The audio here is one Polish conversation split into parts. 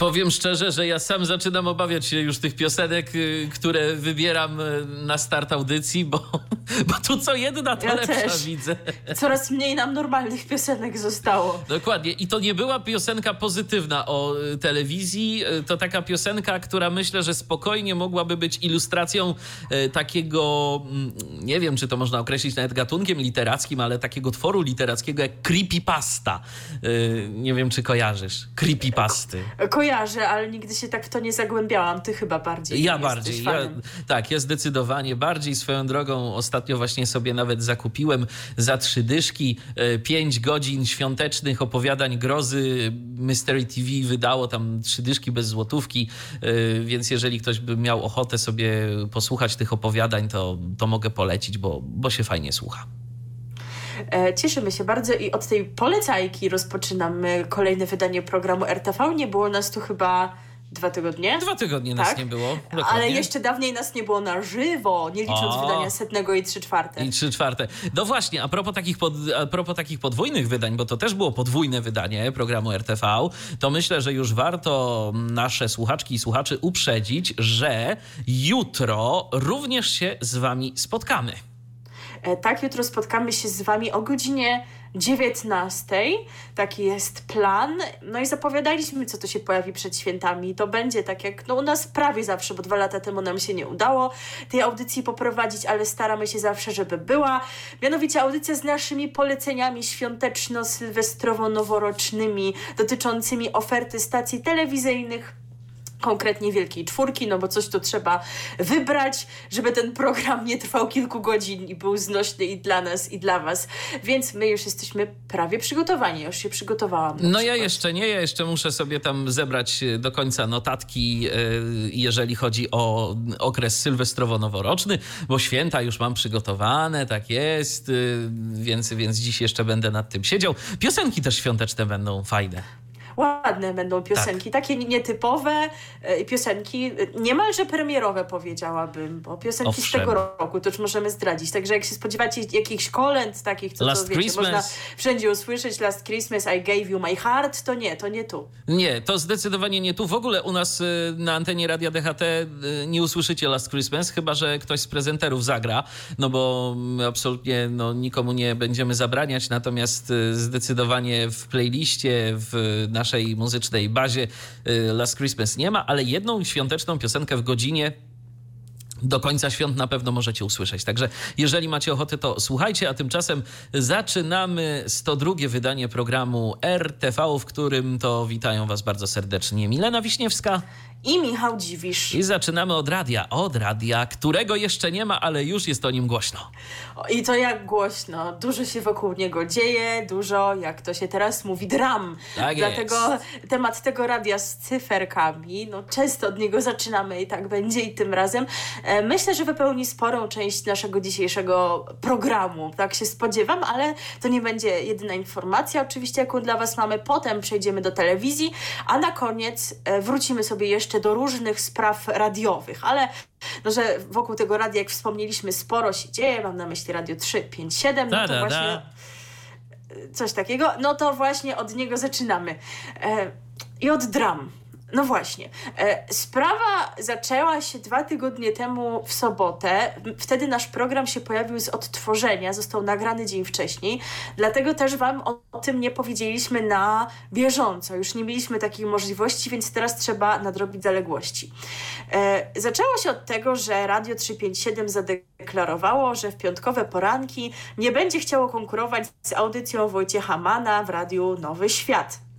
Powiem szczerze, że ja sam zaczynam obawiać się już tych piosenek, y, które wybieram y, na start audycji, bo, bo tu co jedna to Ja lepsza też. widzę. Coraz mniej nam normalnych piosenek zostało. Dokładnie. I to nie była piosenka pozytywna o y, telewizji. To taka piosenka, która myślę, że spokojnie mogłaby być ilustracją takiego, mm, nie wiem, czy to można określić nawet gatunkiem literackim, ale takiego tworu literackiego jak creepypasta. Nie wiem, czy kojarzysz. Creepypasty. Kojarzę, ale nigdy się tak w to nie zagłębiałam. Ty chyba bardziej. Ja bardziej. Ja, tak, ja zdecydowanie bardziej. Swoją drogą ostatnio właśnie sobie nawet zakupiłem za trzy dyszki e, pięć godzin świątecznych opowiadań grozy. Mystery TV wydało tam trzy dyszki bez złotówki, e, więc jeżeli ktoś by miał ochotę sobie posłuchać tych opowiadań, to, to mogę polecić, bo, bo się fajnie słucha. E, Cieszymy się bardzo i od tej polecajki rozpoczynamy kolejne wydanie programu RTV. Nie było nas tu chyba dwa tygodnie. Dwa tygodnie nas Tak? nie było. Ale dokładnie. jeszcze dawniej nas nie było na żywo, nie licząc O. wydania setnego i trzy czwarte. I trzy czwarte. No właśnie, a propos, takich pod, a propos takich podwójnych wydań, bo to też było podwójne wydanie programu RTV, to myślę, że już warto nasze słuchaczki i słuchaczy uprzedzić, że jutro również się z wami spotkamy. E, Tak, jutro spotkamy się z Wami o godzinie 19. Taki jest plan. No i zapowiadaliśmy, co to się pojawi przed świętami. To będzie tak jak no, u nas prawie zawsze, bo dwa lata temu nam się nie udało tej audycji poprowadzić, ale staramy się zawsze, żeby była. Mianowicie audycja z naszymi poleceniami świąteczno-sylwestrowo-noworocznymi dotyczącymi oferty stacji telewizyjnych konkretnie Wielkiej Czwórki, no bo coś tu trzeba wybrać, żeby ten program nie trwał kilku godzin i był znośny i dla nas, i dla was. Więc my już jesteśmy prawie przygotowani. Ja już się przygotowałam. No ja przykład. jeszcze nie, ja jeszcze muszę sobie tam zebrać e, do końca notatki, e, jeżeli chodzi o okres sylwestrowo-noworoczny, bo święta już mam przygotowane, tak jest, e, więc, więc dziś jeszcze będę nad tym siedział. Piosenki też świąteczne będą fajne. Ładne będą piosenki, takie nietypowe e, piosenki, e, niemalże premierowe powiedziałabym, bo piosenki z Owszem. tego roku, to już możemy zdradzić. Także jak się spodziewacie jakichś kolęd takich, co Last to wiecie, Christmas. można wszędzie usłyszeć Last Christmas, I gave you my heart, to nie, to nie tu. Nie, to zdecydowanie nie tu. W ogóle u nas y, na antenie Radia DHT y, nie usłyszycie Last Christmas, chyba że ktoś z prezenterów zagra, no bo my absolutnie no, nikomu nie będziemy zabraniać, natomiast y, zdecydowanie w playliście, w naszej muzycznej bazie y, Last Christmas nie ma, ale jedną świąteczną piosenkę w godzinie do końca świąt na pewno możecie usłyszeć. Także jeżeli macie ochotę, to słuchajcie, a tymczasem zaczynamy 102 wydanie programu RTV, w którym to witają Was bardzo serdecznie Milena Wiśniewska I Michał Dziwisz. i zaczynamy od radia. Od radia, którego jeszcze nie ma, ale już jest o nim głośno. I to jak głośno. Dużo się wokół niego dzieje, dużo, jak to się teraz mówi, dram. Tak Dlatego jest. temat tego radia z cyferkami, no często od niego zaczynamy i tak będzie i tym razem. E, myślę, że wypełni sporą część naszego dzisiejszego programu. Tak się spodziewam, ale to nie będzie jedyna informacja, oczywiście, jaką dla Was mamy. Potem przejdziemy do telewizji, a na koniec e, wrócimy sobie jeszcze do różnych spraw radiowych, ale no, że wokół tego radia, jak wspomnieliśmy, sporo się dzieje. Mam na myśli Radio 357. No Da, to da, właśnie coś takiego, no to właśnie od niego zaczynamy. E, I od dram. No właśnie. E, sprawa zaczęła się dwa tygodnie temu w sobotę. Wtedy nasz program się pojawił z odtworzenia, został nagrany dzień wcześniej. Dlatego też Wam o, tym nie powiedzieliśmy na bieżąco. Już nie mieliśmy takiej możliwości, więc teraz trzeba nadrobić zaległości. E, zaczęło się od tego, że Radio 357 zadeklarowało, że w piątkowe poranki nie będzie chciało konkurować z audycją Wojciecha Mana w Radiu Nowy Świat.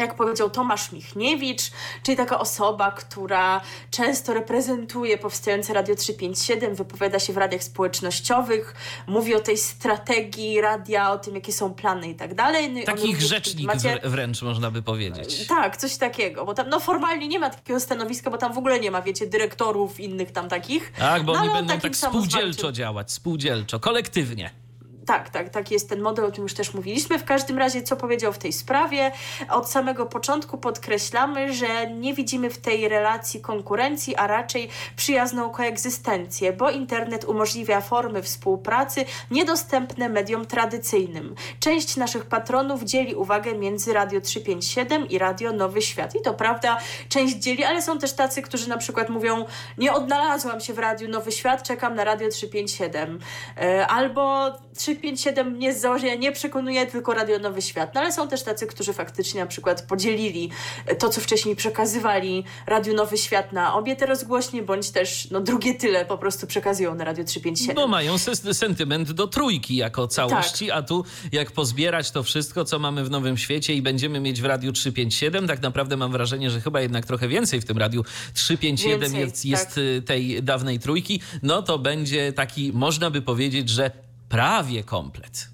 Jak powiedział Tomasz Michniewicz, czyli taka osoba, która często reprezentuje powstające Radio 357, wypowiada się w radiach społecznościowych, mówi o tej strategii radia, o tym, jakie są plany i tak dalej. No Takich rzecznik macie... wręcz można by powiedzieć. Tak, coś takiego, bo tam no formalnie nie ma takiego stanowiska, bo tam w ogóle nie ma, wiecie, dyrektorów innych tam takich. Tak, bo no, oni będą tak spółdzielczo działać, spółdzielczo, kolektywnie. Tak, tak, tak jest ten model, o tym już też mówiliśmy. W każdym razie, co powiedział w tej sprawie, od samego początku podkreślamy, że nie widzimy w tej relacji konkurencji, a raczej przyjazną koegzystencję, bo internet umożliwia formy współpracy niedostępne mediom tradycyjnym. Część naszych patronów dzieli uwagę między Radio 357 i Radio Nowy Świat. I to prawda, część dzieli, ale są też tacy, którzy na przykład mówią, nie odnalazłam się w Radiu Nowy Świat, czekam na Radio 357. E, albo 3 357 mnie z założenia nie przekonuje, tylko Radio Nowy Świat. No ale są też tacy, którzy faktycznie na przykład podzielili to, co wcześniej przekazywali Radio Nowy Świat na obie te rozgłośnie, bądź też no, drugie tyle po prostu przekazują na Radio 357. No mają sentyment do trójki jako całości, tak. a tu jak pozbierać to wszystko, co mamy w Nowym Świecie i będziemy mieć w Radiu 357, tak naprawdę mam wrażenie, że chyba jednak trochę więcej w tym Radiu 357 więcej, jest, jest tak. Y, tej dawnej trójki, no to będzie taki, można by powiedzieć, że prawie komplet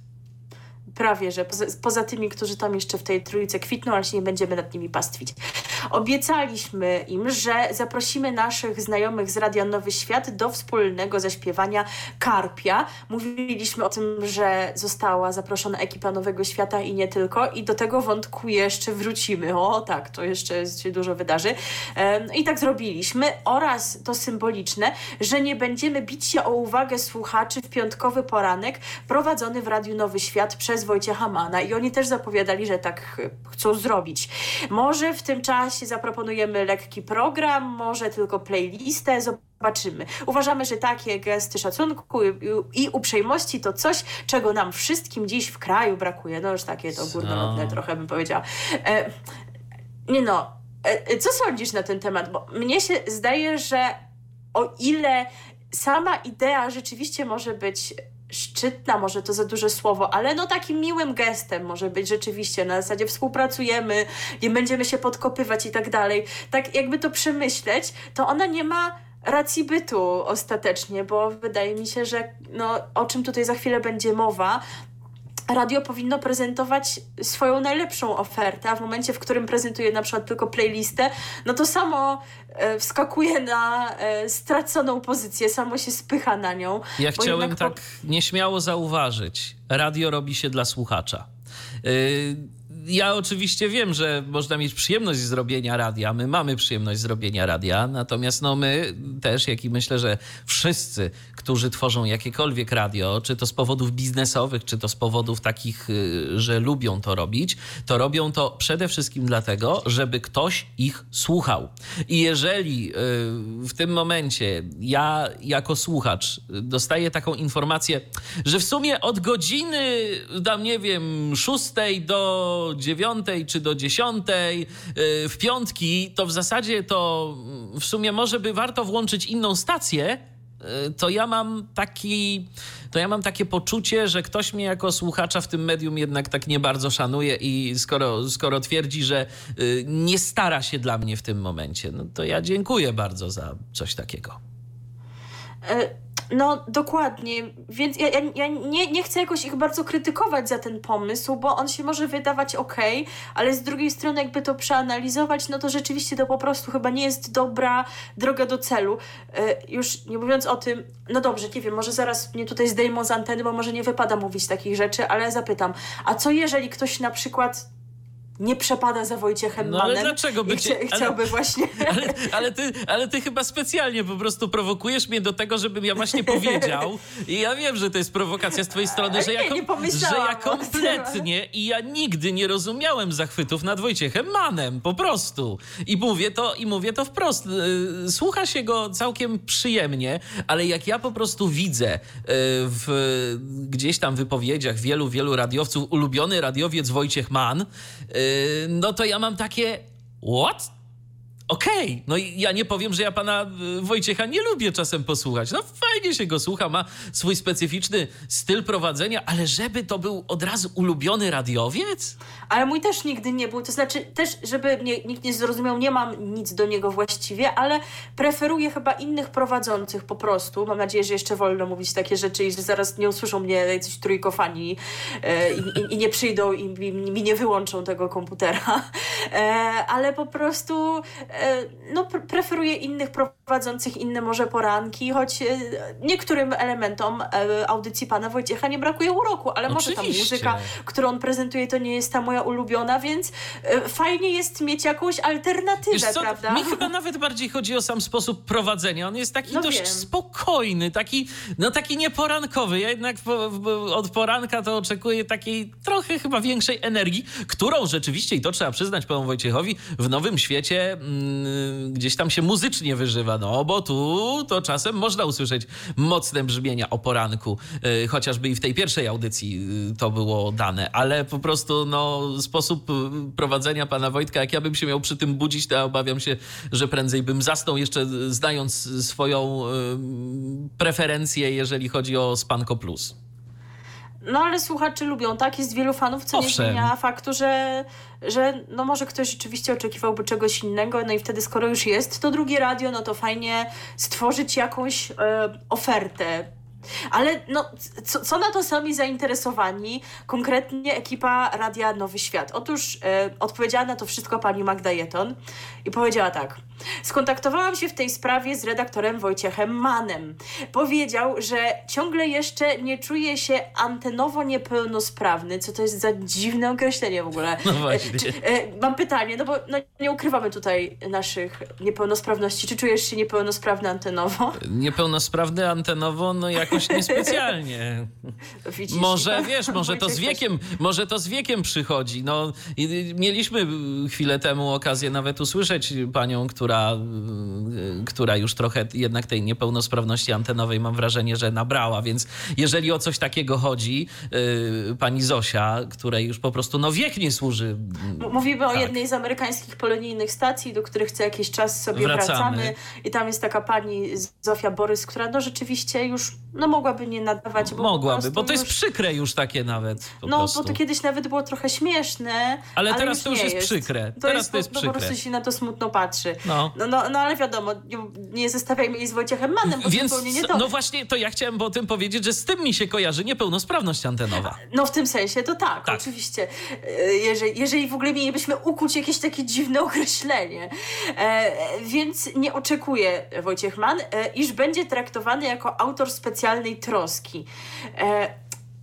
prawie, że poza, poza, tymi, którzy tam jeszcze w tej trójce kwitną, ale się nie będziemy nad nimi pastwić. Obiecaliśmy im, że zaprosimy naszych znajomych z Radia Nowy Świat do wspólnego zaśpiewania Karpia. Mówiliśmy o tym, że została zaproszona ekipa Nowego Świata i nie tylko i do tego wątku jeszcze wrócimy. O tak, to jeszcze się dużo wydarzy. I tak zrobiliśmy oraz to symboliczne, że nie będziemy bić się o uwagę słuchaczy w piątkowy poranek prowadzony w Radiu Nowy Świat przez Wojciecha Mana i oni też zapowiadali, że tak chcą zrobić. Może w tym czasie zaproponujemy lekki program, może tylko playlistę, zobaczymy. Uważamy, że takie gesty szacunku i, uprzejmości to coś, czego nam wszystkim dziś w kraju brakuje. No już takie to górnolotne trochę bym powiedziała. E, nie no, e, co sądzisz na ten temat? Bo mnie się zdaje, że o ile sama idea rzeczywiście może być szczytna, może to za duże słowo, ale no takim miłym gestem może być rzeczywiście, na zasadzie współpracujemy, nie będziemy się podkopywać i tak dalej. Tak jakby to przemyśleć, to ona nie ma racji bytu ostatecznie, bo wydaje mi się, że no, o czym tutaj za chwilę będzie mowa, radio powinno prezentować swoją najlepszą ofertę, a w momencie, w którym prezentuje na przykład tylko playlistę, no to samo e, wskakuje na e, straconą pozycję, samo się spycha na nią. Ja chciałem tak po... nieśmiało zauważyć. Radio robi się dla słuchacza. Yy ja oczywiście wiem, że można mieć przyjemność zrobienia radia. My mamy przyjemność zrobienia radia, natomiast no my też, jak i myślę, że wszyscy, którzy tworzą jakiekolwiek radio, czy to z powodów biznesowych, czy to z powodów takich, y, że lubią to robić, to robią to przede wszystkim dlatego, żeby ktoś ich słuchał. I jeżeli y, w tym momencie ja jako słuchacz dostaję taką informację, że w sumie od godziny, tam nie wiem, szóstej do dziewiątej czy do dziesiątej y, w piątki, to w zasadzie to w sumie może by warto włączyć inną stację, y, to ja mam taki, to ja mam takie poczucie, że ktoś mnie jako słuchacza w tym medium jednak tak nie bardzo szanuje i skoro, skoro twierdzi, że y, nie stara się dla mnie w tym momencie, no to ja dziękuję bardzo za coś takiego. E no, dokładnie. Więc ja, ja, ja, nie, nie chcę jakoś ich bardzo krytykować za ten pomysł, bo on się może wydawać ok, ale z drugiej strony, jakby to przeanalizować, no to rzeczywiście to po prostu chyba nie jest dobra droga do celu. Yy, już nie mówiąc o tym, no dobrze, nie wiem, może zaraz mnie tutaj zdejmą z anteny, bo może nie wypada mówić takich rzeczy, ale zapytam, a co jeżeli ktoś na przykład nie przepada za Wojciechem no, Manem. Ale dlaczego by cię, chciałby ale, właśnie... Ale, ale, ty, ale ty chyba specjalnie po prostu prowokujesz mnie do tego, żebym ja właśnie powiedział i ja wiem, że to jest prowokacja z twojej strony, że ja, nie, nie że ja kompletnie i ja nigdy nie rozumiałem zachwytów nad Wojciechem Manem, po prostu. I mówię to, i mówię to wprost. Y, słucha się go całkiem przyjemnie, ale jak ja po prostu widzę y, w gdzieś tam wypowiedziach wielu, wielu radiowców ulubiony radiowiec Wojciech Mann, y, no to ja mam takie what? Okej, okay. no i ja nie powiem, że ja pana y, Wojciecha nie lubię czasem posłuchać. No fajnie się go słucha, ma swój specyficzny styl prowadzenia, ale żeby to był od razu ulubiony radiowiec? Ale mój też nigdy nie był, to znaczy też, żeby mnie, nikt nie zrozumiał, nie mam nic do niego właściwie, ale preferuję chyba innych prowadzących po prostu. Mam nadzieję, że jeszcze wolno mówić takie rzeczy i że zaraz nie usłyszą mnie jacyś trójkofani e, i, i, nie przyjdą i mi, mi, nie wyłączą tego komputera. E, ale po prostu e, no, preferuję innych prowadzących, inne może poranki, choć e, niektórym elementom e, audycji pana Wojciecha nie brakuje uroku, ale Oczywiście. może ta muzyka, którą on prezentuje, to nie jest ta moja ulubiona, więc e, fajnie jest mieć jakąś alternatywę, prawda? Mi chyba nawet bardziej chodzi o sam sposób prowadzenia. On jest taki no dość wiem. spokojny, taki, no taki nieporankowy. Ja jednak po, od poranka to oczekuję takiej trochę chyba większej energii, którą rzeczywiście, i to trzeba przyznać panu Wojciechowi, w Nowym Świecie mm, gdzieś tam się muzycznie wyżywa. No bo tu to czasem można usłyszeć mocne brzmienia o poranku, yy, chociażby i w tej pierwszej audycji yy, to było dane, ale po prostu no, sposób y, prowadzenia pana Wojtka, jak ja bym się miał przy tym budzić, to ja obawiam się, że prędzej bym zasnął, jeszcze znając swoją preferencję, jeżeli chodzi o Spanko Plus. No ale słuchacze lubią, tak? Jest wielu fanów, co Owszem. nie zmienia faktu, że, że no może ktoś rzeczywiście oczekiwałby czegoś innego, no i wtedy skoro już jest to drugie radio, no to fajnie stworzyć jakąś e, ofertę ale no, co, co, na to sami zainteresowani, konkretnie ekipa Radia Nowy Świat? Otóż e, odpowiedziała na to wszystko pani Magda Jeton i powiedziała tak. Skontaktowałam się w tej sprawie z redaktorem Wojciechem Manem. Powiedział, że ciągle jeszcze nie czuje się antenowo niepełnosprawny. Co to jest za dziwne określenie w ogóle? No właśnie. Czy, e, mam pytanie, no bo no, nie ukrywamy tutaj naszych niepełnosprawności. Czy czujesz się niepełnosprawny antenowo? Niepełnosprawny antenowo, no jakoś jakoś niespecjalnie. Widzisz, może wiesz, może to z wiekiem, może to z wiekiem przychodzi. No, mieliśmy chwilę temu okazję nawet usłyszeć panią, która, która już trochę jednak tej niepełnosprawności antenowej mam wrażenie, że nabrała, więc jeżeli o coś takiego chodzi, yy, pani Zosia, której już po prostu no wiek nie służy. Mówimy tak. o jednej z amerykańskich polonijnych stacji, do których co jakiś czas sobie wracamy. wracamy i tam jest taka pani Zofia Borys, która no rzeczywiście już no mogłaby nie nadawać. Bo mogłaby, bo to jest przykre już takie nawet. no, prostu. bo to kiedyś nawet było trochę śmieszne. Ale, ale teraz to już jest, jest, przykre. To teraz jest, to jest no, przykre. po prostu się na to smutno patrzy. No, no, no, no ale wiadomo, nie zestawiajmy jej z Wojciechem Mannem, bo Więc, zupełnie nie to. No właśnie, to ja chciałem o tym powiedzieć, że z tym mi się kojarzy niepełnosprawność antenowa. No w tym sensie to tak, tak. oczywiście. E, jeżeli, jeżeli w ogóle mielibyśmy ukuć jakieś takie dziwne określenie. E, więc nie oczekuję Wojciech Mann, e, iż będzie traktowany jako autor troski. E,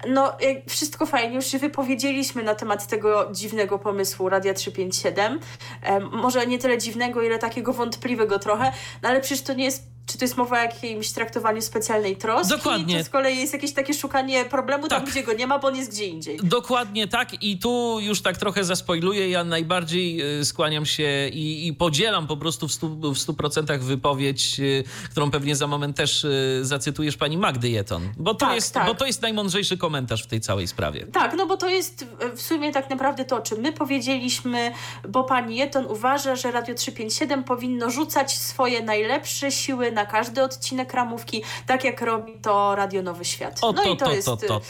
no, wszystko fajnie, już się wypowiedzieliśmy na temat tego dziwnego pomysłu Radia 357. E, może nie tyle dziwnego, ile takiego wątpliwego trochę, no ale przecież to nie jest czy to jest mowa o jakimś traktowaniu specjalnej troski? Dokładnie. Czy z kolei jest jakieś takie szukanie problemu tak. tam, gdzie go nie ma, bo on jest gdzie indziej? Dokładnie tak i tu już tak trochę zaspoiluję. Ja najbardziej y, skłaniam się i, i podzielam po prostu w stu, w stu procentach wypowiedź, y, którą pewnie za moment też y, zacytujesz pani Magdy Jeton. Bo to, tak, jest, tak. bo to jest najmądrzejszy komentarz w tej całej sprawie. Tak, no bo to jest w sumie tak naprawdę to, o czym my powiedzieliśmy, bo pani Jeton uważa, że Radio 357 powinno rzucać swoje najlepsze siły na każdy odcinek ramówki, tak jak robi to Radio Nowy Świat. O, no to, i to, to jest to,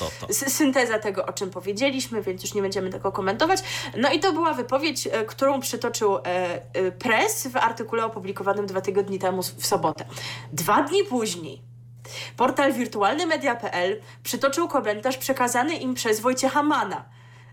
synteza tego, o czym powiedzieliśmy, więc już nie będziemy tego komentować. No i to była wypowiedź, e, którą przytoczył e, e, Press w artykule opublikowanym dwa tygodnie temu w sobotę. Dwa dni później portal wirtualnymedia.pl przytoczył komentarz przekazany im przez Wojciecha Mana.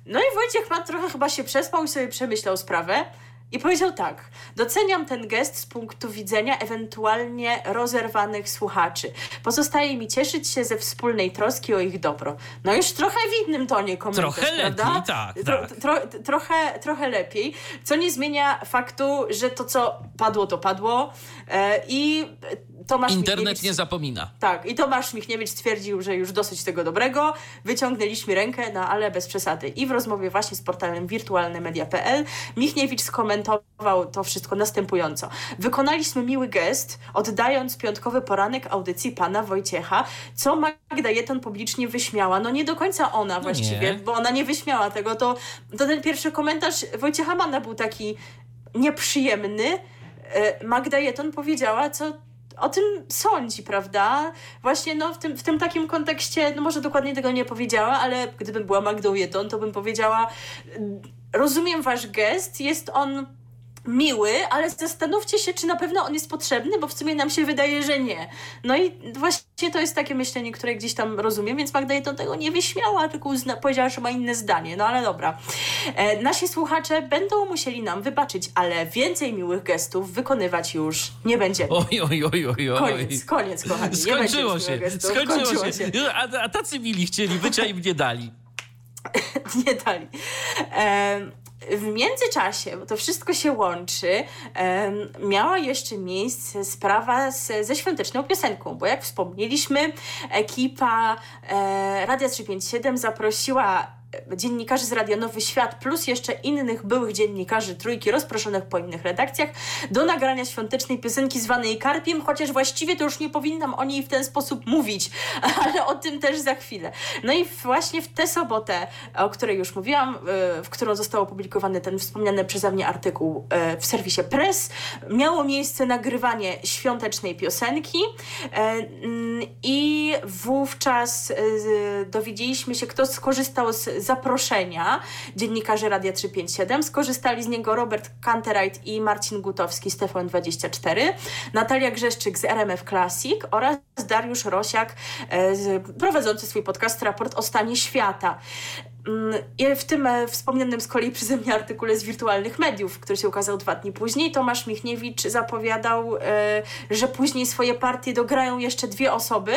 No i Wojciech Mann trochę chyba się przespał i sobie przemyślał sprawę. I powiedział tak: Doceniam ten gest z punktu widzenia ewentualnie rozerwanych słuchaczy. Pozostaje mi cieszyć się ze wspólnej troski o ich dobro. No już trochę w innym tonie komentarz, Trochę prawda? lepiej, tak. Tro, tak. tro, trochę, trochę lepiej, co nie zmienia faktu, że to, co padło, to padło. E, I Tomasz Internet Michniewicz, nie zapomina. Tak, i Tomasz Michniewicz stwierdził, że już dosyć tego dobrego. Wyciągnęliśmy rękę, no ale bez przesady. I w rozmowie właśnie z portalem wirtualnemedia.pl Michniewicz skomentował to wszystko następująco. Wykonaliśmy miły gest, oddając piątkowy poranek audycji pana Wojciecha, co Magda Jeton publicznie wyśmiała. No nie do końca ona No właściwie, nie. bo ona nie wyśmiała tego. To, to ten pierwszy komentarz Wojciecha Mana był taki nieprzyjemny, Magda Jeton powiedziała, co o tym sądzi, prawda? Właśnie no, w, tym, w tym takim kontekście, no może dokładnie tego nie powiedziała, ale gdybym była Magdą Jeton, to bym powiedziała rozumiem wasz gest, jest on miły, ale zastanówcie się, czy na pewno on jest potrzebny, bo w sumie nam się wydaje, że nie. No i właśnie to jest takie myślenie, które gdzieś tam rozumiem, więc Magda Jeton tego nie wyśmiała, tylko uzna, powiedziała, że ma inne zdanie. No ale dobra. E, nasi słuchacze będą musieli nam wybaczyć, ale więcej miłych gestów wykonywać już nie będziemy. Oj, oj, oj, oj, oj. Koniec, koniec, kochani. Skończyło się, skończyło, skończyło się. się. A, a tacy mili chcieli, bycia im nie dali. nie dali. W międzyczasie, bo to wszystko się łączy, miała jeszcze miejsce sprawa z, ze świąteczną piosenką, bo jak wspomnieliśmy, ekipa e, Radia 357 zaprosiła dziennikarzy z Radia Nowy Świat plus jeszcze innych byłych dziennikarzy trójki rozproszonych po innych redakcjach do nagrania świątecznej piosenki zwanej Karpiem, chociaż właściwie to już nie powinnam o niej w ten sposób mówić, ale o tym też za chwilę. No i właśnie w tę sobotę, o której już mówiłam, e, w którą został opublikowany ten wspomniany przeze mnie artykuł e, w serwisie Press, miało miejsce nagrywanie świątecznej piosenki e, i wówczas dowiedzieliśmy się, kto skorzystał z zaproszenia dziennikarzy Radia 357. Skorzystali z niego Robert Kantereit i Marcin Gutowski z TVN24, Natalia Grzeszczyk z RMF Classic oraz Dariusz Rosiak e, prowadzący swój podcast Raport o stanie świata. Mm, w tym e, wspomnianym z kolei przeze mnie artykule z wirtualnych mediów, który się ukazał dwa dni później, Tomasz Michniewicz zapowiadał, e, że później swoje partie dograją jeszcze dwie osoby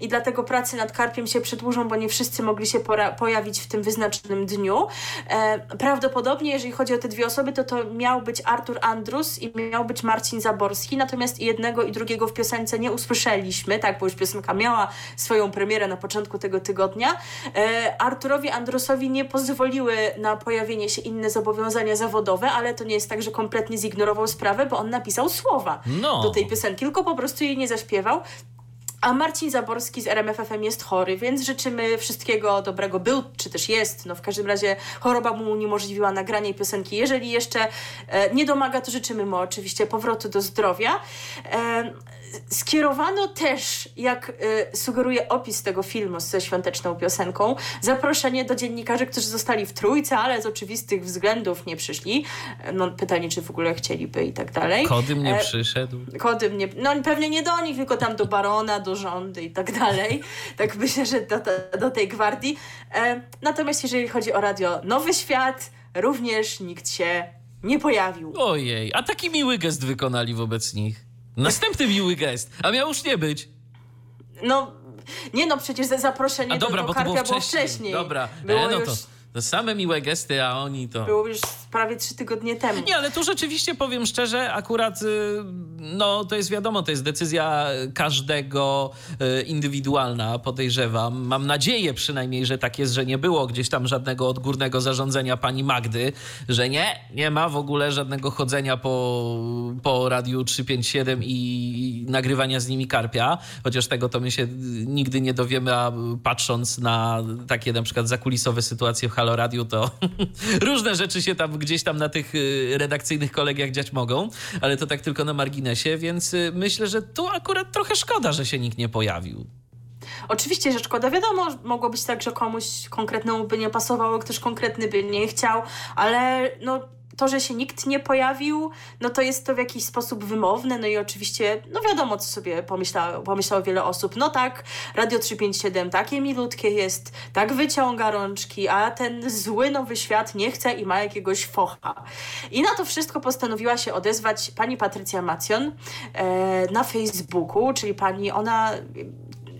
i dlatego prace nad Karpiem się przedłużą, bo nie wszyscy mogli się pojawić w tym wyznaczonym dniu. E, prawdopodobnie, jeżeli chodzi o te dwie osoby, to to miał być Artur Andrus i miał być Marcin Zaborski, natomiast jednego i drugiego w piosence nie usłyszeliśmy, tak, bo już piosenka miała swoją premierę na początku tego tygodnia. Arturowi Andrusowi nie pozwoliły na pojawienie się inne zobowiązania zawodowe, ale to nie jest tak, że kompletnie zignorował sprawę, bo on napisał słowa no. do tej piosenki, tylko po prostu jej nie zaśpiewał. A Marcin Zaborski z RMFFM jest chory, więc życzymy wszystkiego dobrego. Był, czy też jest. No w każdym razie choroba mu uniemożliwiła nagranie piosenki. Jeżeli jeszcze e, nie domaga, to życzymy mu oczywiście powrotu do zdrowia. E, skierowano też, jak y, sugeruje opis tego filmu ze świąteczną piosenką, zaproszenie do dziennikarzy, którzy zostali w trójce, ale z oczywistych względów nie przyszli. No, pytanie, czy w ogóle chcieliby i tak dalej. Kodym nie e, przyszedł. Kodym nie, no pewnie nie do nich, tylko tam do barona, do rządy i tak dalej. Tak myślę, że do, do tej gwardii. E, natomiast jeżeli chodzi o radio Nowy Świat, również nikt się nie pojawił. Ojej, a taki miły gest wykonali wobec nich. Następny miły gest, a miał już nie być. No, nie no, przecież zaproszenie a dobra, do, do bo to było wcześniej. Było wcześniej. Dobra, było e, no już... to to same miłe gesty, a oni to. Było już prawie trzy tygodnie temu. Nie, ale tu rzeczywiście powiem szczerze, akurat y, no to jest wiadomo, to jest decyzja każdego y, indywidualna, podejrzewam. Mam nadzieję przynajmniej, że tak jest, że nie było gdzieś tam żadnego odgórnego zarządzenia pani Magdy, że nie, nie ma w ogóle żadnego chodzenia po, po Radiu 357 i nagrywania z nimi karpia, chociaż tego to my się nigdy nie dowiemy, a patrząc na takie na przykład zakulisowe sytuacje w Halo Radio, to różne rzeczy się tam gdzieś tam na tych y, redakcyjnych kolegiach dziać mogą, ale to tak tylko na marginesie, więc y, myślę, że tu akurat trochę szkoda, że się nikt nie pojawił. Oczywiście, że szkoda, wiadomo, mogło być tak, że komuś konkretnemu by nie pasowało, ktoś konkretny by nie chciał, ale no to, że się nikt nie pojawił, no to jest to w jakiś sposób wymowne, no i oczywiście, no wiadomo, co sobie pomyślało, pomyślało wiele osób. No tak, Radio 357 takie milutkie jest, tak wyciąga rączki, a ten zły nowy świat nie chce i ma jakiegoś focha. I na to wszystko postanowiła się odezwać pani Patrycja Macjon e, na Facebooku, czyli pani, ona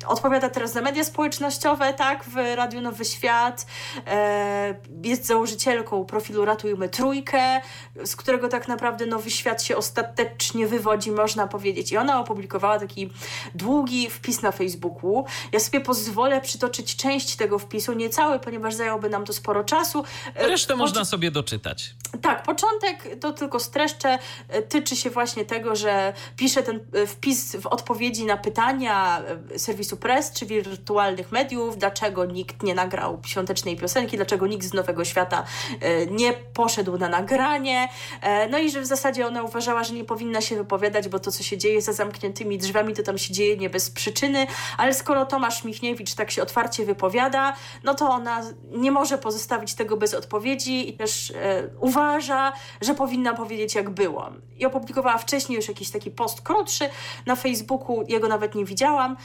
odpowiada teraz za media społecznościowe, tak, w Radiu Nowy Świat. E, jest założycielką profilu Ratujmy Trójkę, z którego tak naprawdę Nowy Świat się ostatecznie wywodzi, można powiedzieć. I ona opublikowała taki długi wpis na Facebooku. Ja sobie pozwolę przytoczyć część tego wpisu, nie cały, ponieważ zająłby nam to sporo czasu. E, Resztę można sobie doczytać. Tak, początek to tylko streszczę, e, tyczy się właśnie tego, że pisze ten wpis w odpowiedzi na pytania serwisu serwisu Press czy wirtualnych mediów, dlaczego nikt nie nagrał świątecznej piosenki, dlaczego nikt z Nowego Świata e, nie poszedł na nagranie. E, no i że w zasadzie ona uważała, że nie powinna się wypowiadać, bo to, co się dzieje za zamkniętymi drzwiami, to tam się dzieje nie bez przyczyny, ale skoro Tomasz Michniewicz tak się otwarcie wypowiada, no to ona nie może pozostawić tego bez odpowiedzi i też e, uważa, że powinna powiedzieć, jak było. I opublikowała wcześniej już jakiś taki post krótszy na Facebooku, jego nawet nie widziałam.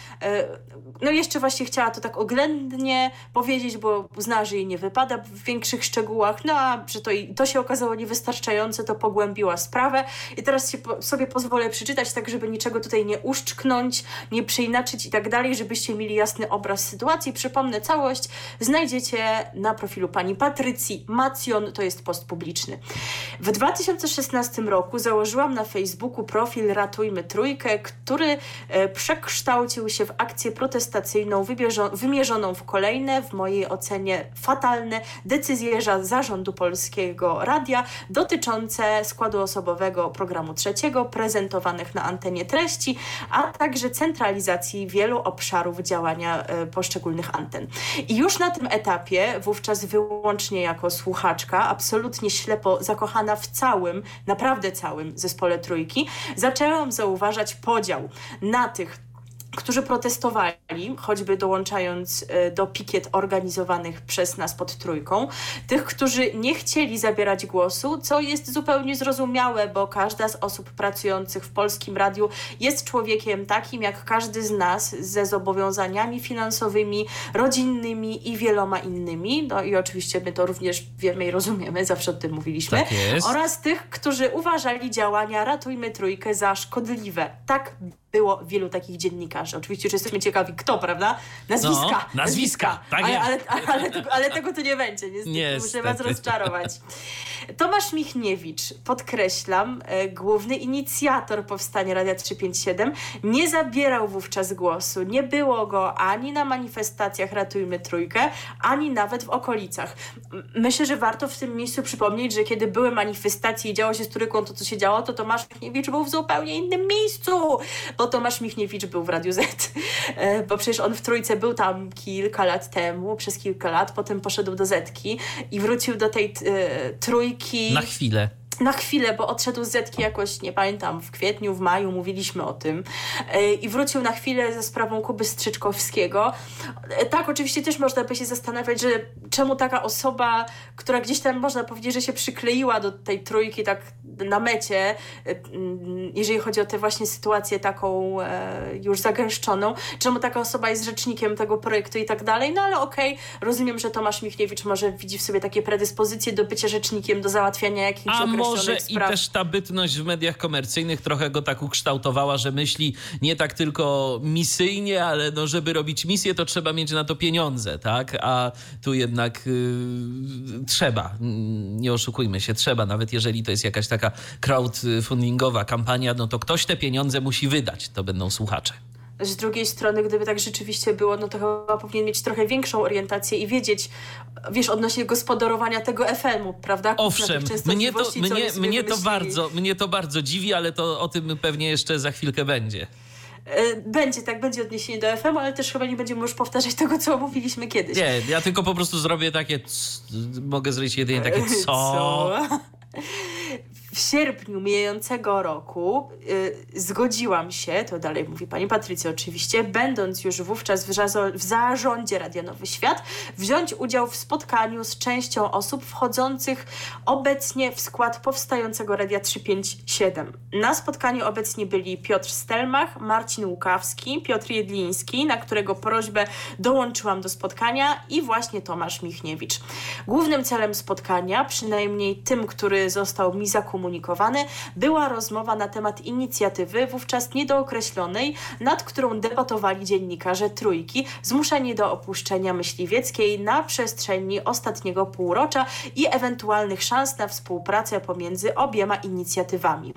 No jeszcze właśnie chciała to tak oględnie powiedzieć, bo uznała, że jej nie wypada w większych szczegółach, no a że to, to się okazało niewystarczające, to pogłębiła sprawę i teraz się sobie pozwolę przeczytać, tak żeby niczego tutaj nie uszczknąć, nie przeinaczyć i tak dalej, żebyście mieli jasny obraz sytuacji. Przypomnę, całość znajdziecie na profilu pani Patrycji Macjon, to jest post publiczny. W 2016 roku założyłam na Facebooku profil Ratujmy Trójkę, który e, przekształcił się w akcję protestacyjną wymierzoną w kolejne, w mojej ocenie fatalne decyzje zarządu Polskiego Radia dotyczące składu osobowego programu trzeciego, prezentowanych na antenie treści, a także centralizacji wielu obszarów działania e, poszczególnych anten. I już na tym etapie, wówczas wyłącznie jako słuchaczka, absolutnie ślepo zakochana w całym, naprawdę całym zespole trójki, zaczęłam zauważać podział na tych którzy protestowali, choćby dołączając e, do pikiet organizowanych przez nas pod trójką, tych, którzy nie chcieli zabierać głosu, co jest zupełnie zrozumiałe, bo każda z osób pracujących w polskim radiu jest człowiekiem takim jak każdy z nas, ze zobowiązaniami finansowymi, rodzinnymi i wieloma innymi. No i oczywiście my to również wiemy i rozumiemy, zawsze o tym mówiliśmy. Tak oraz tych, którzy uważali działania Ratujmy Trójkę za szkodliwe. Tak było wielu takich dziennikarzy. Oczywiście, że jesteśmy ciekawi, kto, prawda? Nazwiska. No, nazwiska, nazwiska. Tak ale, ale, ale, tego, ale, tego tu nie będzie, niestety. Nie, Muszę was rozczarować. Tomasz Michniewicz, podkreślam, e, główny inicjator powstania Radia 357, nie zabierał wówczas głosu. Nie było go ani na manifestacjach Ratujmy Trójkę, ani nawet w okolicach. Myślę, że warto w tym miejscu przypomnieć, że kiedy były manifestacje i działo się z Trójką to, co się działo, to Tomasz Michniewicz był w zupełnie innym miejscu, bo Tomasz Michniewicz był w Radiu Z, e, bo przecież on w Trójce był tam kilka lat temu, przez kilka lat, potem poszedł do Zetki i wrócił do tej e, Trójki... Na chwilę na chwilę, bo odszedł z Zetki jakoś, nie pamiętam, w kwietniu, w maju mówiliśmy o tym e, i wrócił na chwilę ze sprawą Kuby Strzyczkowskiego. E, tak, oczywiście też można by się zastanawiać, że czemu taka osoba, która gdzieś tam można powiedzieć, że się przykleiła do tej trójki tak na mecie, e, mm, jeżeli chodzi o tę właśnie sytuację taką już zagęszczoną, czemu taka osoba jest rzecznikiem tego projektu i tak dalej, no ale okej, okay, rozumiem, że Tomasz Michniewicz może widzi w sobie takie predyspozycje do bycia rzecznikiem, do załatwiania jakichś określonych może spraw. i też ta bytność w mediach komercyjnych trochę go tak ukształtowała, że myśli nie tak tylko misyjnie, ale no, żeby robić misję, to trzeba mieć na to pieniądze, tak? A tu jednak yy, trzeba, nie oszukujmy się, trzeba, nawet jeżeli to jest jakaś taka crowdfundingowa kampania, no to ktoś te pieniądze musi wydać, to będą słuchacze. Z drugiej strony, gdyby tak rzeczywiście było, no to chyba powinien mieć trochę większą orientację i wiedzieć, wiesz, odnośnie gospodarowania tego FM-u, prawda? Owszem, mnie to, mnie, mnie, to bardzo, mnie to bardzo dziwi, ale to o tym pewnie jeszcze za chwilkę będzie. E, będzie, tak, będzie odniesienie do FM, ale też chyba nie będziemy już powtarzać tego, co mówiliśmy kiedyś. Nie, ja tylko po prostu zrobię takie, mogę zrobić jedynie takie co. co? w sierpniu mijającego roku y, zgodziłam się, to dalej mówi pani Patrycja oczywiście, będąc już wówczas w, w zarządzie Radia Nowy Świat, wziąć udział w spotkaniu z częścią osób wchodzących obecnie w skład powstającego Radia 357. Na spotkaniu obecnie byli Piotr Stelmach, Marcin Łukawski, Piotr Jedliński, na którego prośbę dołączyłam do spotkania i właśnie Tomasz Michniewicz. Głównym celem spotkania, przynajmniej tym, który został mi zakomunikowany, skomunikowany, była rozmowa na temat inicjatywy wówczas niedookreślonej, nad którą debatowali dziennikarze Trójki, zmuszeni do opuszczenia myśliwieckiej na przestrzeni ostatniego półrocza i ewentualnych szans na współpracę pomiędzy obiema inicjatywami.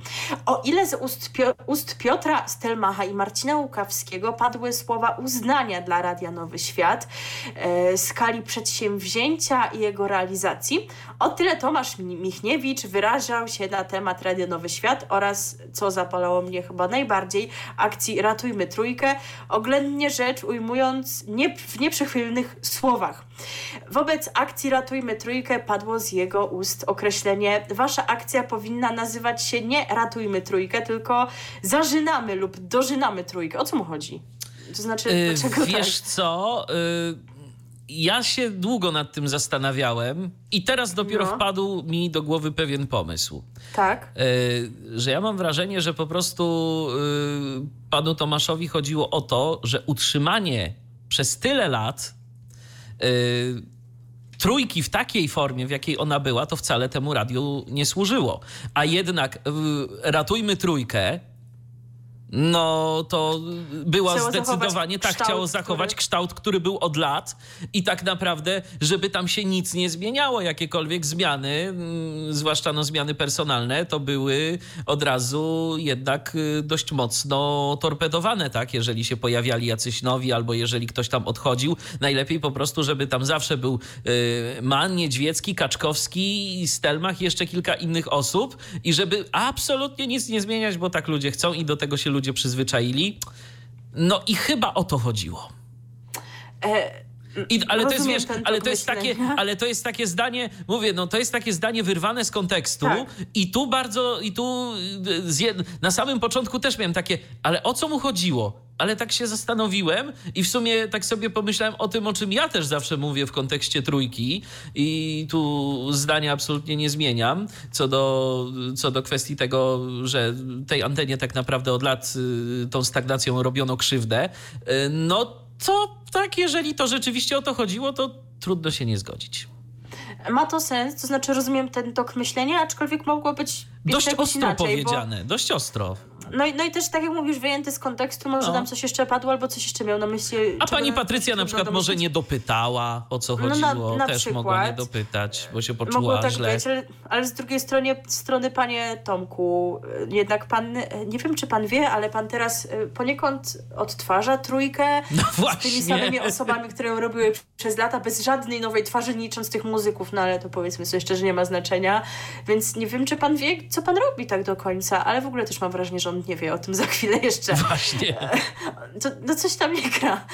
O ile z ust, Pio ust Piotra Stelmacha i Marcina Łukawskiego padły słowa uznania dla Radia Nowy Świat, e, skali przedsięwzięcia i jego realizacji, o tyle Tomasz Michniewicz wyrażał się na na temat Radio Nowy Świat oraz, co zapalało mnie chyba najbardziej, akcji Ratujmy Trójkę, oględnie rzecz ujmując nie, w nieprzechwilnych słowach. Wobec akcji Ratujmy Trójkę padło z jego ust określenie wasza akcja powinna nazywać się nie Ratujmy Trójkę, tylko Zażynamy lub Dożynamy Trójkę. O co mu chodzi? To znaczy, Yy, dlaczego wiesz tak? co? Yy, ja się długo nad tym zastanawiałem i teraz dopiero No. wpadł mi do głowy pewien pomysł. Tak. Yy, że ja mam wrażenie, że po prostu yy, panu Tomaszowi chodziło o to, że utrzymanie przez tyle lat yy, trójki w takiej formie, w jakiej ona była, to wcale temu radiu nie służyło. A jednak ratujmy trójkę. No to była Chciało zdecydowanie, tak, kształt, chciało zachować który- kształt, który był od lat i tak naprawdę, żeby tam się nic nie zmieniało, jakiekolwiek zmiany, mm, zwłaszcza no zmiany personalne, to były od razu jednak y, dość mocno torpedowane, tak, jeżeli się pojawiali jacyś nowi albo jeżeli ktoś tam odchodził, najlepiej po prostu, żeby tam zawsze był y, Man, Niedźwiecki, Kaczkowski, Stelmach i jeszcze kilka innych osób i żeby absolutnie nic nie zmieniać, bo tak ludzie chcą i do tego się ludzie przyzwyczaili. No i chyba o to chodziło. E, I, ale to jest, Rozumiem wiesz, ale to jest takie, ale to jest takie zdanie, mówię, no to jest takie zdanie wyrwane z kontekstu Tak. i tu bardzo, i tu jed... na samym początku też miałem takie, ale o co mu chodziło? Ale tak się zastanowiłem i w sumie tak sobie pomyślałem o tym, o czym ja też zawsze mówię w kontekście trójki i tu zdania absolutnie nie zmieniam co do, co do kwestii tego, że tej antenie tak naprawdę od lat y, tą stagnacją robiono krzywdę. Y, No to tak, jeżeli to rzeczywiście o to chodziło, to trudno się nie zgodzić. ma to sens, to znaczy rozumiem ten tok myślenia, aczkolwiek mogło być Dość jakoś ostro inaczej, bo- powiedziane, dość ostro. No i, no i też tak jak mówisz, wyjęty z kontekstu, może No. tam coś jeszcze padło, albo coś jeszcze miał na myśli. A pani Patrycja na przykład może nie dopytała, o co No na- chodziło. na Też mogła przykład. nie dopytać, bo się Mogło poczuła tak źle. być, ale, ale z drugiej strony, strony, panie Tomku, y, jednak pan, y, nie wiem czy pan wie, ale pan teraz y, poniekąd odtwarza trójkę No z tymi właśnie. samymi osobami, które ją robiły przez lata, bez żadnej nowej twarzy, nie licząc tych muzyków, no ale to powiedzmy sobie szczerze, nie ma znaczenia. Więc nie wiem, czy pan wie, co pan robi tak do końca, ale w ogóle też mam wrażenie, że on nie wie o tym za chwilę jeszcze. Właśnie. To, no coś tam nie gra.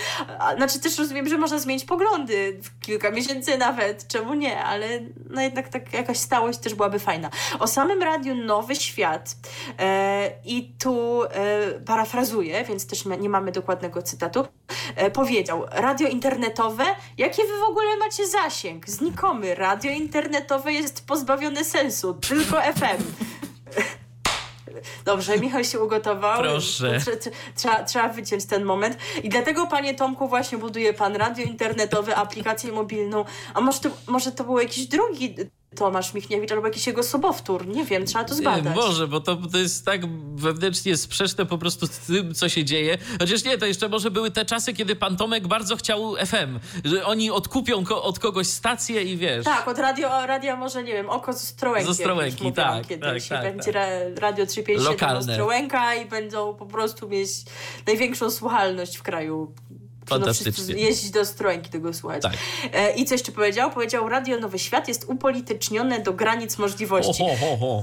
Znaczy też rozumiem, że można zmienić poglądy w kilka miesięcy nawet, czemu nie, ale no jednak tak jakaś stałość też byłaby fajna. O samym radiu Nowy Świat e, i tu e, parafrazuję, więc też nie mamy dokładnego cytatu, e, powiedział, radio internetowe, jakie wy w ogóle macie zasięg? Znikomy. Radio internetowe jest pozbawione sensu, tylko FM. Dobrze, Michał się ugotował. Proszę. Trze- trze- Trzeba, trzeba wyciąć ten moment. I dlatego, panie Tomku, właśnie buduje pan radio internetowe, aplikację mobilną. A może to, może to był jakiś drugi Tomasz Michniewicz albo jakiś jego sobowtór? Nie wiem, trzeba to Nie, zbadać. może, bo to, to jest tak wewnętrznie sprzeczne po prostu z tym, co się dzieje. Chociaż nie, to jeszcze może były te czasy, kiedy pan Tomek bardzo chciał FM, że oni odkupią ko- od kogoś stację i wiesz. Tak, od radio, radia może, nie wiem, oko z Ostrołęki. Z Ostrołęki, tak, Kiedyś. tak, tak, Będzie tak. ra- radio 357 Lokalne. Ostrołęka i będą po prostu mieć największą słuchalność w kraju. Fantastycznie. jeździć do Ostrołęki tego słuchać. Tak. E, I co jeszcze powiedział? Powiedział, Radio Nowy Świat jest upolitycznione do granic możliwości. Ho, ho, ho, ho.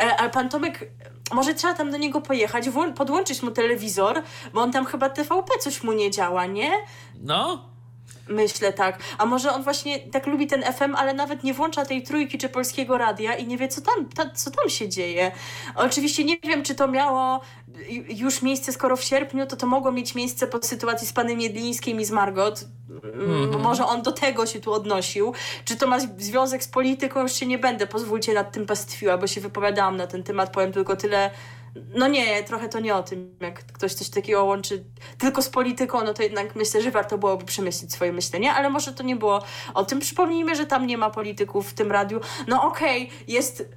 E, ale pan Tomek, może trzeba tam do niego pojechać, podłączyć mu telewizor, bo on tam chyba TVP coś mu nie działa, nie? No, Myślę tak. A może on właśnie tak lubi ten FM, ale nawet nie włącza tej trójki czy polskiego radia i nie wie, co tam, ta, co tam się dzieje. Oczywiście nie wiem, czy to miało ju- już miejsce, skoro w sierpniu, to to mogło mieć miejsce po sytuacji z panem Jedlińskim i z Margot. Mm, Może on do tego się tu odnosił. Czy to ma związek z polityką, już się nie będę, pozwólcie nad tym pastwiła, bo się wypowiadałam na ten temat, powiem tylko tyle. No nie, trochę to nie o tym, jak ktoś coś takiego łączy tylko z polityką, no to jednak myślę, że warto byłoby przemyśleć swoje myślenie, ale może to nie było o tym. Przypomnijmy, że tam nie ma polityków w tym radiu. No okej, jest...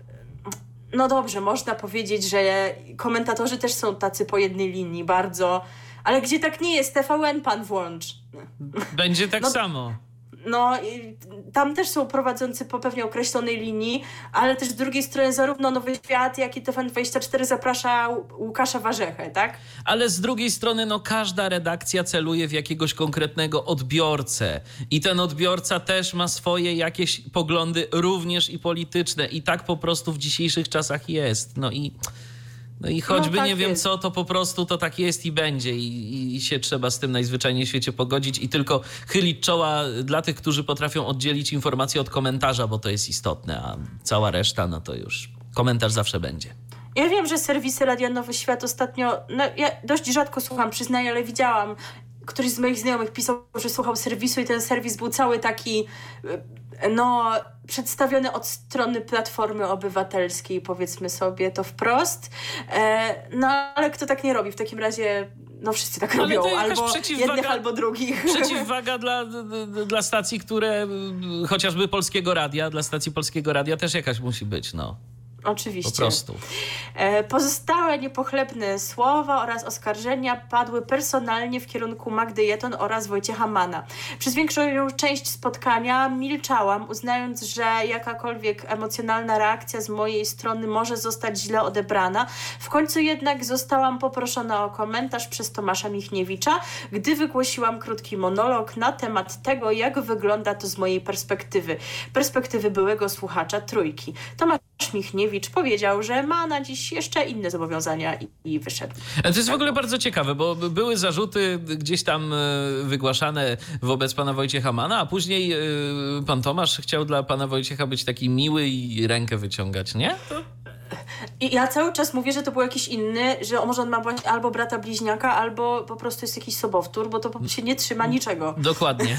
No dobrze, można powiedzieć, że komentatorzy też są tacy po jednej linii, bardzo... Ale gdzie tak nie jest, TVN pan włącz. będzie tak No- samo. No, tam też są prowadzący po pewnie określonej linii, ale też z drugiej strony zarówno Nowy Świat, jak i TVN24 zaprasza Łukasza Warzechę, tak? Ale z drugiej strony, no, każda redakcja celuje w jakiegoś konkretnego odbiorcę i ten odbiorca też ma swoje jakieś poglądy, również i polityczne i tak po prostu w dzisiejszych czasach jest. No i... No i choćby no tak nie wiem jest. co, to po prostu to tak jest i będzie I, i się trzeba z tym najzwyczajniej w świecie pogodzić i tylko chylić czoła dla tych, którzy potrafią oddzielić informację od komentarza, bo to jest istotne, a cała reszta, no to już komentarz zawsze będzie. Ja wiem, że serwisy Radia Nowy Świat ostatnio, no ja dość rzadko słucham, przyznaję, ale widziałam, któryś z moich znajomych pisał, że słuchał serwisu i ten serwis był cały taki no, przedstawione od strony Platformy Obywatelskiej, powiedzmy sobie to wprost. E, no, ale kto tak nie robi? W takim razie no wszyscy tak robią, albo jednych, albo drugich. Przeciwwaga dla, dla stacji, które, chociażby Polskiego Radia, dla stacji Polskiego Radia też jakaś musi być, no. Oczywiście. Po prostu. E, pozostałe niepochlebne słowa oraz oskarżenia padły personalnie w kierunku Magdy Jeton oraz Wojciecha Mana. Przez większą część spotkania milczałam, uznając, że jakakolwiek emocjonalna reakcja z mojej strony może zostać źle odebrana. W końcu jednak zostałam poproszona o komentarz przez Tomasza Michniewicza, gdy wygłosiłam krótki monolog na temat tego, jak wygląda to z mojej perspektywy. Perspektywy byłego słuchacza Trójki. Tomasz Michniewicz powiedział, że ma na dziś jeszcze inne zobowiązania i, i wyszedł. To jest w ogóle bardzo ciekawe, bo były zarzuty gdzieś tam e, wygłaszane wobec pana Wojciecha Mana, a później e, pan Tomasz chciał dla pana Wojciecha być taki miły i rękę wyciągać, nie? To... I ja cały czas mówię, że to był jakiś inny, że może on ma albo brata bliźniaka, albo po prostu jest jakiś sobowtór, bo to się nie trzyma niczego. Dokładnie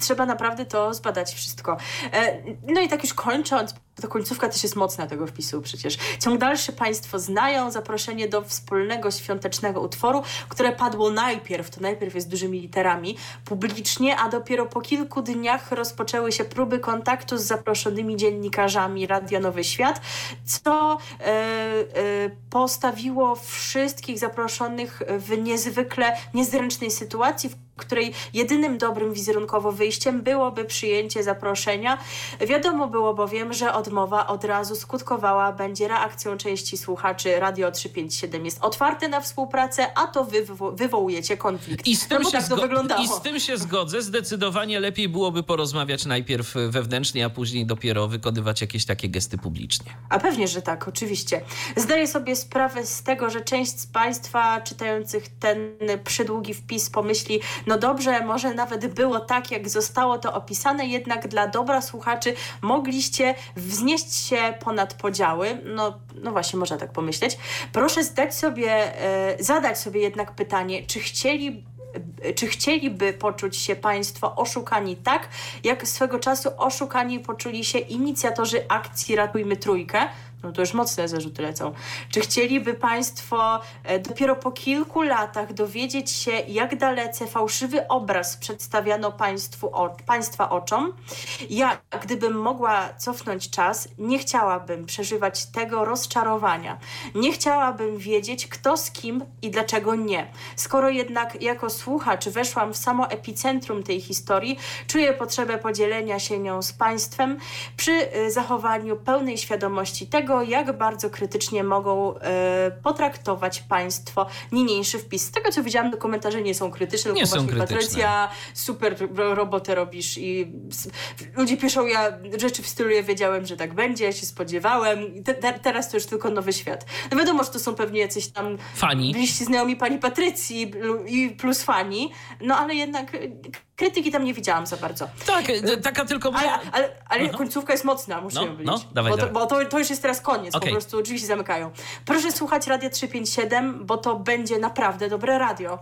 trzeba naprawdę to zbadać wszystko. E, no i tak już kończąc, ta końcówka też jest mocna tego wpisu przecież. Ciąg dalszy Państwo znają zaproszenie do wspólnego świątecznego utworu, które padło najpierw, to najpierw jest dużymi literami, publicznie, a dopiero po kilku dniach rozpoczęły się próby kontaktu z zaproszonymi dziennikarzami Radia Nowy Świat, co e, e, postawiło wszystkich zaproszonych w niezwykle niezręcznej sytuacji, w której jedynym dobrym wizerunkowo wyjściem byłoby przyjęcie zaproszenia. Wiadomo było bowiem, że odmowa od razu skutkowała będzie reakcją części słuchaczy. Radio 357 jest otwarte na współpracę, a to wy wywołujecie konflikt. I z, tym no, się tak to wyglądało. I z tym się zgodzę. Zdecydowanie lepiej byłoby porozmawiać najpierw wewnętrznie, a później dopiero wykonywać jakieś takie gesty publicznie. A pewnie, że tak, oczywiście. Zdaję sobie sprawę z tego, że część z Państwa czytających ten przydługi wpis pomyśli, no dobrze, może nawet było tak, jak zostało to opisane, jednak dla dobra słuchaczy mogliście wznieść się ponad podziały. No, no właśnie, można tak pomyśleć. Proszę zdać sobie, e, zadać sobie jednak pytanie, czy chcieli czy chcieliby poczuć się Państwo oszukani tak, jak swego czasu oszukani poczuli się inicjatorzy akcji Ratujmy Trójkę? No to już mocne zarzuty lecą. Czy chcieliby Państwo e, dopiero po kilku latach dowiedzieć się, jak dalece fałszywy obraz przedstawiano państwu, o, Państwa oczom? Ja, gdybym mogła cofnąć czas, nie chciałabym przeżywać tego rozczarowania. Nie chciałabym wiedzieć, kto z kim i dlaczego nie. Skoro jednak jako słuchacz weszłam w samo epicentrum tej historii, czuję potrzebę podzielenia się nią z Państwem przy e, zachowaniu pełnej świadomości tego, tego, jak bardzo krytycznie mogą e, potraktować państwo niniejszy wpis. Z tego, co widziałam, komentarze nie są krytyczne. Nie są krytyczne. Patrycja, super robotę robisz i ludzie piszą, ja rzeczy w stylu, ja wiedziałem, że tak będzie, ja się spodziewałem. Te, te, teraz to już tylko nowy świat. No wiadomo, że to są pewnie jacyś tam fani. bliżsi znajomi pani Patrycji i plus fani, no ale jednak krytyki tam nie widziałam za bardzo. Tak, e, taka tylko... Ale, ale, ale końcówka jest mocna, musimy no, być. No, dawaj, bo, to, bo to, to, już jest teraz koniec, okay. po prostu drzwi się zamykają. Proszę słuchać Radia 357, bo to będzie naprawdę dobre radio.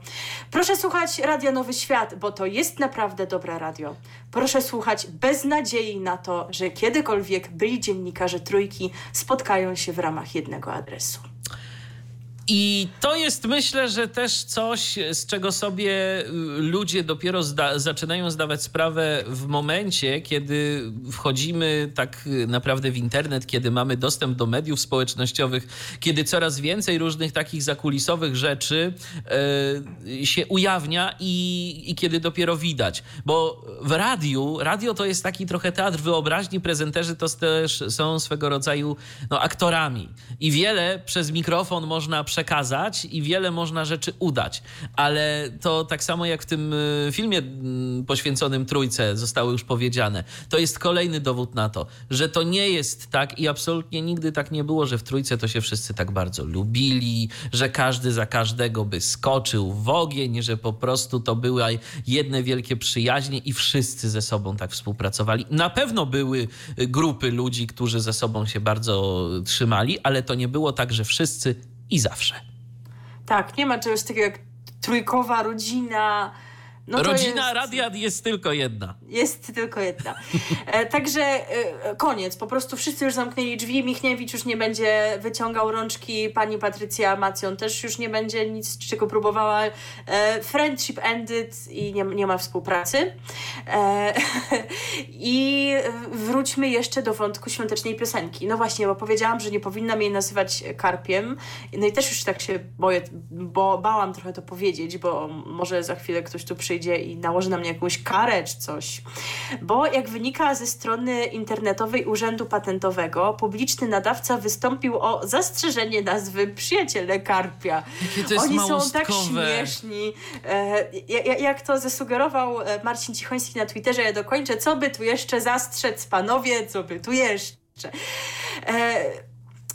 Proszę słuchać Radia Nowy Świat, bo to jest naprawdę dobre radio. Proszę słuchać bez nadziei na to, że kiedykolwiek byli dziennikarze Trójki spotkają się w ramach jednego adresu. I to jest myślę, że też coś, z czego sobie y, ludzie dopiero zda zaczynają zdawać sprawę w momencie, kiedy wchodzimy tak naprawdę w internet, kiedy mamy dostęp do mediów społecznościowych, kiedy coraz więcej różnych takich zakulisowych rzeczy y, się ujawnia i, i kiedy dopiero widać. Bo w radiu, radio to jest taki trochę teatr wyobraźni, prezenterzy to też są swego rodzaju no, aktorami. I wiele przez mikrofon można przekazać i wiele można rzeczy udać. Ale to tak samo jak w tym y, filmie mm, poświęconym Trójce zostało już powiedziane, to jest kolejny dowód na to, że to nie jest tak i absolutnie nigdy tak nie było, że w Trójce to się wszyscy tak bardzo lubili, że każdy za każdego by skoczył w ogień, że po prostu to były jedne wielkie przyjaźnie i wszyscy ze sobą tak współpracowali. Na pewno były grupy ludzi, którzy ze sobą się bardzo trzymali, ale to nie było tak, że wszyscy i zawsze. Tak, nie ma czegoś takiego jak trójkowa rodzina, no Rodzina jest, Radiat jest tylko jedna. Jest tylko jedna. E, także e, koniec. Po prostu wszyscy już zamknęli drzwi. Michniewicz już nie będzie wyciągał rączki. Pani Patrycja Macjon też już nie będzie nic, czego próbowała. E, friendship ended i nie, nie ma współpracy. E, I wróćmy jeszcze do wątku świątecznej piosenki. No właśnie, bo powiedziałam, że nie powinnam jej nazywać karpiem. No i też już tak się boję, bo bałam trochę to powiedzieć, bo może za chwilę ktoś tu przyjdzie przyjdzie i nałoży na mnie jakąś karę czy coś. Bo jak wynika ze strony internetowej Urzędu Patentowego, publiczny nadawca wystąpił o zastrzeżenie nazwy Przyjaciele Karpia. Oni są tak śmieszni. E, jak to zasugerował e, Marcin Cichoński na Twitterze, ja dokończę, co by tu jeszcze zastrzec, panowie, co by tu jeszcze. E,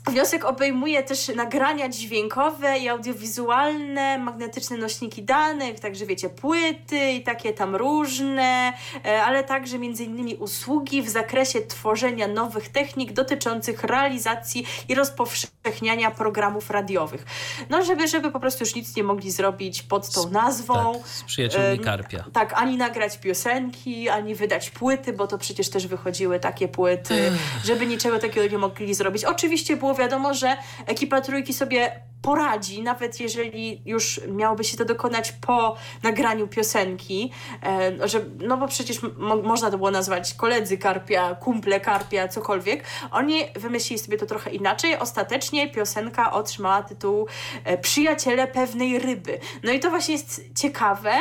Wniosek obejmuje też nagrania dźwiękowe i audiowizualne, magnetyczne nośniki danych, także wiecie, płyty i takie tam różne, e, ale także między innymi usługi w zakresie tworzenia nowych technik dotyczących realizacji i rozpowszechniania programów radiowych. No, żeby, żeby po prostu już nic nie mogli zrobić pod tą nazwą. Tak, z przyjaciółmi Karpia. Tak, ani nagrać piosenki, ani wydać płyty, bo to przecież też wychodziły takie płyty, żeby niczego takiego nie mogli zrobić. Oczywiście było wiadomo, że ekipa trójki sobie poradzi, nawet jeżeli już miałoby się to dokonać po nagraniu piosenki, e, że, no bo przecież mo można to było nazwać koledzy Karpia, kumple Karpia, cokolwiek. Oni wymyślili sobie to trochę inaczej. Ostatecznie piosenka otrzymała tytuł e, Przyjaciele pewnej ryby. No i to właśnie jest ciekawe.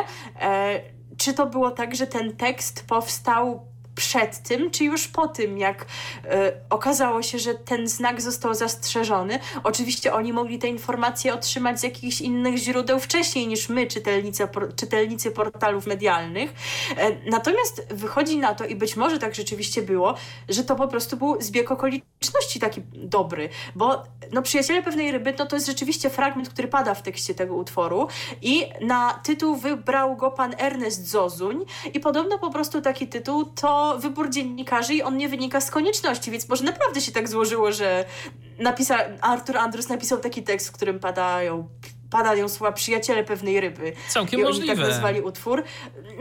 E, czy to było tak, że ten tekst powstał przed tym, czy już po tym, jak e, okazało się, że ten znak został zastrzeżony. Oczywiście oni mogli te informacje otrzymać z jakichś innych źródeł wcześniej niż my, czytelnicy, czytelnicy portalów medialnych. E, natomiast wychodzi na to, i być może tak rzeczywiście było, że to po prostu był zbieg okoliczności taki dobry, bo no, Przyjaciele pewnej ryby no, to jest rzeczywiście fragment, który pada w tekście tego utworu i na tytuł wybrał go pan Ernest Zozuń i podobno po prostu taki tytuł to wybór dziennikarzy i on nie wynika z konieczności, więc może naprawdę się tak złożyło, że napisa Arthur Andrus napisał taki tekst, w którym padają padają słowa przyjaciele pewnej ryby. Całkiem I możliwe. Oni tak nazwali utwór.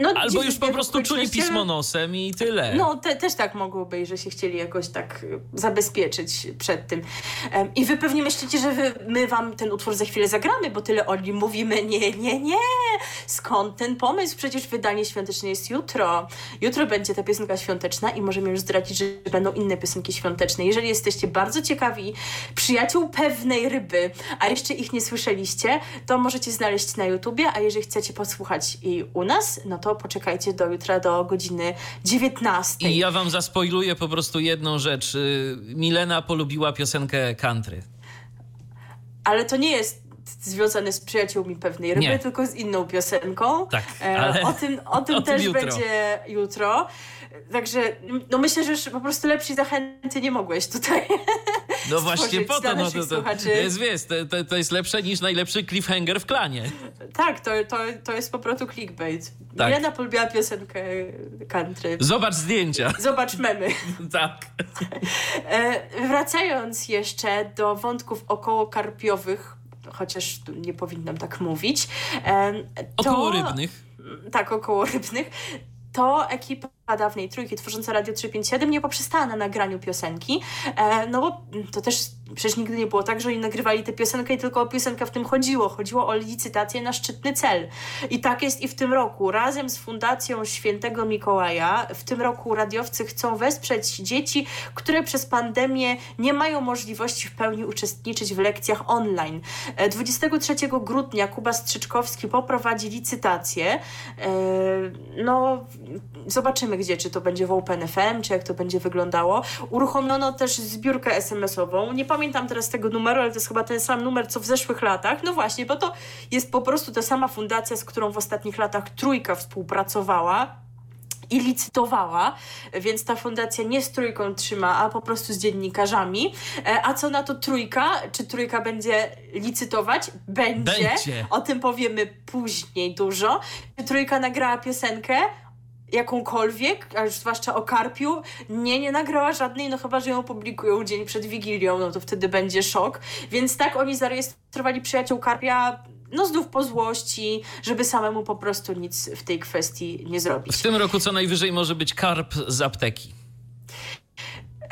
No, Albo już po prostu czuli pismo nosem i tyle. No, te, też tak mogło być, że się chcieli jakoś tak zabezpieczyć przed tym. Um, I wy pewnie myślicie, że wy, my wam ten utwór za chwilę zagramy, bo tyle o nim mówimy. Nie, nie, nie. Skąd ten pomysł? Przecież wydanie świąteczne jest jutro. Jutro będzie ta piosenka świąteczna i możemy już zdradzić, że będą inne piosenki świąteczne. Jeżeli jesteście bardzo ciekawi przyjaciół pewnej ryby, a jeszcze ich nie słyszeliście, to możecie znaleźć na YouTubie, a jeżeli chcecie posłuchać i u nas, no to poczekajcie do jutra do godziny 19. I ja wam zaspoiluję po prostu jedną rzecz. Y, Milena polubiła piosenkę country. Ale to nie jest związane z przyjaciółmi pewnej ryby, nie. tylko z inną piosenką. Tak, e, ale o tym, o tym o też tym będzie jutro. Także no myślę, że już po prostu lepszej zachęty nie mogłeś tutaj No właśnie po to, no to, to, to jest, wiesz, to, to jest lepsze niż najlepszy cliffhanger w klanie. Tak, to, to, to jest po prostu clickbait. Tak. Milena polubiła piosenkę country. Zobacz zdjęcia. Zobacz memy. tak. E, wracając jeszcze do wątków około karpiowych, chociaż nie powinnam tak mówić. E, to, około rybnych. Tak, około rybnych to ekipa dawnej trójki tworząca Radio 357 nie poprzestała na nagraniu piosenki, e, no bo to też Przecież nigdy nie było tak, że oni nagrywali tę piosenkę i tylko o piosenkę w tym chodziło. Chodziło o licytację na szczytny cel. I tak jest i w tym roku. Razem z Fundacją Świętego Mikołaja w tym roku radiowcy chcą wesprzeć dzieci, które przez pandemię nie mają możliwości w pełni uczestniczyć w lekcjach online. 23 e, grudnia Kuba Strzyczkowski poprowadzi licytację. E, no, zobaczymy gdzie, czy to będzie w OpenFM, czy jak to będzie wyglądało. Uruchomiono też zbiórkę SMS-ową. Nie pamiętam teraz tego numeru, ale to jest chyba ten sam numer, co w zeszłych latach. No właśnie, bo to jest po prostu ta sama fundacja, z którą w ostatnich latach Trójka współpracowała i licytowała, więc ta fundacja nie z trójką trzyma, a po prostu z dziennikarzami. E, a co na to trójka? Czy trójka będzie licytować? Będzie. będzie. O tym powiemy później dużo. Trójka nagrała piosenkę jakąkolwiek, a już zwłaszcza o Karpiu, nie, nie nagrała żadnej, no chyba, że ją publikują dzień przed Wigilią, no to wtedy będzie szok. Więc tak oni zarejestrowali przyjaciół Karpia no znów po złości, żeby samemu po prostu nic w tej kwestii nie zrobić. W tym roku co najwyżej może być karp z apteki.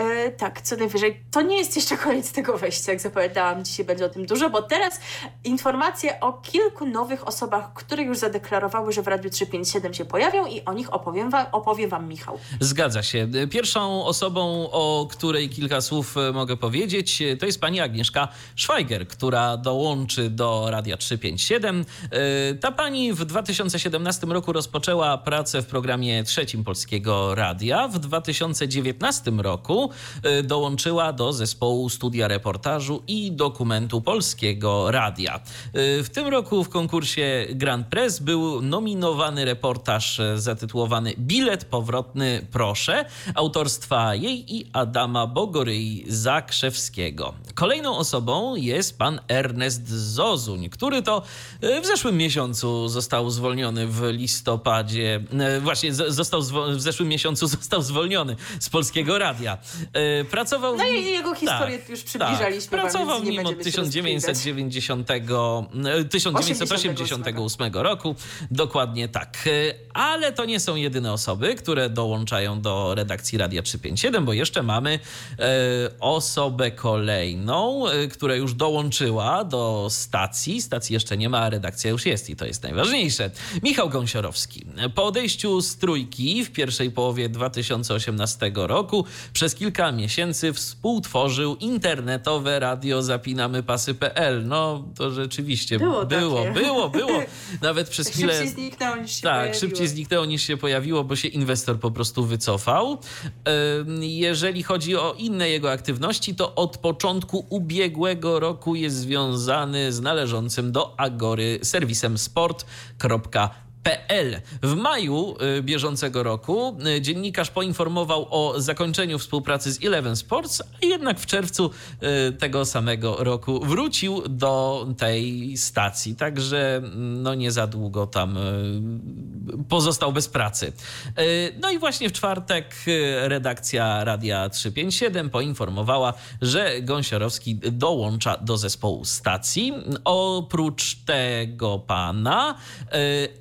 E, tak, co najwyżej. To nie jest jeszcze koniec tego wejścia, jak zapowiadałam. Dzisiaj będzie o tym dużo, bo teraz informacje o kilku nowych osobach, które już zadeklarowały, że w Radiu 357 się pojawią i o nich opowiem wam, opowie wam Michał. Zgadza się. Pierwszą osobą, o której kilka słów e, mogę powiedzieć, e, to jest pani Agnieszka Szwajger, która dołączy do Radia 357. Ta pani w 2017 roku rozpoczęła pracę w programie trzecim Polskiego Radia. W 2019 roku Y, dołączyła do zespołu studia reportażu i dokumentu Polskiego Radia. Y, w tym roku w konkursie Grand Press był nominowany reportaż zatytułowany Bilet powrotny proszę autorstwa jej i Adama Bogoryi Zakrzewskiego. Kolejną osobą jest pan Ernest Zozuń, który to y, w zeszłym miesiącu został zwolniony w listopadzie, właśnie został w zeszłym miesiącu został zwolniony z Polskiego Radia. E, pracował... No i jego historię tak, już przybliżaliśmy. Tak. Pracował nim od 1990, 1988 roku. Dokładnie tak. E, ale to nie są jedyne osoby, które dołączają do redakcji Radia 357, bo jeszcze mamy e, osobę kolejną, która już dołączyła do stacji. Stacji jeszcze nie ma, a redakcja już jest i to jest najważniejsze. Michał Gąsiorowski. Po odejściu z trójki w pierwszej połowie 2018 roku przez kilka miesięcy współtworzył internetowe radio zapinamypasy.pl. No to rzeczywiście było, było, było, było. Nawet przez chwilę. Szybciej zniknęło niż się Tak, pojawiło. szybciej zniknęło niż się pojawiło, bo się inwestor po prostu wycofał. Jeżeli chodzi o inne jego aktywności, to od początku ubiegłego roku jest związany z należącym do Agory serwisem sport.pl PL. W maju y, bieżącego roku y, dziennikarz poinformował o zakończeniu współpracy z Eleven Sports, a jednak w czerwcu y, tego samego roku wrócił do tej stacji. Także mm, no nie za długo tam pozostał bez pracy. No i właśnie w czwartek redakcja Radia 357 poinformowała, że Gąsiorowski dołącza do zespołu stacji. Oprócz tego pana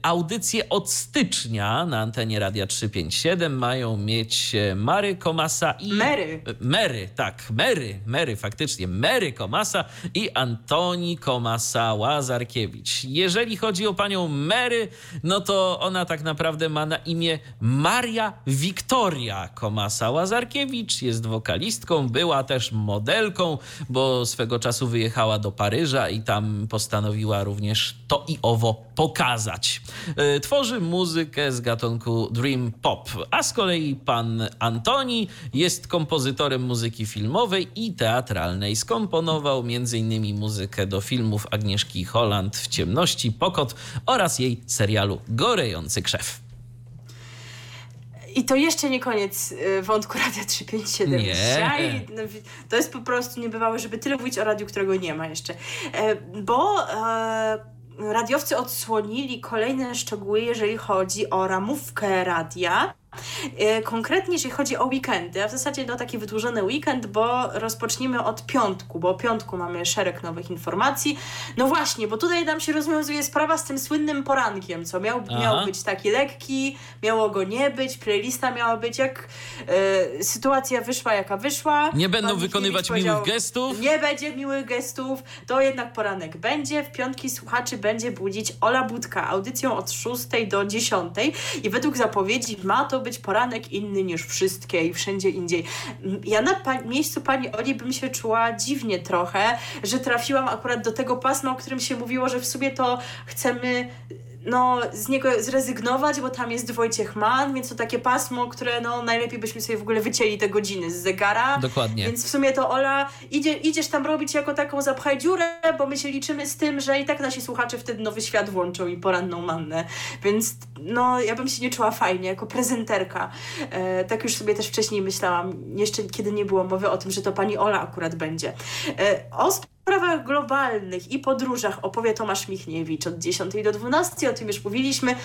audycja audycje od stycznia na antenie Radia 357 mają mieć e, Mary Komasa i... Mary. Mary, tak, Mary, Mary, faktycznie, Mary Komasa i Antoni Komasa-Łazarkiewicz. Jeżeli chodzi o panią Mary, no to ona tak naprawdę ma na imię Maria Wiktoria Komasa-Łazarkiewicz. Jest wokalistką, była też modelką, bo swego czasu wyjechała do Paryża i tam postanowiła również to i owo pokazać. E, tworzy muzykę z gatunku dream pop, a z kolei pan Antoni jest kompozytorem muzyki filmowej i teatralnej. Skomponował m.in. muzykę do filmów Agnieszki Holland w ciemności pokot oraz jej serialu Gorejący krzew. I to jeszcze nie koniec e, wątku Radia 357. Nie. Dzisiaj no, to jest po prostu niebywałe, żeby tyle mówić o radiu, którego nie ma jeszcze. E, bo radiowcy odsłonili kolejne szczegóły, jeżeli chodzi o ramówkę radia. E, konkretnie, jeśli chodzi o weekendy, a w zasadzie no, taki wydłużony weekend, bo rozpoczniemy od piątku, bo o piątku mamy szereg nowych informacji. No właśnie, bo tutaj nam się rozwiązuje sprawa z tym słynnym porankiem, co miał, miał być taki lekki, miało go nie być, playlista miała być jak e, sytuacja wyszła, jaka wyszła. Nie będą wykonywać miłych gestów. Nie będzie miłych gestów, to jednak poranek będzie. W piątki słuchaczy będzie budzić Ola Budka, audycją od 6 do 10 i według zapowiedzi ma to być poranek inny niż wszystkie i wszędzie indziej. Ja na pa miejscu pani Oli bym się czuła dziwnie trochę, że trafiłam akurat do tego pasma, o którym się mówiło, że w sumie to chcemy no, z niego zrezygnować, bo tam jest Wojciech Mann, więc to takie pasmo, które no, najlepiej byśmy sobie w ogóle wycięli te godziny z zegara. Dokładnie. Więc w sumie to Ola, idzie, idziesz tam robić jako taką zapchaj dziurę, bo my się liczymy z tym, że i tak nasi słuchacze wtedy nowy świat włączą i poranną mannę. Więc no, ja bym się nie czuła fajnie, jako prezenterka. E, tak już sobie też wcześniej myślałam, jeszcze kiedy nie było mowy o tym, że to pani Ola akurat będzie. E, o sprawach globalnych i podróżach opowie Tomasz Michniewicz od 10 do 12, o tym już mówiliśmy.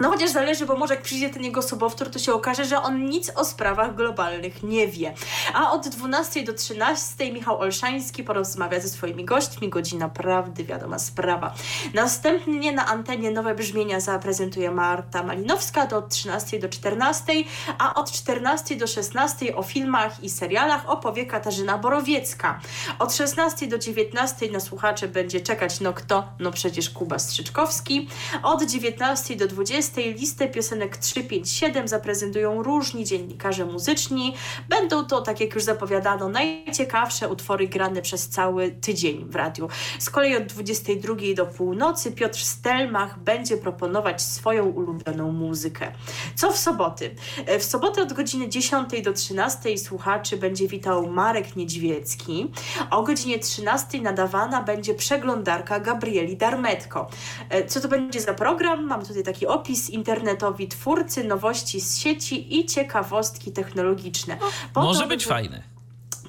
No chociaż zależy, bo może jak przyjdzie ten jego sobowtór, to się okaże, że on nic o sprawach globalnych nie wie. A od 12 do 13 Michał Olszański porozmawia ze swoimi gośćmi. Godzina prawdy, wiadoma sprawa. Następnie na antenie nowe brzmienia zaprezentuje Marta Malinowska do 13 do 14, a od 14 do 16 o filmach i serialach opowie Katarzyna Borowiecka. Od 16 do 19 na słuchacze będzie czekać no kto? No przecież Kuba Strzyczkowski. Od 19 do 20 tej listę piosenek 357 zaprezentują różni dziennikarze muzyczni. Będą to, tak jak już zapowiadano, najciekawsze utwory grane przez cały tydzień w radiu. Z kolei od 22 do północy Piotr Stelmach będzie proponować swoją ulubioną muzykę. Co w soboty? E, w sobotę od godziny 10 do 13 słuchaczy będzie witał Marek Niedźwiecki. O godzinie 13 nadawana będzie przeglądarka Gabrieli Darmetko. E, co to będzie za program? Mam tutaj taki opis opis internetowi twórcy, nowości z sieci i ciekawostki technologiczne. Po Może to, być by... fajne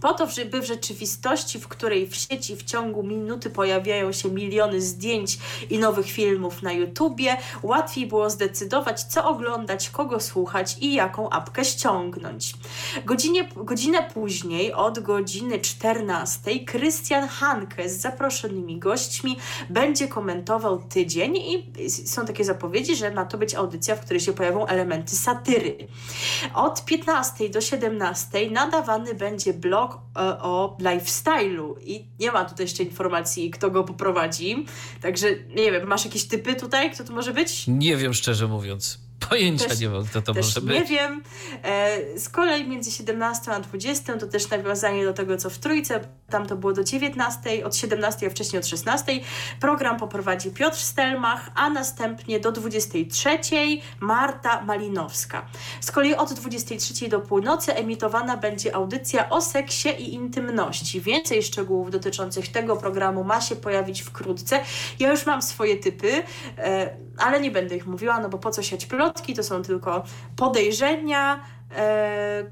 po to, żeby w rzeczywistości, w której w sieci w ciągu minuty pojawiają się miliony zdjęć i nowych filmów na YouTubie, łatwiej było zdecydować, co oglądać, kogo słuchać i jaką apkę ściągnąć. Godzinie, godzinę później, od godziny 14, Krystian Hanke z zaproszonymi gośćmi będzie komentował tydzień i są takie zapowiedzi, że ma to być audycja, w której się pojawią elementy satyry. Od 15 do 17 nadawany będzie E, o lifestyle'u i nie ma tutaj jeszcze informacji, kto go poprowadzi. Także nie wiem, masz jakieś typy tutaj, kto to może być? Nie wiem, szczerze mówiąc. Pojęcia też, nie mam, kto to może być. Nie wiem. E, z kolei między 17 a 20 to też nawiązanie do tego, co w trójce. Tam to było do 19, od 17, a wcześniej od 16. Program poprowadzi Piotr Stelmach, a następnie do 23 Marta Malinowska. Z kolei od 23 do północy emitowana będzie audycja o seksie i intymności. Więcej szczegółów dotyczących tego programu ma się pojawić wkrótce. Ja już mam swoje typy, e, ale nie będę ich mówiła, no bo po co siać plot plotki, to są tylko podejrzenia,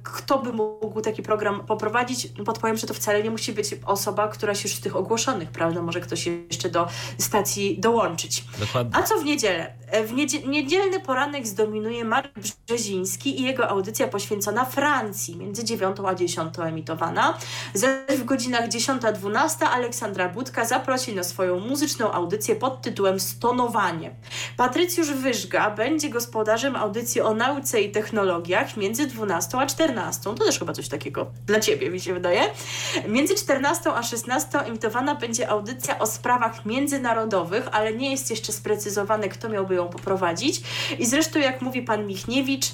kto by mógł taki program poprowadzić? Podpowiem, że to wcale nie musi być osoba, która się już z tych ogłoszonych, prawda? Może ktoś jeszcze do stacji dołączyć. Dokładnie. A co w niedzielę? E, w niedzie niedzielny poranek zdominuje Marek Brzeziński i jego audycja poświęcona Francji, między 9 a 10 emitowana. Zaś w godzinach 10-12 Aleksandra Budka zaprosi na swoją muzyczną audycję pod tytułem Stonowanie. Patrycjusz Wyżga będzie gospodarzem audycji o nauce i technologiach między 12 a 14. To też chyba coś takiego dla Ciebie, mi się wydaje. Między 14 a 16 emitowana będzie audycja o sprawach międzynarodowych, ale nie jest jeszcze sprecyzowane, kto miałby ją poprowadzić. I zresztą, jak mówi pan Michniewicz,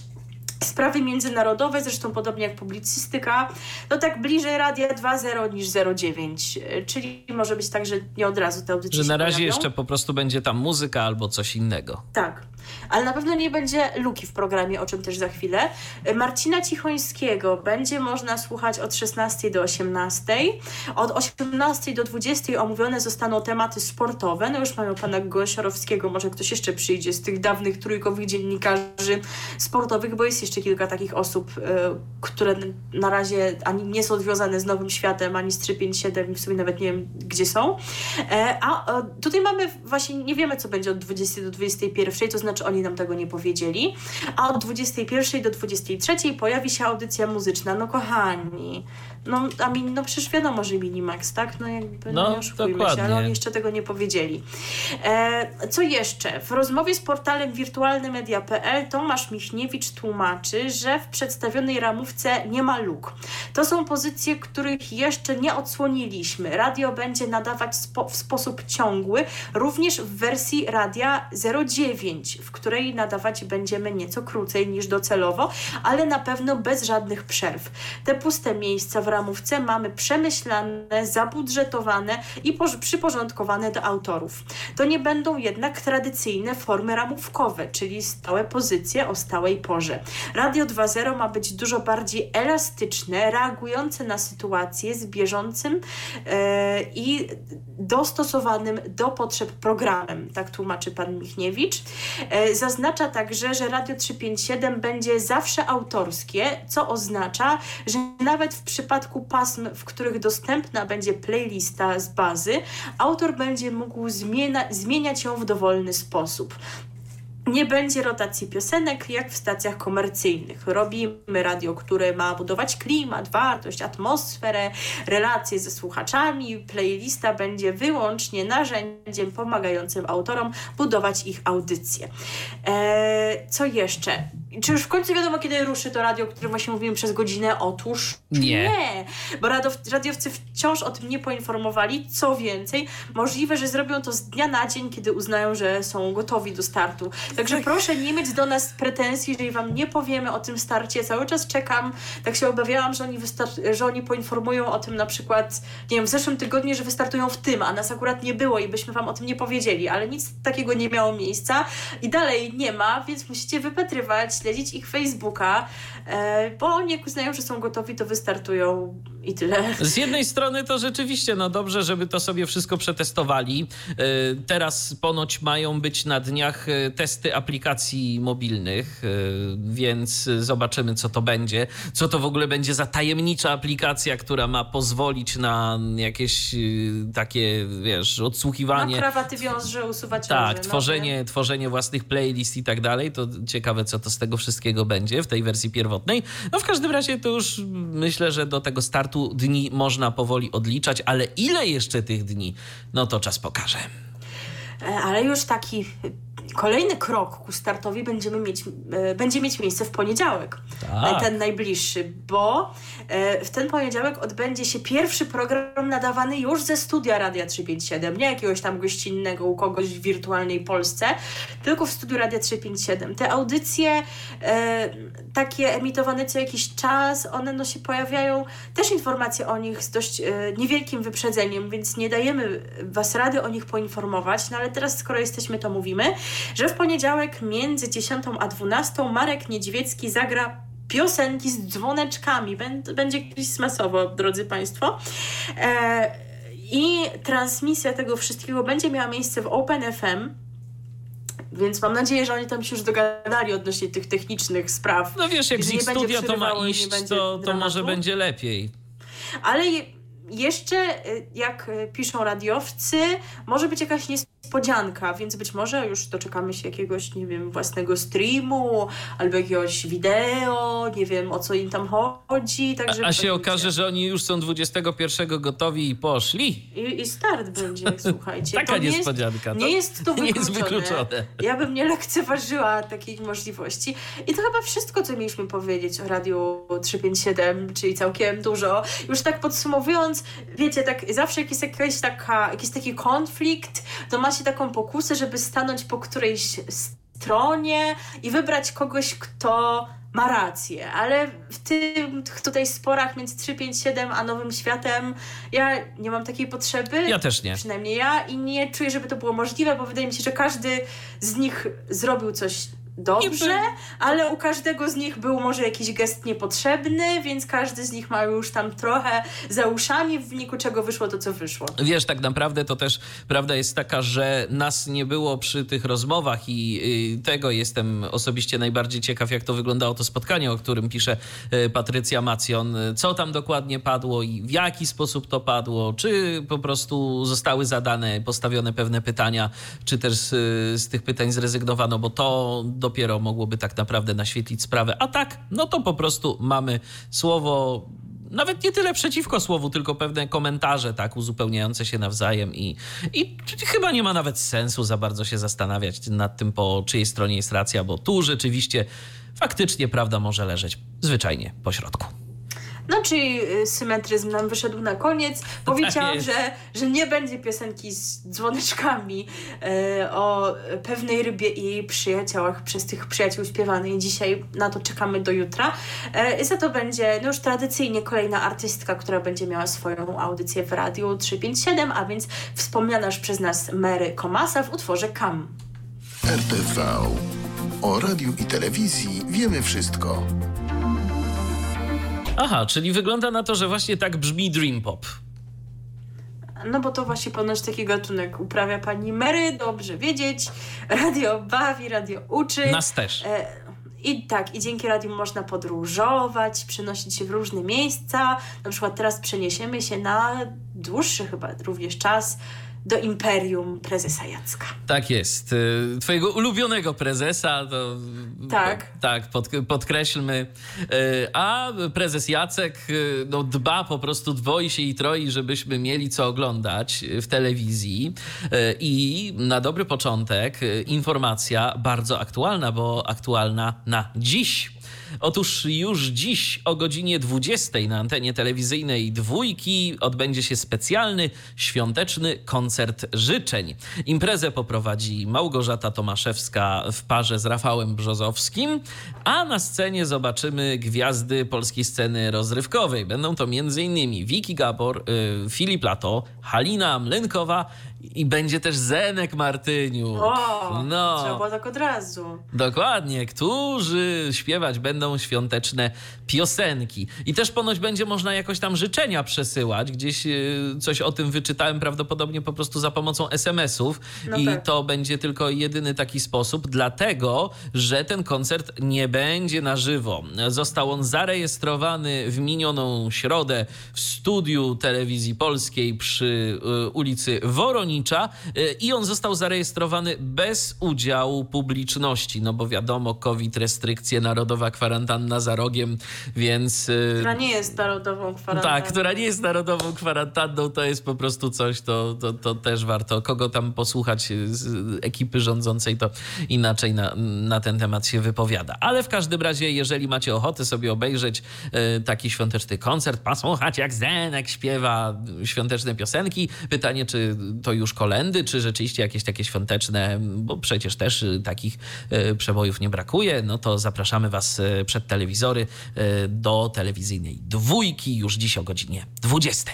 Sprawy międzynarodowe, zresztą podobnie jak publicystyka, no tak bliżej Radia 2.0 niż 0.9, czyli może być tak, że nie od razu te audycje Że na razie pojawią. jeszcze po prostu będzie tam muzyka albo coś innego. Tak ale na pewno nie będzie luki w programie, o czym też za chwilę. Marcina Cichońskiego będzie można słuchać od 16 do 18. Od 18 do 20 omówione zostaną tematy sportowe. No już mamy pana Gosiorowskiego, może ktoś jeszcze przyjdzie z tych dawnych trójkowych dziennikarzy sportowych, bo jest jeszcze kilka takich osób, y, które na razie ani nie są związane z Nowym Światem, ani z 357 i w sumie nawet nie wiem, gdzie są. E, a tutaj mamy właśnie, nie wiemy, co będzie od 20 do 21, to znaczy czy oni nam tego nie powiedzieli. A od 21 do 23 pojawi się audycja muzyczna. No kochani, no, a mi, no przecież wiadomo, że Minimax, tak? No jakby no, No, nie oszukujmy dokładnie. się, ale oni jeszcze tego nie powiedzieli. E, co jeszcze? W rozmowie z portalem wirtualnymedia.pl Tomasz Michniewicz tłumaczy, że w przedstawionej ramówce nie ma luk. To są pozycje, których jeszcze nie odsłoniliśmy. Radio będzie nadawać spo, w sposób ciągły, również w wersji radia 09, w której nadawać będziemy nieco krócej niż docelowo, ale na pewno bez żadnych przerw. Te puste miejsca w ramówce mamy przemyślane, zabudżetowane i przyporządkowane do autorów. To nie będą jednak tradycyjne formy ramówkowe, czyli stałe pozycje o stałej porze. Radio 2.0 ma być dużo bardziej elastyczne, reagujące na sytuację z bieżącym e, i dostosowanym do potrzeb programem, tak tłumaczy pan Michniewicz. E, zaznacza także, że Radio 357 będzie zawsze autorskie, co oznacza, że nawet w przypadku pasm, w których dostępna będzie playlista z bazy, autor będzie mógł zmiena- zmieniać ją w dowolny sposób. Nie będzie rotacji piosenek jak w stacjach komercyjnych. Robimy radio, które ma budować klimat, wartość, atmosferę, relacje ze słuchaczami. Playlista będzie wyłącznie narzędziem pomagającym autorom budować ich audycje. Eee, co jeszcze? Czy już w końcu wiadomo, kiedy ruszy to radio, o którym właśnie mówiłem przez godzinę? Otóż Nie. nie, bo radow, radiowcy wciąż o tym nie poinformowali. Co więcej, możliwe, że zrobią to z dnia na dzień, kiedy uznają, że są gotowi do startu. Także proszę nie mieć do nas pretensji, jeżeli wam nie powiemy o tym starcie. Cały czas czekam. Tak się obawiałam, że oni, wystar- że oni poinformują o tym na przykład, nie wiem, w zeszłym tygodniu, że wystartują w tym, a nas akurat nie było i byśmy wam o tym nie powiedzieli, ale nic takiego nie miało miejsca i dalej nie ma, więc musicie wypatrywać, śledzić ich Facebooka, e, bo oni jak uznają, że są gotowi, to wystartują i tyle. Z jednej strony to rzeczywiście, no dobrze, żeby to sobie wszystko przetestowali. Yy, Teraz ponoć mają być na dniach yy, testy aplikacji mobilnych, yy, więc zobaczymy, co to będzie. Co to w ogóle będzie za tajemnicza aplikacja, która ma pozwolić na jakieś takie, wiesz, No, odsłuchiwanie. krawaty wiąże, usuwać Tak, róże, no, tworzenie, tworzenie własnych playlist i tak dalej. To ciekawe, co to z tego wszystkiego będzie w tej wersji pierwotnej. No w każdym razie to już myślę, że do tego startu dni można powoli odliczać, ale ile jeszcze tych dni, no to czas pokaże. E, Ale już taki e, kolejny krok ku startowi będziemy mieć, e, będzie mieć miejsce w poniedziałek. Tak. Ten najbliższy, bo w ten poniedziałek odbędzie się pierwszy program nadawany już ze studia Radia 357, nie jakiegoś tam gościnnego u kogoś w wirtualnej Polsce, tylko w studiu Radia 357. Te audycje takie emitowane co jakiś czas, one no się pojawiają, też informacje o nich z dość niewielkim wyprzedzeniem, więc nie dajemy Was rady o nich poinformować, no ale teraz skoro jesteśmy, to mówimy, że w poniedziałek między 10 a 12 Marek Niedźwiecki zagra piosenki z dzwoneczkami. Bę- Będzie Christmasowo, drodzy Państwo. E, I transmisja tego wszystkiego będzie miała miejsce w Open FM. Więc mam nadzieję, że oni tam się już dogadali odnośnie tych technicznych spraw. No wiesz, jak z ich studia to ma iść, to, to może będzie lepiej. Ale je, jeszcze, y, jak y, piszą radiowcy, może być jakaś niespodzianka, więc być może już doczekamy się jakiegoś, nie wiem, własnego streamu albo jakiegoś wideo, nie wiem o co im tam chodzi. Także A, a się okaże, że oni już są 21 gotowi i poszli. I, I start będzie, słuchajcie. Taka To nie jest- niespodzianka. Nie to jest to nie jest wykluczone. wykluczone. Ja bym nie lekceważyła takiej możliwości. I to chyba wszystko, co mieliśmy powiedzieć o Radiu 357, czyli całkiem dużo. Już tak podsumowując, wiecie, tak zawsze jak jest jakaś taka, jakiś taki konflikt, to macie taką pokusę, żeby stanąć po którejś stronie i wybrać kogoś, kto ma rację, ale w tych tutaj sporach między 357 a Nowym Światem ja nie mam takiej potrzeby. Ja też nie. Przynajmniej ja i nie czuję, żeby to było możliwe, bo wydaje mi się, że każdy z nich zrobił coś dobrze, ale u każdego z nich był może jakiś gest niepotrzebny, więc każdy z nich ma już tam trochę za uszami, w wyniku czego wyszło to, co wyszło. Wiesz, tak naprawdę to też prawda jest taka, że nas nie było przy tych rozmowach i tego jestem osobiście najbardziej ciekaw, jak to wyglądało to spotkanie, o którym pisze y, Patrycja Macjon. Co tam dokładnie padło i w jaki sposób to padło, czy po prostu zostały zadane, postawione pewne pytania, czy też z, z tych pytań zrezygnowano, bo to dopiero mogłoby tak naprawdę naświetlić sprawę. A tak, no to po prostu mamy słowo nawet nie tyle przeciwko słowu, tylko pewne komentarze, tak, uzupełniające się nawzajem i, i chyba nie ma nawet sensu za bardzo się zastanawiać nad tym, po czyjej stronie jest racja, bo tu rzeczywiście faktycznie prawda może leżeć zwyczajnie po środku. No, czyli y, symetryzm nam wyszedł na koniec. Powiedziałam, tak że, że nie będzie piosenki z dzwoneczkami e, o pewnej rybie i jej przyjaciołach przez tych przyjaciół śpiewanej. Dzisiaj na to czekamy do jutra. E, za to będzie no już tradycyjnie kolejna artystka, która będzie miała swoją audycję w Radiu 357, a więc wspomniana już przez nas Mary Komasa w utworze Kam. RTV. O radiu i telewizji wiemy wszystko. Aha, czyli wygląda na to, że właśnie tak brzmi Dream Pop. No bo to właśnie ponoć taki gatunek uprawia pani Mary, dobrze wiedzieć. Radio bawi, radio uczy. Nas też. E, I tak, i dzięki radiu można podróżować, przenosić się w różne miejsca. Na przykład teraz przeniesiemy się na dłuższy chyba również czas do imperium prezesa Jacka. Tak jest. Y, twojego ulubionego prezesa, to tak, tak pod, podkreślmy. Y, a prezes Jacek y, no, dba po prostu, dwoi się i troi, żebyśmy mieli co oglądać w telewizji. I na dobry początek informacja bardzo aktualna, bo aktualna na dziś. Otóż już dziś o godzinie 20 na antenie telewizyjnej dwójki odbędzie się specjalny świąteczny koncert życzeń. Imprezę poprowadzi Małgorzata Tomaszewska w parze z Rafałem Brzozowskim, a na scenie zobaczymy gwiazdy polskiej sceny rozrywkowej. Będą to m.in. Wiki Gabor, y, Filip Lato, Halina Mlynkowa i będzie też Zenek Martyniuk. O, no. trzeba było tak od razu. Dokładnie, którzy śpiewać będą świąteczne piosenki. I też ponoć będzie można jakoś tam życzenia przesyłać. Gdzieś y, coś o tym wyczytałem prawdopodobnie po prostu za pomocą SMS-ów. No I tak. to będzie tylko jedyny taki sposób, dlatego, że ten koncert nie będzie na żywo. Został on zarejestrowany w minioną środę w studiu telewizji polskiej przy y, ulicy Woronicza Y, i on został zarejestrowany bez udziału publiczności, no bo wiadomo, COVID, restrykcje, narodowa kwarantanna za rogiem, więc... Y, która nie jest narodową kwarantanną. Tak, która nie jest narodową kwarantanną, to jest po prostu coś, to, to, to też warto. Kogo tam posłuchać z ekipy rządzącej, to inaczej na, na ten temat się wypowiada. Ale w każdym razie, jeżeli macie ochotę sobie obejrzeć y, taki świąteczny koncert, posłuchać jak Zenek śpiewa świąteczne piosenki, pytanie, czy to już kolendy, czy rzeczywiście jakieś takie świąteczne, bo przecież też y, takich y, przebojów nie brakuje, no to zapraszamy Was y, przed telewizory do telewizyjnej dwójki już dziś o godzinie 20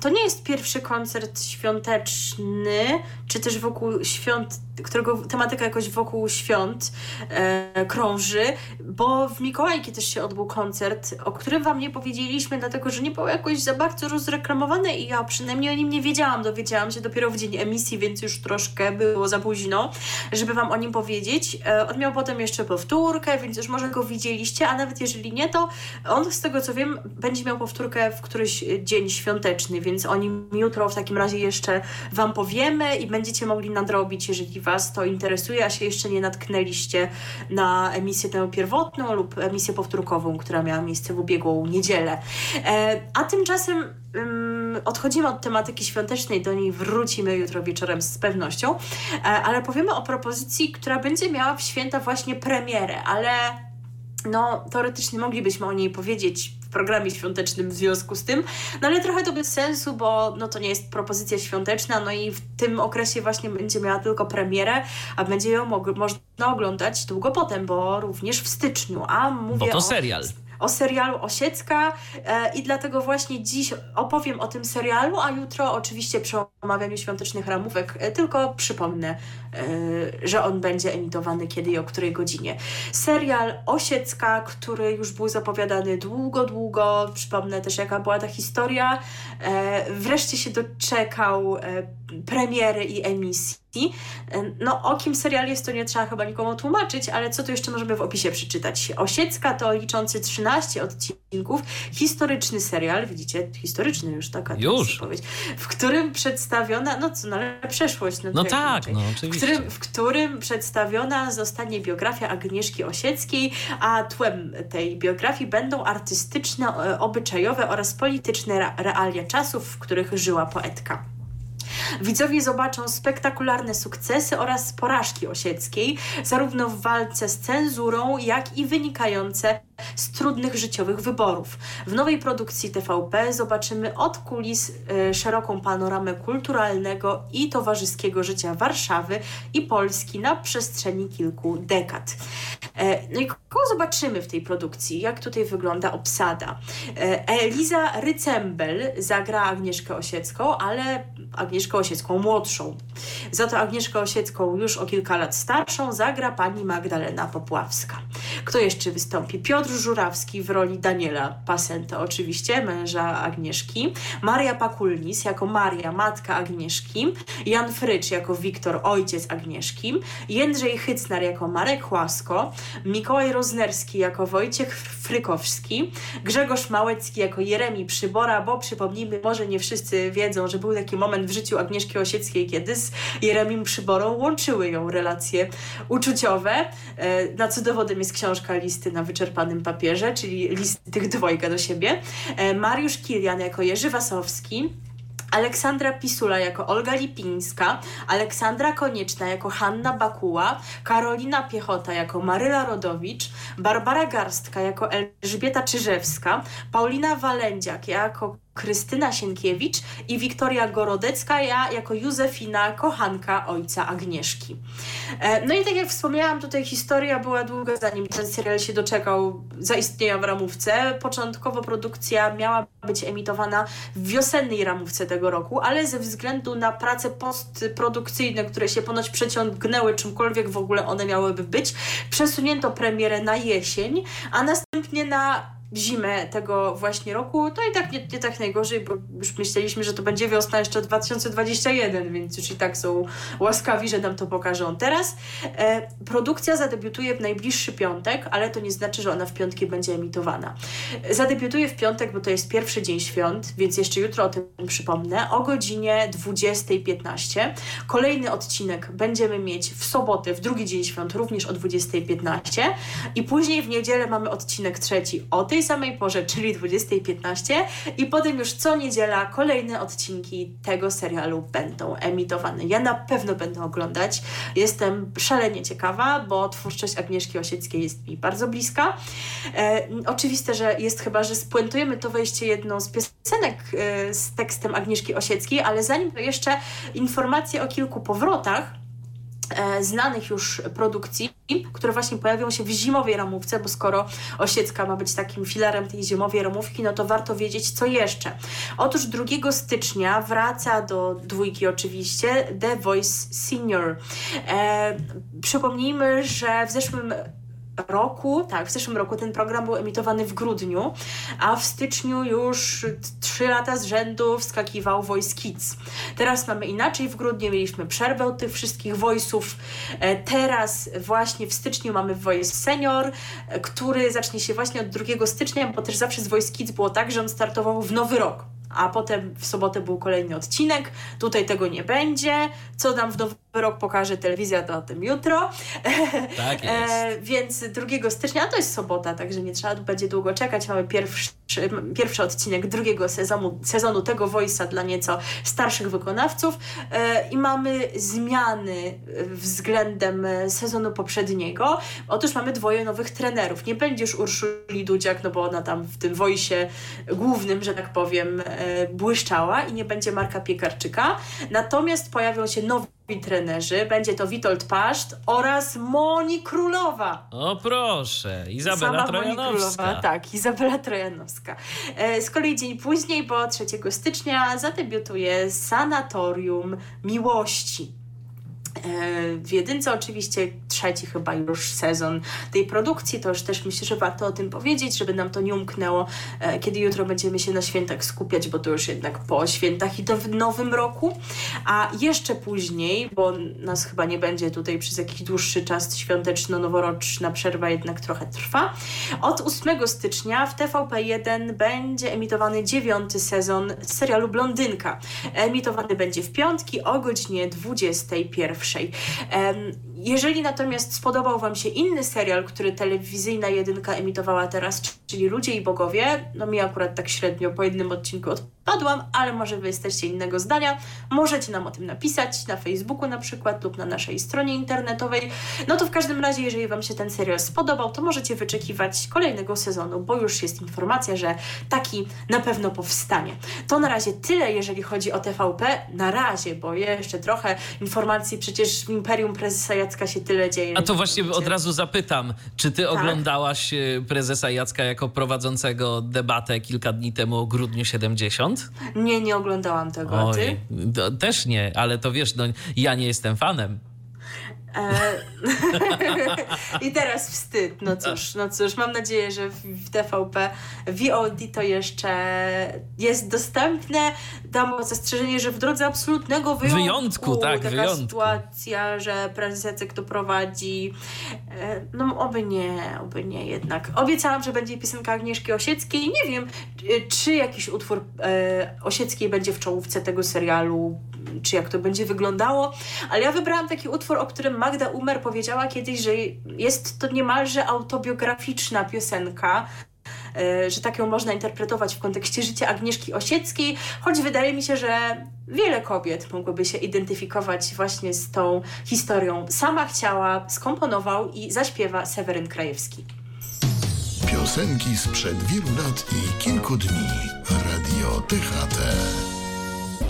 to nie jest pierwszy koncert świąteczny, czy też wokół świąt, którego tematyka jakoś wokół świąt e, krąży, bo w Mikołajki też się odbył koncert, o którym Wam nie powiedzieliśmy, dlatego że nie było jakoś za bardzo rozreklamowany i ja przynajmniej o nim nie wiedziałam. Dowiedziałam się dopiero w dzień emisji, więc już troszkę było za późno, żeby Wam o nim powiedzieć. E, on miał potem jeszcze powtórkę, więc już może go widzieliście, a nawet jeżeli nie, to on z tego co wiem będzie miał powtórkę w któryś dzień świąteczny, więc o nim jutro w takim razie jeszcze Wam powiemy i będziecie mogli nadrobić, jeżeli Was to interesuje, a się jeszcze nie natknęliście na emisję tę pierwotną lub emisję powtórkową, która miała miejsce w ubiegłą niedzielę. E, a tymczasem odchodzimy od tematyki świątecznej, do niej wrócimy jutro wieczorem z pewnością, e, ale powiemy o propozycji, która będzie miała w święta właśnie premierę, ale no, teoretycznie moglibyśmy o niej powiedzieć w programie świątecznym w związku z tym, no ale trochę to bez sensu, bo no to nie jest propozycja świąteczna, no i w tym okresie właśnie będzie miała tylko premierę, a będzie ją można oglądać długo potem, bo również w styczniu, a mówię Bo to serial. O serialu Osiecka e, i dlatego właśnie dziś opowiem o tym serialu, a jutro oczywiście przy omawianiu świątecznych ramówek e, tylko przypomnę, e, że on będzie emitowany kiedy i o której godzinie. Serial Osiecka, który już był zapowiadany długo, długo, przypomnę też jaka była ta historia, wreszcie się doczekał premiery i emisji. No, o kim serial jest, to nie trzeba chyba nikomu tłumaczyć, ale co tu jeszcze możemy w opisie przeczytać? Osiecka to liczący 13 odcinków, historyczny serial, widzicie, historyczny już taka już. W którym przedstawiona, no co, no ale przeszłość. No, no tak, no oczywiście. W którym, w którym przedstawiona zostanie biografia Agnieszki Osieckiej, a tłem tej biografii będą artystyczne, e, obyczajowe oraz polityczne realia czasów, w których żyła poetka. Widzowie zobaczą spektakularne sukcesy oraz porażki Osieckiej, zarówno w walce z cenzurą, jak i wynikające z trudnych życiowych wyborów. W nowej produkcji TVP zobaczymy od kulis y, szeroką panoramę kulturalnego i towarzyskiego życia Warszawy i Polski na przestrzeni kilku dekad. E, no i kogo zobaczymy w tej produkcji? Jak tutaj wygląda obsada? E, Eliza Rycembel zagra Agnieszkę Osiecką, ale Agnieszkę Osiecką młodszą. Za to Agnieszkę Osiecką już o kilka lat starszą zagra pani Magdalena Popławska. Kto jeszcze wystąpi? Piotr Żurawski w roli Daniela Pasenta, oczywiście, męża Agnieszki. Maria Pakulnis jako Maria, matka Agnieszki. Jan Frycz jako Wiktor, ojciec Agnieszki. Jędrzej Hycnar jako Marek Chłasko. Mikołaj Roznerski jako Wojciech Frykowski. Grzegorz Małecki jako Jeremi Przybora, bo przypomnijmy, może nie wszyscy wiedzą, że był taki moment w życiu Agnieszki Osieckiej, kiedy z Jeremim Przyborą łączyły ją relacje uczuciowe. E, na co dowodem jest książka Listy na wyczerpanym papierze, czyli list tych dwojga do siebie. E, Mariusz Kilian jako Jerzy Wasowski, Aleksandra Pisula jako Olga Lipińska, Aleksandra Konieczna jako Hanna Bakuła, Karolina Piechota jako Maryla Rodowicz, Barbara Garstka jako Elżbieta Czyżewska, Paulina Walędziak jako Krystyna Sienkiewicz i Wiktoria Gorodecka, ja jako Józefina, kochanka ojca Agnieszki. E, no i tak jak wspomniałam, tutaj historia była długa, zanim ten serial się doczekał zaistnienia w ramówce. Początkowo produkcja miała być emitowana w wiosennej ramówce tego roku, ale ze względu na prace postprodukcyjne, które się ponoć przeciągnęły, czymkolwiek w ogóle one miałyby być, przesunięto premierę na jesień, a następnie na zimę tego właśnie roku, to i tak nie, nie tak najgorzej, bo już myśleliśmy, że to będzie wiosna jeszcze 2021, więc już i tak są łaskawi, że nam to pokażą. Teraz e, produkcja zadebiutuje w najbliższy piątek, ale to nie znaczy, że ona w piątki będzie emitowana. Zadebiutuje w piątek, bo to jest pierwszy dzień świąt, więc jeszcze jutro o tym przypomnę, o godzinie 20.15. Kolejny odcinek będziemy mieć w sobotę, w drugi dzień świąt, również o 20.15 i później w niedzielę mamy odcinek trzeci o tej tej samej porze, czyli 20.15 i potem już co niedziela kolejne odcinki tego serialu będą emitowane. Ja na pewno będę oglądać. Jestem szalenie ciekawa, bo twórczość Agnieszki Osieckiej jest mi bardzo bliska. E, oczywiste, że jest chyba, że spuentujemy to wejście jedną z piosenek e, z tekstem Agnieszki Osieckiej, ale zanim to jeszcze informacje o kilku powrotach, znanych już produkcji, które właśnie pojawią się w zimowej ramówce, bo skoro Osiecka ma być takim filarem tej zimowej ramówki, no to warto wiedzieć, co jeszcze. Otóż 2 stycznia wraca do dwójki oczywiście The Voice Senior. E, przypomnijmy, że w zeszłym roku, tak, w zeszłym roku ten program był emitowany w grudniu, a w styczniu już trzy lata z rzędu wskakiwał Voice Kids. Teraz mamy inaczej, w grudniu mieliśmy przerwę od tych wszystkich voice'ów, e, teraz właśnie w styczniu mamy Voice Senior, e, który zacznie się właśnie od 2 stycznia, bo też zawsze z Voice Kids było tak, że on startował w nowy rok a potem w sobotę był kolejny odcinek. Tutaj tego nie będzie. Co nam w nowy rok pokaże telewizja, to o tym jutro. Tak jest. E, więc 2 stycznia, a to jest sobota, także nie trzeba będzie długo czekać. Mamy pierwszy, pierwszy odcinek drugiego sezonu, sezonu tego Voice'a dla nieco starszych wykonawców e, i mamy zmiany względem sezonu poprzedniego. Otóż mamy dwoje nowych trenerów. Nie będzie już Urszuli Dudziak, no bo ona tam w tym Voice'ie głównym, że tak powiem, e, błyszczała i nie będzie Marka Piekarczyka. Natomiast pojawią się nowi trenerzy. Będzie to Witold Paszt oraz Moni Królowa. O proszę, Izabela Sama Moni Trojanowska. Królowa, tak, Izabela Trojanowska. E, Z kolei dzień później, bo 3 stycznia, zadebiutuje Sanatorium Miłości. E, W jedynce oczywiście trzeci chyba już sezon tej produkcji, to już też myślę, że warto o tym powiedzieć, żeby nam to nie umknęło, e, kiedy jutro będziemy się na świętach skupiać, bo to już jednak po świętach i to w nowym roku, a jeszcze później, bo nas chyba nie będzie tutaj przez jakiś dłuższy czas świąteczno-noworoczna przerwa jednak trochę trwa, od 8 stycznia w TVP1 będzie emitowany dziewiąty sezon serialu Blondynka. Emitowany będzie w piątki o godzinie 21. Em, Jeżeli natomiast spodobał Wam się inny serial, który telewizyjna jedynka emitowała teraz, czyli Ludzie i Bogowie, no mi akurat tak średnio po jednym odcinku odpadłam, ale może Wy jesteście innego zdania, możecie nam o tym napisać na Facebooku na przykład lub na naszej stronie internetowej. No to w każdym razie, jeżeli Wam się ten serial spodobał, to możecie wyczekiwać kolejnego sezonu, bo już jest informacja, że taki na pewno powstanie. To na razie tyle, jeżeli chodzi o TVP. Na razie, bo jeszcze trochę informacji, przecież w Imperium Prezesa Jacka się tyle dzieje. A to właśnie od razu zapytam, czy ty Tak. oglądałaś e, prezesa Jacka jako prowadzącego debatę kilka dni temu o grudniu 70? Nie, nie oglądałam tego? Oj, też nie, ale to wiesz, no ja nie jestem fanem. E... I teraz wstyd. No cóż, no cóż, mam nadzieję, że w, TVP VOD to jeszcze jest dostępne. Dam zastrzeżenie, że w drodze absolutnego wyjątku. Wyjątku, tak, taka wyjątku. sytuacja, że prezes Jacek to prowadzi. E, No oby nie, oby nie jednak. Obiecałam, że będzie piosenka Agnieszki Osieckiej. Nie wiem, czy- czy jakiś utwór e, Osieckiej będzie w czołówce tego serialu, czy jak to będzie wyglądało, ale ja wybrałam taki utwór, o którym Magda Umer powiedziała kiedyś, że jest to niemalże autobiograficzna piosenka, e, że tak ją można interpretować w kontekście życia Agnieszki Osieckiej, choć wydaje mi się, że wiele kobiet mogłoby się identyfikować właśnie z tą historią. Sama chciała, skomponował i zaśpiewa Seweryn Krajewski. Piosenki sprzed wielu lat i kilku dni. Radio THT.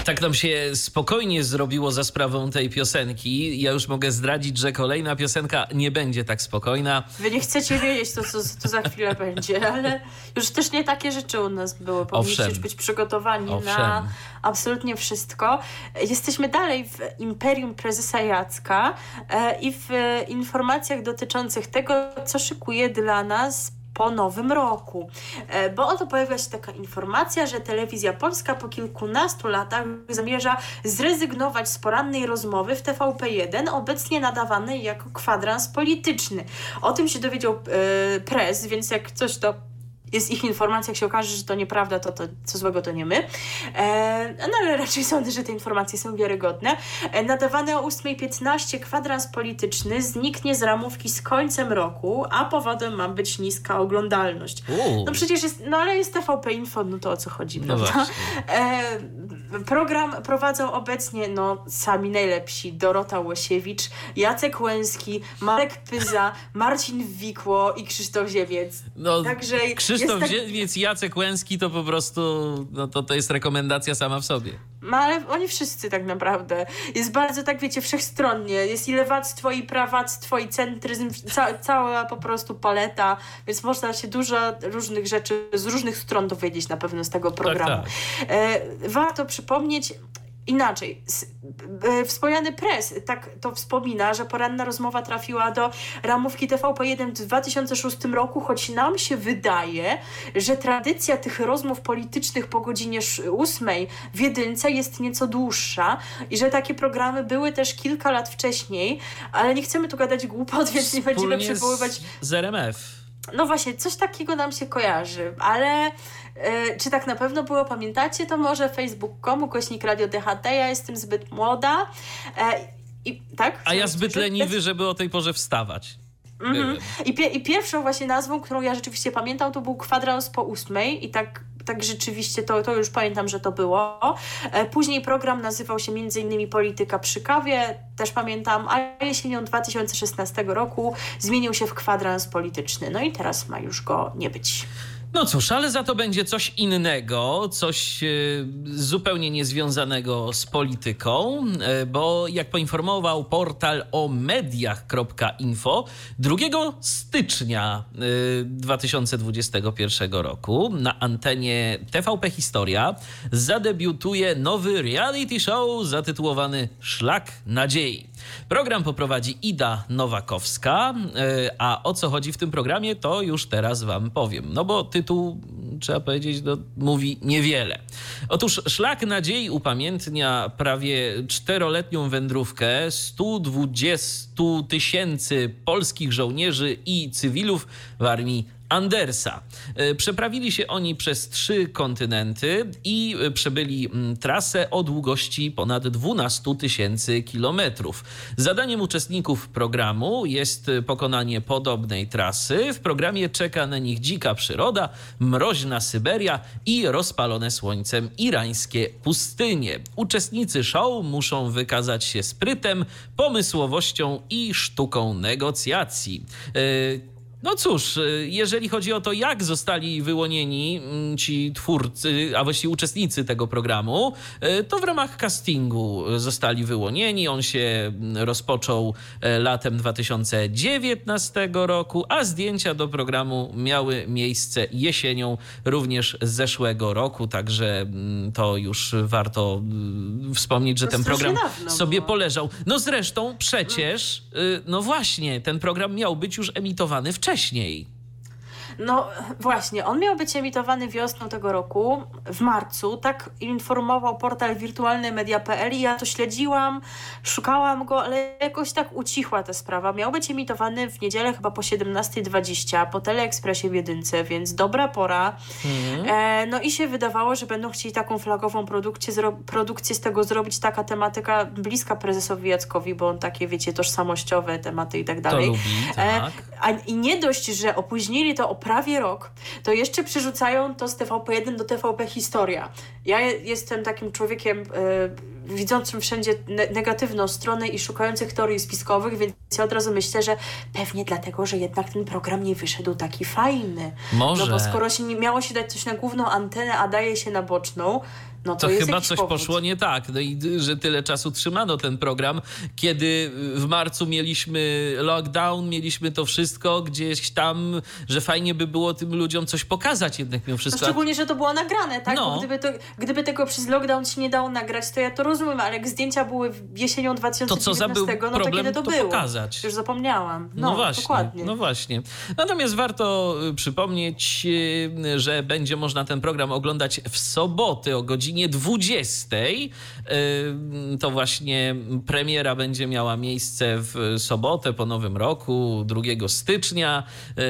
Tak nam się spokojnie zrobiło za sprawą tej piosenki. Ja już mogę zdradzić, że kolejna piosenka nie będzie tak spokojna. Wy nie chcecie wiedzieć, to co to za chwilę będzie, ale już też nie takie rzeczy u nas były. Powinniście Owszem. być przygotowani Owszem. na absolutnie wszystko. Jesteśmy dalej w imperium prezesa Jacka e, i w informacjach dotyczących tego, co szykuje dla nas po nowym roku. E, Bo oto pojawia się taka informacja, że telewizja polska po kilkunastu latach zamierza zrezygnować z porannej rozmowy w TVP1, obecnie nadawanej jako kwadrans polityczny. O tym się dowiedział e, press, więc jak coś to jest ich informacja, jak się okaże, że to nieprawda, to, to co złego to nie my. E, no ale raczej sądzę, że te informacje są wiarygodne. E, nadawane o 8.15 kwadrans polityczny zniknie z ramówki z końcem roku, a powodem ma być niska oglądalność. Uuu. No przecież jest, no ale jest TVP Info, no to o co chodzi, No prawda? E, program prowadzą obecnie no, sami najlepsi. Dorota Łosiewicz, Jacek Łęski, Marek Pyza, Marcin Wikło i Krzysztof Ziemiec. No, Także Krzysztof jest tak- Jacek Łęski to po prostu, no to, to jest rekomendacja sama w sobie. No ale oni wszyscy tak naprawdę. Jest bardzo, tak wiecie, wszechstronnie. Jest i lewactwo, i prawactwo, i centryzm, ca cała po prostu paleta, więc można się dużo różnych rzeczy z różnych stron dowiedzieć na pewno z tego programu. tak. E, warto przypomnieć, Inaczej, wspomniany press tak to wspomina, że poranna rozmowa trafiła do ramówki TVP1 w 2006 roku, choć nam się wydaje, że tradycja tych rozmów politycznych po godzinie 8 w jedynce jest nieco dłuższa i że takie programy były też kilka lat wcześniej, ale nie chcemy tu gadać głupot, więc nie będziemy przywoływać z, z RMF. no właśnie, coś takiego nam się kojarzy, ale czy tak na pewno było, pamiętacie? To może facebook.com, ukośnik Radio DHT, ja jestem zbyt młoda. E, i, tak? A ja zbyt leniwy, żeby o tej porze wstawać. Mhm. Byłem. I, pie, I pierwszą właśnie nazwą, którą ja rzeczywiście pamiętam, to był kwadrans po ósmej i tak, tak rzeczywiście to, to już pamiętam, że to było. E, Później program nazywał się między innymi Polityka przy kawie, też pamiętam, a jesienią 2016 roku zmienił się w kwadrans polityczny. No i teraz ma już go nie być. No cóż, ale za to będzie coś innego, coś e, zupełnie niezwiązanego z polityką, e, bo jak poinformował portal o mediach.info, 2 stycznia 2021 e, roku na antenie TVP Historia zadebiutuje nowy reality show zatytułowany Szlak Nadziei. Program poprowadzi Ida Nowakowska, a o co chodzi w tym programie, to już teraz Wam powiem. No bo tytuł, trzeba powiedzieć, no, mówi niewiele. Otóż Szlak Nadziei upamiętnia prawie czteroletnią wędrówkę 120 tysięcy polskich żołnierzy i cywilów w armii Andersa. E, przeprawili się oni przez trzy kontynenty i e, przebyli trasę o długości ponad 12 tysięcy kilometrów. Zadaniem uczestników programu jest e, pokonanie podobnej trasy. W programie czeka na nich dzika przyroda, mroźna Syberia i rozpalone słońcem irańskie pustynie. Uczestnicy show muszą wykazać się sprytem, pomysłowością i sztuką negocjacji. No cóż, y, jeżeli chodzi o to, jak zostali wyłonieni mm, ci twórcy, a właściwie uczestnicy tego programu, y, to w ramach castingu zostali wyłonieni. On się mm, rozpoczął e, latem 2019 roku, a zdjęcia do programu miały miejsce jesienią również zeszłego roku, także mm, to już warto wspomnieć, że ten program sobie poleżał. No zresztą przecież, y, no właśnie, ten program miał być już emitowany wcześniej wcześniej. No właśnie, on miał być emitowany wiosną tego roku, w marcu, tak informował portal wirtualnymedia.pl i ja to śledziłam, szukałam go, ale jakoś tak ucichła ta sprawa. Miał być emitowany w niedzielę chyba po 17.20 po Teleekspresie w jedynce, więc dobra pora. E, no i się wydawało, że będą chcieli taką flagową produkcję, produkcję z tego zrobić, taka tematyka bliska prezesowi Jackowi, bo on takie, wiecie, tożsamościowe tematy i tak To dalej. lubi, E, tak. a, I nie dość, że opóźnili to o prawie rok, to jeszcze przerzucają to z TVP1 do TVP Historia. Ja je- jestem takim człowiekiem e, widzącym wszędzie ne negatywną stronę i szukających teorii spiskowych, więc ja od razu myślę, że pewnie dlatego, że jednak ten program nie wyszedł taki fajny. Może. No bo skoro się nie miało się dać coś na główną antenę, a daje się na boczną, no to, To chyba coś powód. poszło nie tak, no i że tyle czasu trzymano ten program, kiedy w marcu mieliśmy lockdown, mieliśmy to wszystko gdzieś tam, że fajnie by było tym ludziom coś pokazać jednak mimo No wszystko. szczególnie, że to było nagrane, tak? No. Bo gdyby, to, gdyby tego przez lockdown się nie dało nagrać, to ja to rozumiem, ale jak zdjęcia były jesienią 2019, To co za był no to problem kiedy to, to było? pokazać? Już zapomniałam. No, No, właśnie, dokładnie. no właśnie. Natomiast warto y, przypomnieć, y, że będzie można ten program oglądać w sobotę o godzinie 20. Y, To właśnie premiera będzie miała miejsce w sobotę po nowym roku, 2 stycznia,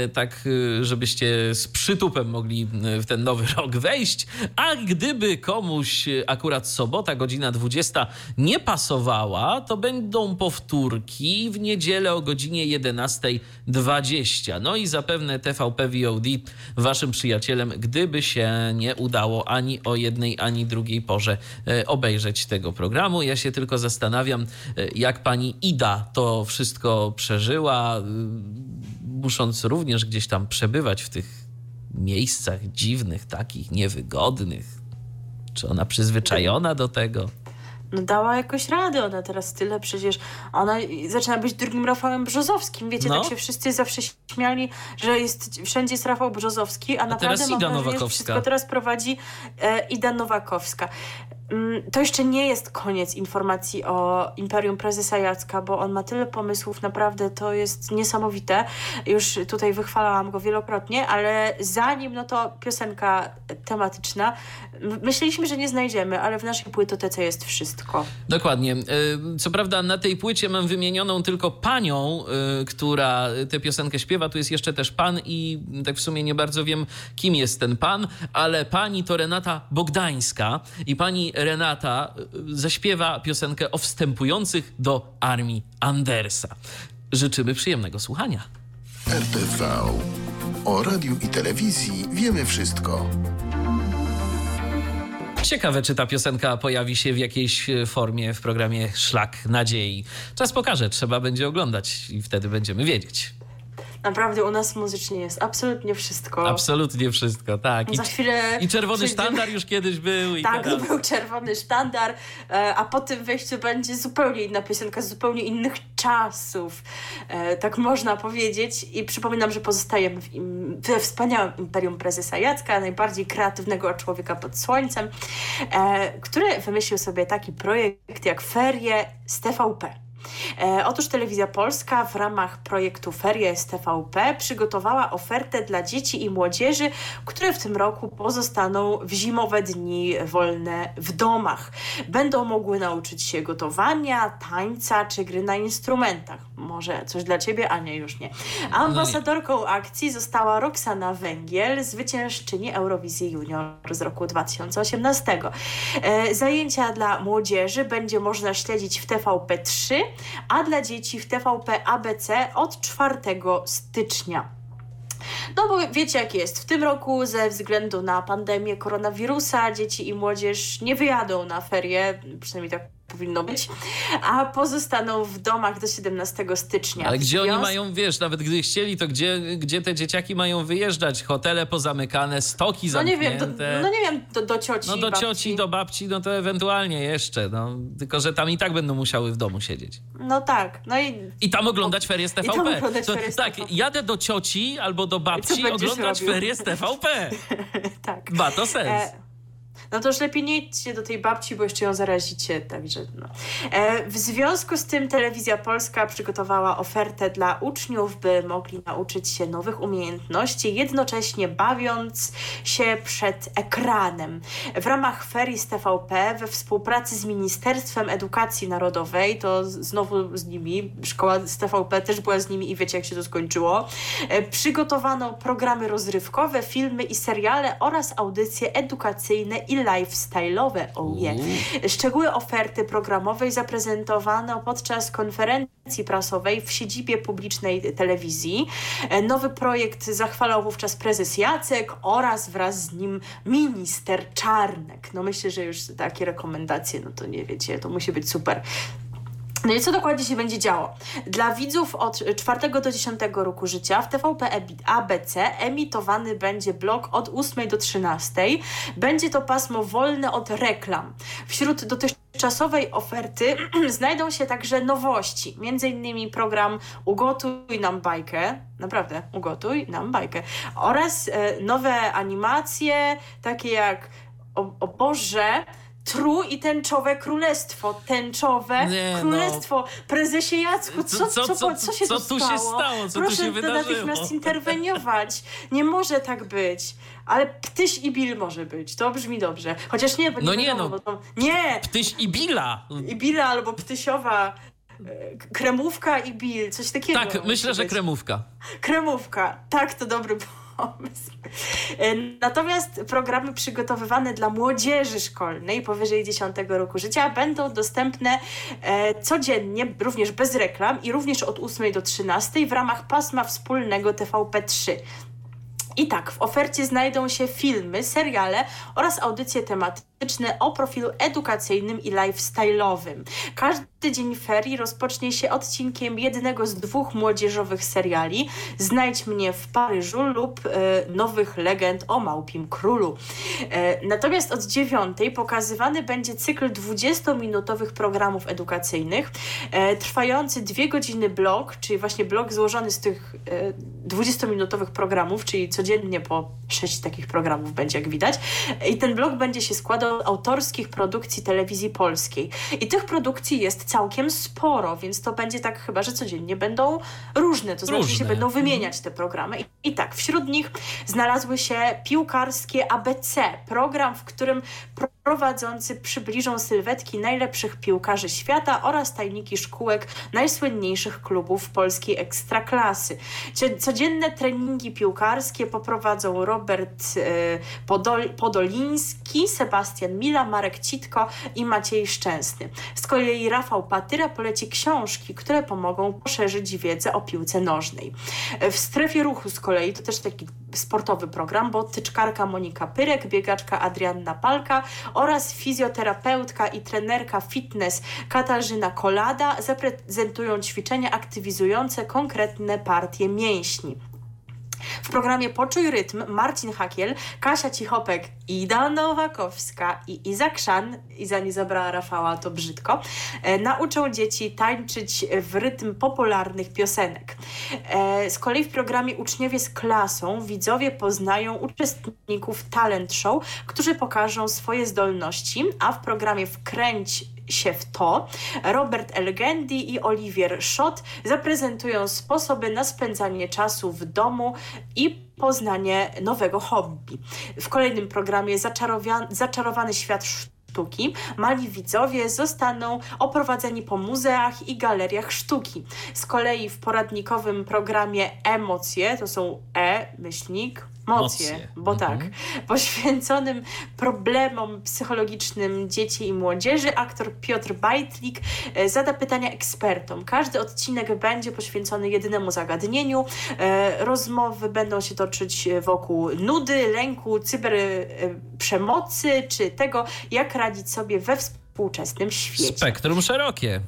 y, tak y, żebyście z przytupem mogli y, w ten nowy rok wejść. A gdyby komuś akurat sobota, godzina 20 nie pasowała, to będą powtórki w niedzielę o godzinie 11.20. No i zapewne TVP VOD waszym przyjacielem, gdyby się nie udało ani o jednej, ani drugiej porze e, obejrzeć tego programu. Ja się tylko zastanawiam, e, jak pani Ida to wszystko przeżyła, y, musząc również gdzieś tam przebywać w tych miejscach dziwnych, takich niewygodnych. Czy ona przyzwyczajona do tego? No dała jakoś radę, ona teraz tyle przecież, ona zaczyna być drugim Rafałem Brzozowskim, wiecie, No. tak się wszyscy zawsze śmiali, że jest, wszędzie jest Rafał Brzozowski, a, naprawdę teraz mam Ida wrażenie, że Nowakowska. wszystko teraz prowadzi e, Ida Nowakowska. Mm, To jeszcze nie jest koniec informacji o Imperium Prezesa Jacka, bo on ma tyle pomysłów, naprawdę to jest niesamowite. Już tutaj wychwalałam go wielokrotnie, ale zanim no to piosenka tematyczna, myśleliśmy, że nie znajdziemy, ale w naszej płytotece jest wszystko. Dokładnie. Y, Co prawda na tej płycie mam wymienioną tylko panią, y, która tę piosenkę śpiewa. Tu jest jeszcze też pan i tak w sumie nie bardzo wiem, kim jest ten pan, ale pani to Renata Bogdańska i pani Renata y, zaśpiewa piosenkę o wstępujących do armii Andersa. Życzymy przyjemnego słuchania. RTV. O radiu i telewizji wiemy wszystko. Ciekawe, czy ta piosenka pojawi się w jakiejś e, formie w programie Szlak Nadziei. Czas pokaże, trzeba będzie oglądać i wtedy będziemy wiedzieć. Naprawdę u nas muzycznie jest absolutnie wszystko. Absolutnie wszystko, tak. I, Za chwilę I czerwony przyjdzie... sztandar już kiedyś był. I tak, teraz... był czerwony sztandar, e, a po tym wejściu będzie zupełnie inna piosenka, z zupełnie innych czasów. E, tak można powiedzieć. I przypominam, że pozostajemy w im, we wspaniałym imperium prezesa Jacka, najbardziej kreatywnego człowieka pod słońcem, e, który wymyślił sobie taki projekt jak Ferie z TVP. E, otóż Telewizja Polska w ramach projektu Ferie z TVP przygotowała ofertę dla dzieci i młodzieży, które w tym roku pozostaną w zimowe dni wolne w domach. Będą mogły nauczyć się gotowania, tańca czy gry na instrumentach. Może coś dla ciebie, a nie już nie. Ambasadorką akcji została Roxana Węgiel, zwyciężczyni Eurowizji Junior z roku 2018. E, zajęcia dla młodzieży będzie można śledzić w TVP3 a dla dzieci w TVP ABC od 4 stycznia. No bo wiecie jak jest, w tym roku ze względu na pandemię koronawirusa dzieci i młodzież nie wyjadą na ferie, przynajmniej tak powinno być, a pozostaną w domach do 17 stycznia. Ale gdzie oni mają, wiesz, nawet gdy chcieli, to gdzie, gdzie te dzieciaki mają wyjeżdżać? Hotele pozamykane, stoki zamknięte. No nie wiem, do, no nie wiem, do, do cioci, No do babci. cioci, do babci, no to ewentualnie jeszcze, no. Tylko, że tam i tak będą musiały w domu siedzieć. No tak, no i... I tam oglądać ferie z TVP. tam oglądać to, ferie z tak, TVP. jadę do cioci albo do babci oglądać robił? ferie z TVP. tak. Ma to sens. E, no to już lepiej nie idźcie do tej babci, bo jeszcze ją zarazicie, także no. E, w związku z tym Telewizja Polska przygotowała ofertę dla uczniów, by mogli nauczyć się nowych umiejętności, jednocześnie bawiąc się przed ekranem. W ramach ferii z TVP we współpracy z Ministerstwem Edukacji Narodowej, to znowu z nimi, szkoła z TVP też była z nimi i wiecie jak się to skończyło, e, przygotowano programy rozrywkowe, filmy i seriale oraz audycje edukacyjne i lifestyle'owe. Oh yeah. Szczegóły oferty programowej zaprezentowano podczas konferencji prasowej w siedzibie publicznej telewizji. E, Nowy projekt zachwalał wówczas prezes Jacek oraz wraz z nim minister Czarnek. No myślę, że już takie rekomendacje, no to nie wiecie, to musi być super. No i co dokładnie się będzie działo? Dla widzów od 4 do 10 roku życia w TVP ABC emitowany będzie blok od 8 do 13. Będzie to pasmo wolne od reklam. Wśród dotychczasowej oferty znajdą się także nowości, innymi program Ugotuj nam bajkę, naprawdę, ugotuj nam bajkę, oraz e, nowe animacje, takie jak o, o Boże, Tru i tęczowe królestwo. Tęczowe Nie, no. królestwo. Prezesie Jacku, co, co, co, co, co- się co tu tu się stało? stało? Co tu Proszę się wydarzyło? natychmiast interweniować. Nie może tak być. Ale Ptyś i Bill może być. To brzmi dobrze. Chociaż nie, bo nie No nie, wiadomo, no. to... Nie! Ptyś i Billa. I Billa albo Ptysiowa. e, Kremówka i Bill, coś takiego. Tak, myślę, że być. kremówka. Kremówka. Tak, to dobry pomysł. E, Natomiast programy przygotowywane dla młodzieży szkolnej powyżej 10 roku życia będą dostępne e, codziennie, również bez reklam i również od 8 do 13 w ramach pasma wspólnego TVP3. I tak, w ofercie znajdą się filmy, seriale oraz audycje tematyczne o profilu edukacyjnym i lifestyle'owym. Każdy dzień ferii rozpocznie się odcinkiem jednego z dwóch młodzieżowych seriali Znajdź mnie w Paryżu lub e, Nowych legend o Małpim Królu. E, natomiast od dziewiątej pokazywany będzie cykl 20-minutowych programów edukacyjnych, e, trwający dwie godziny blok, czyli właśnie blok złożony z tych e, 20-minutowych programów, czyli codziennie po sześć takich programów będzie, jak widać. I ten blok będzie się składał z autorskich produkcji telewizji polskiej. I tych produkcji jest całkiem sporo, więc to będzie tak chyba, że codziennie będą różne, to znaczy się Różne. będą wymieniać te programy. I, I tak, wśród nich znalazły się piłkarskie ABC, program, w którym prowadzący przybliżą sylwetki najlepszych piłkarzy świata oraz tajniki szkółek najsłynniejszych klubów polskiej ekstraklasy. Codzienne treningi piłkarskie poprowadzą Robert e, Podol- Podoliński, Sebastian Mila, Marek Citko i Maciej Szczęsny. Z kolei Rafał Patyra poleci książki, które pomogą poszerzyć wiedzę o piłce nożnej. W strefie ruchu z kolei to też taki sportowy program, bo tyczkarka Monika Pyrek, biegaczka Adrianna Palka oraz fizjoterapeutka i trenerka fitness Katarzyna Kolada zaprezentują ćwiczenia aktywizujące konkretne partie mięśni. W programie Poczuj Rytm Marcin Hakiel, Kasia Cichopek, Ida Nowakowska i Iza Krzan, Iza nie zabrała Rafała, to brzydko, e, nauczą dzieci tańczyć w rytm popularnych piosenek. E, z kolei w programie Uczniowie z klasą widzowie poznają uczestników talent show, którzy pokażą swoje zdolności, a w programie Wkręć się w to. Robert Elgendi i Olivier Schott zaprezentują sposoby na spędzanie czasu w domu i poznanie nowego hobby. W kolejnym programie Zaczarowany świat sztuki, mali widzowie zostaną oprowadzeni po muzeach i galeriach sztuki. Z kolei w poradnikowym programie Emocje, to są E, myślnik, Mocje, bo mhm. tak, poświęconym problemom psychologicznym dzieci i młodzieży, aktor Piotr Bajtlik e, zada pytania ekspertom. Każdy odcinek będzie poświęcony jedynemu zagadnieniu. E, rozmowy będą się toczyć wokół nudy, lęku, cyberprzemocy, czy tego, jak radzić sobie we współczesnym świecie. Spektrum szerokie.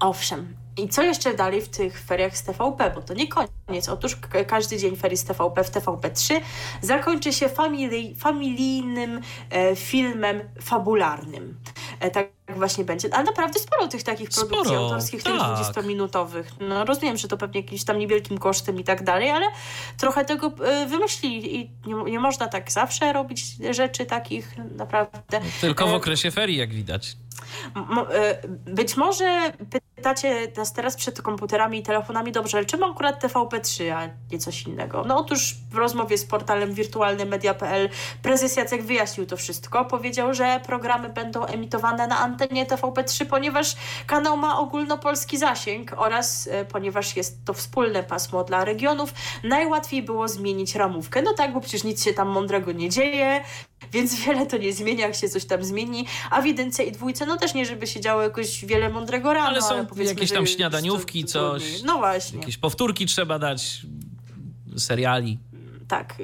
Owszem, i co jeszcze dalej w tych feriach z TVP? Bo to nie koniec. Otóż każdy dzień ferii z TVP w TVP3 zakończy się famili familijnym e, filmem fabularnym. E, tak właśnie będzie. Ale naprawdę sporo tych takich produkcji sporo, autorskich, tak. tych 20-minutowych. No rozumiem, że to pewnie jakimś tam niewielkim kosztem i tak dalej, ale trochę tego e, wymyślili i nie, nie można tak zawsze robić rzeczy takich naprawdę. Tylko w e, okresie ferii, jak widać. E, być może pytacie nas teraz przed komputerami i telefonami, dobrze, ale czemu akurat TVP3, a nie coś innego? No otóż w rozmowie z portalem wirtualnymedia.pl prezes Jacek wyjaśnił to wszystko. Powiedział, że programy będą emitowane na antenie TVP3, ponieważ kanał ma ogólnopolski zasięg oraz e, ponieważ jest to wspólne pasmo dla regionów, najłatwiej było zmienić ramówkę. No tak, bo przecież nic się tam mądrego nie dzieje, więc wiele to nie zmienia, jak się coś tam zmieni. A w jedynce i dwójce, no też nie, żeby się działo jakoś wiele mądrego rano. Ale są ale jakieś tam śniadaniówki, coś. No właśnie. Jakieś powtórki trzeba dać, seriali. Tak.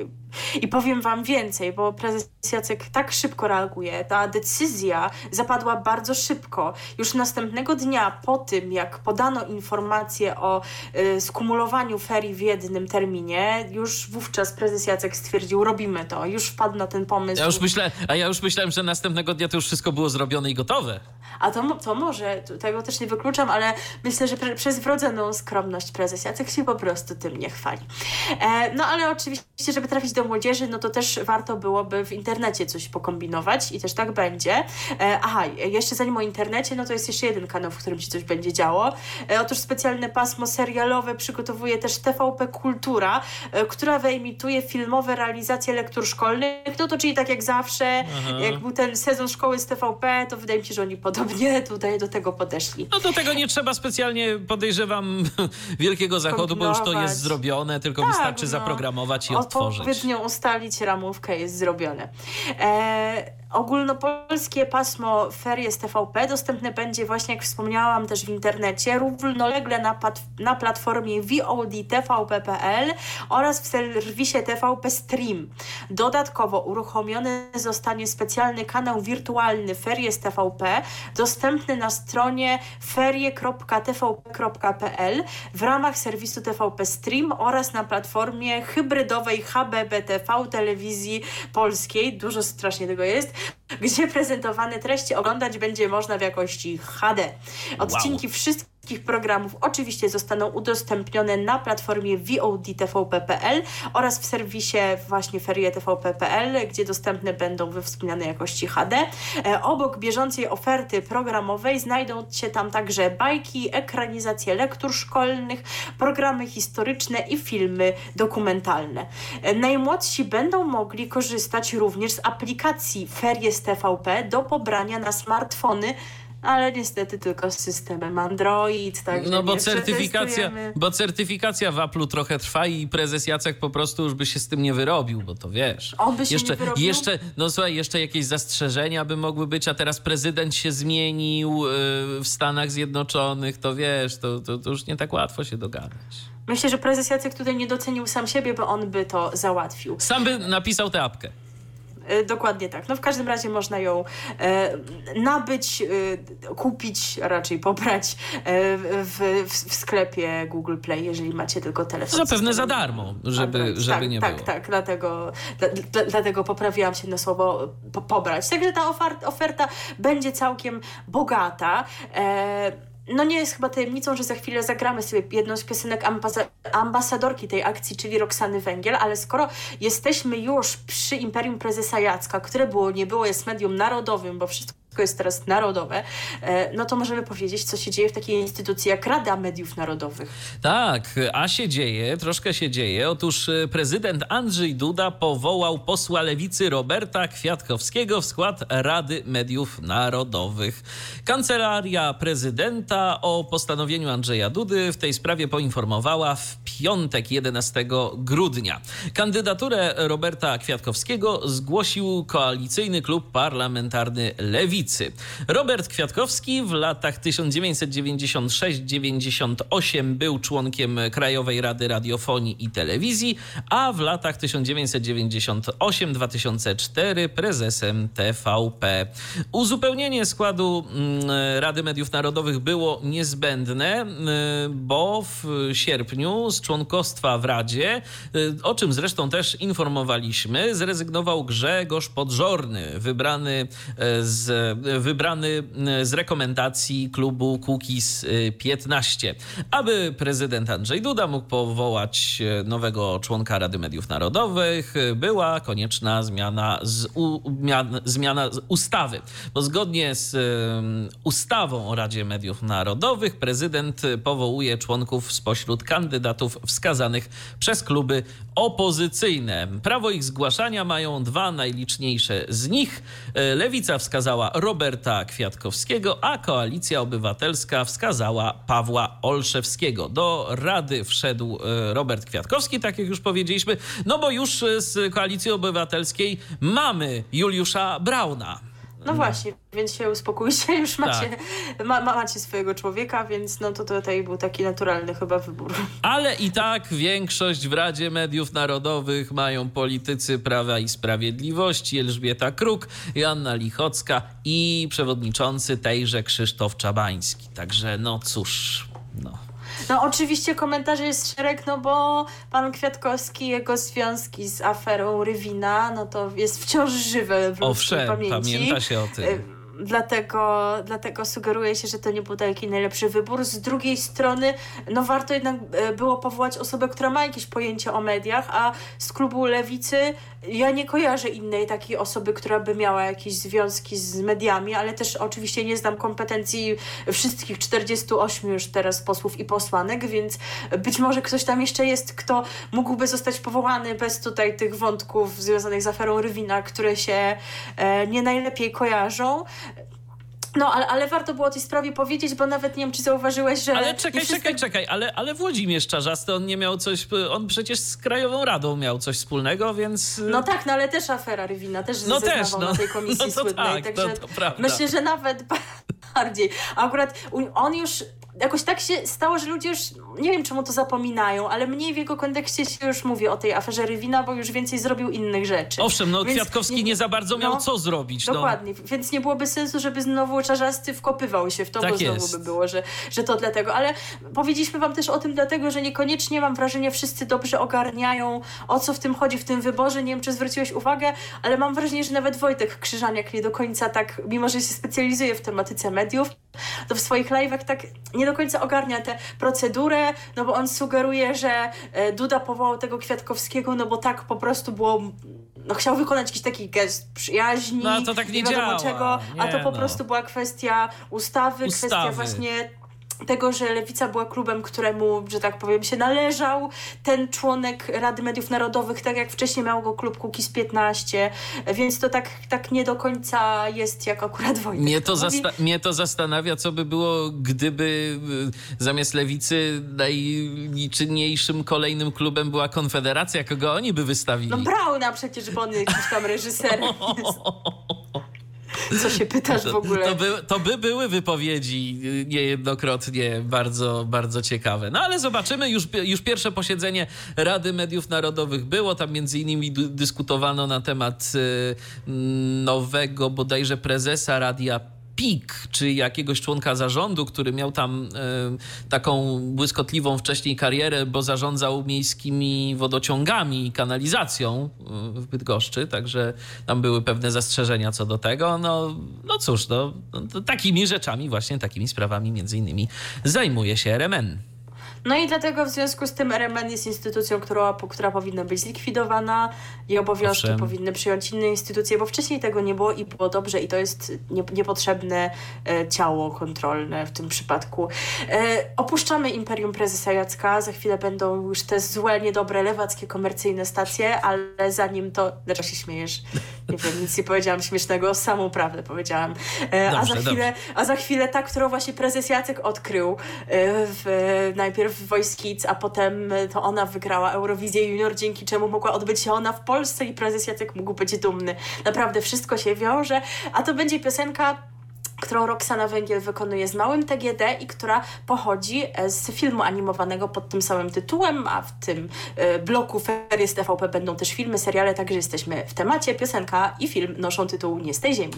I powiem Wam więcej, bo prezes Jacek tak szybko reaguje. Ta decyzja zapadła bardzo szybko. Już następnego dnia po tym, jak podano informację o y, skumulowaniu ferii w jednym terminie, już wówczas prezes Jacek stwierdził, robimy to. Już wpadł na ten pomysł. Ja już myślę, a ja już myślałem, że następnego dnia to już wszystko było zrobione i gotowe. A to, to może, tego też nie wykluczam, ale myślę, że pre, przez wrodzoną skromność prezes Jacek się po prostu tym nie chwali. E, no ale oczywiście, żeby trafić do młodzieży, no to też warto byłoby w internecie coś pokombinować i też tak będzie. E, aha, jeszcze zanim o internecie, no to jest jeszcze jeden kanał, w którym się coś będzie działo. E, otóż specjalne pasmo serialowe przygotowuje też TVP Kultura, e, która wyemituje filmowe realizacje lektur szkolnych. No to czyli tak jak zawsze, Aha. jak był ten sezon szkoły z TVP, to wydaje mi się, że oni podobnie tutaj do tego podeszli. No do tego nie trzeba specjalnie, podejrzewam, Wielkiego Zachodu, bo już to jest zrobione, tylko tak, wystarczy no. zaprogramować i otworzyć. Odpowiednio ustalić ramówkę jest zrobione. E, ogólnopolskie pasmo Ferie z TVP dostępne będzie właśnie, jak wspomniałam, też w internecie, równolegle na, na platformie VOD TVP.pl oraz w serwisie TVP Stream. Dodatkowo uruchomiony zostanie specjalny kanał wirtualny Ferie z TVP, dostępny na stronie ferie.tvp.pl w ramach serwisu TVP Stream oraz na platformie hybrydowej HBBTV telewizji polskiej. Dużo strasznie tego jest gdzie prezentowane treści oglądać będzie można w jakości HD. Odcinki wow. wszystkich wszystkich programów oczywiście zostaną udostępnione na platformie VOD TVP.pl oraz w serwisie właśnie ferie TVP.pl, gdzie dostępne będą we wspomnianej jakości HD. E, obok bieżącej oferty programowej znajdą się tam także bajki, ekranizacje lektur szkolnych, programy historyczne i filmy dokumentalne. E, najmłodsi będą mogli korzystać również z aplikacji Ferie z TVP do pobrania na smartfony ale niestety tylko z systemem Android. Także no bo certyfikacja, bo certyfikacja w Apple'u trochę trwa i prezes Jacek po prostu już by się z tym nie wyrobił, bo to wiesz. On by się jeszcze, nie wyrobił? Jeszcze, no słuchaj, jeszcze jakieś zastrzeżenia by mogły być, a teraz prezydent się zmienił yy, w Stanach Zjednoczonych, to wiesz, to, to, to już nie tak łatwo się dogadać. Myślę, że prezes Jacek tutaj nie docenił sam siebie, bo on by to załatwił. Sam by napisał tę apkę. E, Dokładnie tak. No w każdym razie można ją e, nabyć, e, kupić, a raczej pobrać e, w, w, sklepie Google Play, jeżeli macie tylko telefon. Zapewne system za darmo, żeby, Android. żeby tak, nie tak, było. Tak, dlatego, dla, dla, dlatego poprawiłam się na słowo po, pobrać. Także ta oferta, oferta będzie całkiem bogata. E, no nie jest chyba tajemnicą, że za chwilę zagramy sobie jedną z piosenek ambasa- ambasadorki tej akcji, czyli Roxany Węgiel, ale skoro jesteśmy już przy Imperium Prezesa Jacka, które było, nie było, jest medium narodowym, bo wszystko jest teraz narodowe, e, no to możemy powiedzieć, co się dzieje w takiej instytucji jak Rada Mediów Narodowych. Tak, a się dzieje, troszkę się dzieje. Otóż e, prezydent Andrzej Duda powołał posła lewicy Roberta Kwiatkowskiego w skład Rady Mediów Narodowych. Kancelaria prezydenta o postanowieniu Andrzeja Dudy w tej sprawie poinformowała w piątek 11 grudnia. Kandydaturę Roberta Kwiatkowskiego zgłosił koalicyjny klub parlamentarny Lewicy. Robert Kwiatkowski w latach 1996-98 był członkiem Krajowej Rady Radiofonii i Telewizji, a w latach 1998-2004 prezesem TVP. Uzupełnienie składu mm, Rady Mediów Narodowych było niezbędne, mm, bo w sierpniu z członkostwa w Radzie, y, o czym zresztą też informowaliśmy, zrezygnował Grzegorz Podżorny, wybrany e, z, wybrany e, z rekomendacji klubu Kukiz 15. Aby prezydent Andrzej Duda mógł powołać e, nowego członka Rady Mediów Narodowych, e, była konieczna zmiana, z u, mian, zmiana z ustawy. Bo zgodnie z ustawą o Radzie Mediów Narodowych prezydent powołuje członków spośród kandydatów wskazanych przez kluby opozycyjne. Prawo ich zgłaszania mają dwa najliczniejsze z nich. E, Lewica wskazała Roberta Kwiatkowskiego, a Koalicja Obywatelska wskazała Pawła Olszewskiego. Do Rady wszedł e, Robert Kwiatkowski, tak jak już powiedzieliśmy, no bo już e, z Koalicji Obywatelskiej mamy Juliusza Brauna. No właśnie, więc się uspokójcie, już macie, Tak. ma, ma, macie swojego człowieka, więc no to tutaj był taki naturalny chyba wybór. Ale i tak większość w Radzie Mediów Narodowych mają politycy Prawa i Sprawiedliwości Elżbieta Kruk, Joanna Lichocka i przewodniczący tejże Krzysztof Czabański. Także no cóż, no. Oczywiście komentarzy jest szereg, no bo pan Kwiatkowski, jego związki z aferą Rywina, no to jest wciąż żywe w Owszem, pamięci. pamięta się o tym. Dlatego, dlatego sugeruje się, że to nie był taki najlepszy wybór. Z drugiej strony, no warto jednak e, było powołać osobę, która ma jakieś pojęcie o mediach, a z klubu Lewicy ja nie kojarzę innej takiej osoby, która by miała jakieś związki z mediami, ale też oczywiście nie znam kompetencji wszystkich 48 już teraz posłów i posłanek, więc być może ktoś tam jeszcze jest, kto mógłby zostać powołany bez tutaj tych wątków związanych z aferą Rywina, które się e, nie najlepiej kojarzą. No, ale, ale warto było o tej sprawie powiedzieć, bo nawet nie wiem, czy zauważyłeś, że... Ale czekaj, wszystkie- czekaj, czekaj, ale, ale Włodzimierz Czarzasty, on nie miał coś, on przecież z Krajową Radą miał coś wspólnego, więc... No tak, no ale też afera Rywina, też No też, no. na tej komisji No to słynnej, tak, także to- to prawda. myślę, że nawet bardziej. Akurat on już jakoś tak się stało, że ludzie już, nie wiem czemu to zapominają, ale mniej w jego kontekście się już mówi o tej aferze Rywina, bo już więcej zrobił innych rzeczy. Owszem, no Więc Kwiatkowski nie, za bardzo miał no, co zrobić. No. Dokładnie, więc nie byłoby sensu, żeby znowu Czarzasty wkopywał się w to, Tak bo znowu jest. by było, że, że to dlatego. Ale powiedzieliśmy wam też o tym dlatego, że niekoniecznie mam wrażenie wszyscy dobrze ogarniają, o co w tym chodzi, w tym wyborze. Nie wiem, czy zwróciłeś uwagę, ale mam wrażenie, że nawet Wojtek Krzyżaniak nie do końca tak, mimo że się specjalizuje w tematyce mediów, to w swoich live'ach tak nie do końca ogarnia tę procedurę, no bo on sugeruje, że e, Duda powołał tego Kwiatkowskiego, no bo tak po prostu było no chciał wykonać jakiś taki gest przyjaźni. No, to tak nie wiadomo działa. czego, a to Nie, po no. prostu była kwestia ustawy, kwestia Ustawy. właśnie tego, że Lewica była klubem, któremu, że tak powiem, się należał ten członek Rady Mediów Narodowych, tak jak wcześniej miał go klub Kukiz 15, więc to tak, tak nie do końca jest jak akurat Wojtek. Mnie to, mówi. zasta- mnie to zastanawia, co by było, gdyby y, zamiast Lewicy najczynniejszym kolejnym klubem była Konfederacja, kogo oni by wystawili. No Brauna przecież, bo on jakiś tam reżyser jest. Co się pytasz w ogóle? To by, to by były wypowiedzi y, niejednokrotnie bardzo, bardzo ciekawe. No ale zobaczymy, już, już pierwsze posiedzenie Rady Mediów Narodowych było, tam między innymi dyskutowano na temat y, nowego bodajże prezesa Radia PIK, czy jakiegoś członka zarządu, który miał tam y, taką błyskotliwą wcześniej karierę, bo zarządzał miejskimi wodociągami i kanalizacją y, w Bydgoszczy, także tam były pewne zastrzeżenia co do tego. No, no cóż, no, no, takimi rzeczami, właśnie takimi sprawami między innymi zajmuje się RMN. No i dlatego w związku z tym RMN jest instytucją, która, która powinna być zlikwidowana i obowiązki Owszem. powinny przyjąć inne instytucje, bo wcześniej tego nie było i było dobrze i to jest nie, niepotrzebne e, ciało kontrolne w tym przypadku. E, opuszczamy Imperium Prezesa Jacka, za chwilę będą już te złe, niedobre, lewackie, komercyjne stacje, ale zanim to... Dlaczego się śmiejesz? Nie wiem, nic nie powiedziałam śmiesznego, samą prawdę powiedziałam. E, a, Dobrze, za chwilę, a za chwilę ta, którą właśnie prezes Jacek odkrył e, w, najpierw w Voice Kids, a potem e, to ona wygrała Eurowizję Junior, dzięki czemu mogła odbyć się ona w Polsce i prezes Jacek mógł być dumny. Naprawdę wszystko się wiąże, a to będzie piosenka którą Roxana Węgiel wykonuje z małym TGD i która pochodzi e, z filmu animowanego pod tym samym tytułem, a w tym e, bloku Ferie z TVP będą też filmy, seriale, także jesteśmy w temacie. Piosenka i film noszą tytuł Nie z tej ziemi.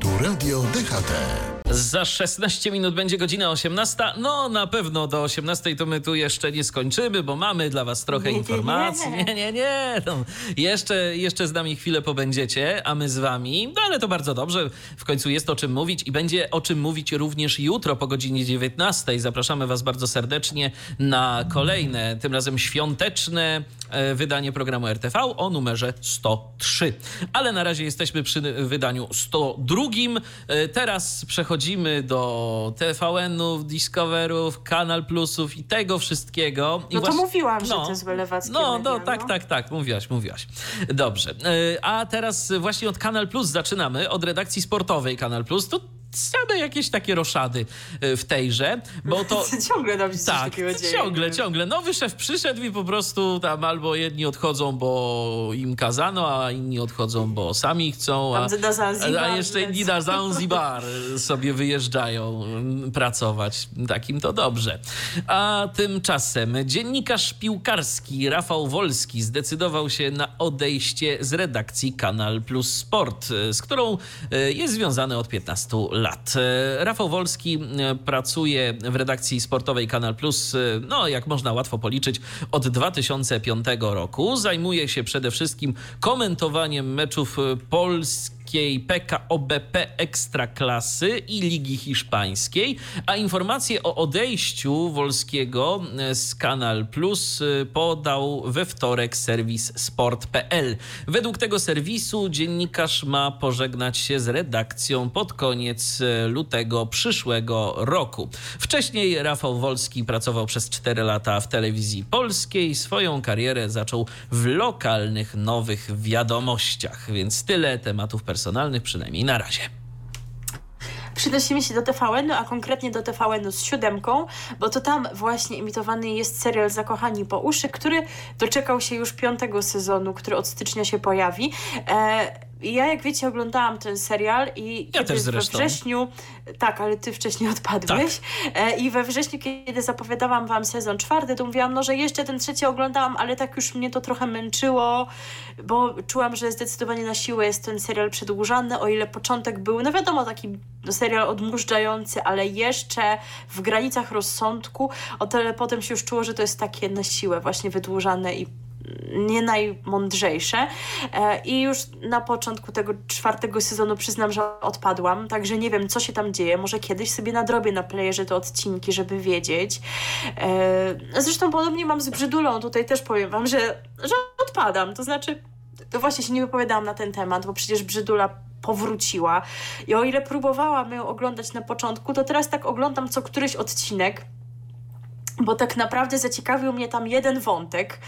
Tu Radio DHT. Za 16 minut będzie godzina 18. No na pewno do 18 to my tu jeszcze nie skończymy, bo mamy dla was trochę Nie, informacji. nie. Nie, nie, nie. No, jeszcze, jeszcze z nami chwilę pobędziecie, a my z wami. No ale to bardzo dobrze. W końcu jest o czym mówić i będzie o czym mówić również jutro po godzinie 19. Zapraszamy was bardzo serdecznie na kolejne, tym razem świąteczne wydanie programu RTV o numerze 103. Ale na razie jesteśmy przy wydaniu 102. E, Teraz przechodzimy do TVN-ów, Discoverów, Kanal Plusów i tego wszystkiego. I No to właśnie- mówiłam, że to złe lewackie No, media, no, tak, no. tak, tak, mówiłaś, mówiłaś. Dobrze. E, A teraz właśnie od Kanal Plus zaczynamy, od redakcji sportowej Kanal Plus. To same jakieś takie roszady e, w tejże, bo to... Ciągle nam się Tak, takiego dzieje. ciągle, ciągle. Nowy szef przyszedł i po prostu tam albo jedni odchodzą, bo im kazano, a inni odchodzą, bo sami chcą. A, a jeszcze inni na Zanzibar sobie wyjeżdżają mm, pracować. Takim to dobrze. A tymczasem dziennikarz piłkarski Rafał Wolski zdecydował się na odejście z redakcji Kanal Plus Sport, z którą e, jest związany od 15 lat. E, Rafał Wolski e, pracuje w redakcji sportowej Kanal Plus, e, no jak można łatwo policzyć, od 2005 roku. Zajmuje się przede wszystkim komentowaniem meczów e, Polski polskiej PKOBP Ekstraklasy i Ligi Hiszpańskiej, a informację o odejściu Wolskiego z Kanal Plus podał we wtorek serwis sport.pl. Według tego serwisu dziennikarz ma pożegnać się z redakcją pod koniec lutego przyszłego roku. Wcześniej Rafał Wolski pracował przez 4 lata w telewizji polskiej. Swoją karierę zaczął w lokalnych nowych wiadomościach, więc tyle tematów personalnych, przynajmniej na razie. Przenosimy się do TVN-u, a konkretnie do TVN-u z siódemką, bo to tam właśnie imitowany jest serial Zakochani po uszy, który doczekał się już piątego sezonu, który od stycznia się pojawi. E, ja, jak wiecie, oglądałam ten serial i Ja też we zresztą. wrześniu, tak, ale ty wcześniej odpadłeś, e, i we wrześniu, kiedy zapowiadałam wam sezon czwarty, to mówiłam, no, że jeszcze ten trzeci oglądałam, ale tak już mnie to trochę męczyło, bo czułam, że zdecydowanie na siłę jest ten serial przedłużany, o ile początek był, no wiadomo, taki no, serial odmurzający, ale jeszcze w granicach rozsądku, o tyle potem się już czuło, że to jest takie na siłę właśnie wydłużane i nie najmądrzejsze. E, I już na początku tego czwartego sezonu przyznam, że odpadłam, także nie wiem, co się tam dzieje. Może kiedyś sobie nadrobię na playerze te odcinki, żeby wiedzieć. E, Zresztą podobnie mam z Brzydulą. Tutaj też powiem wam, że, że odpadam. To znaczy, to właśnie się nie wypowiadałam na ten temat, bo przecież Brzydula powróciła. I o ile próbowałam ją oglądać na początku, to teraz tak oglądam co któryś odcinek bo tak naprawdę zaciekawił mnie tam jeden wątek.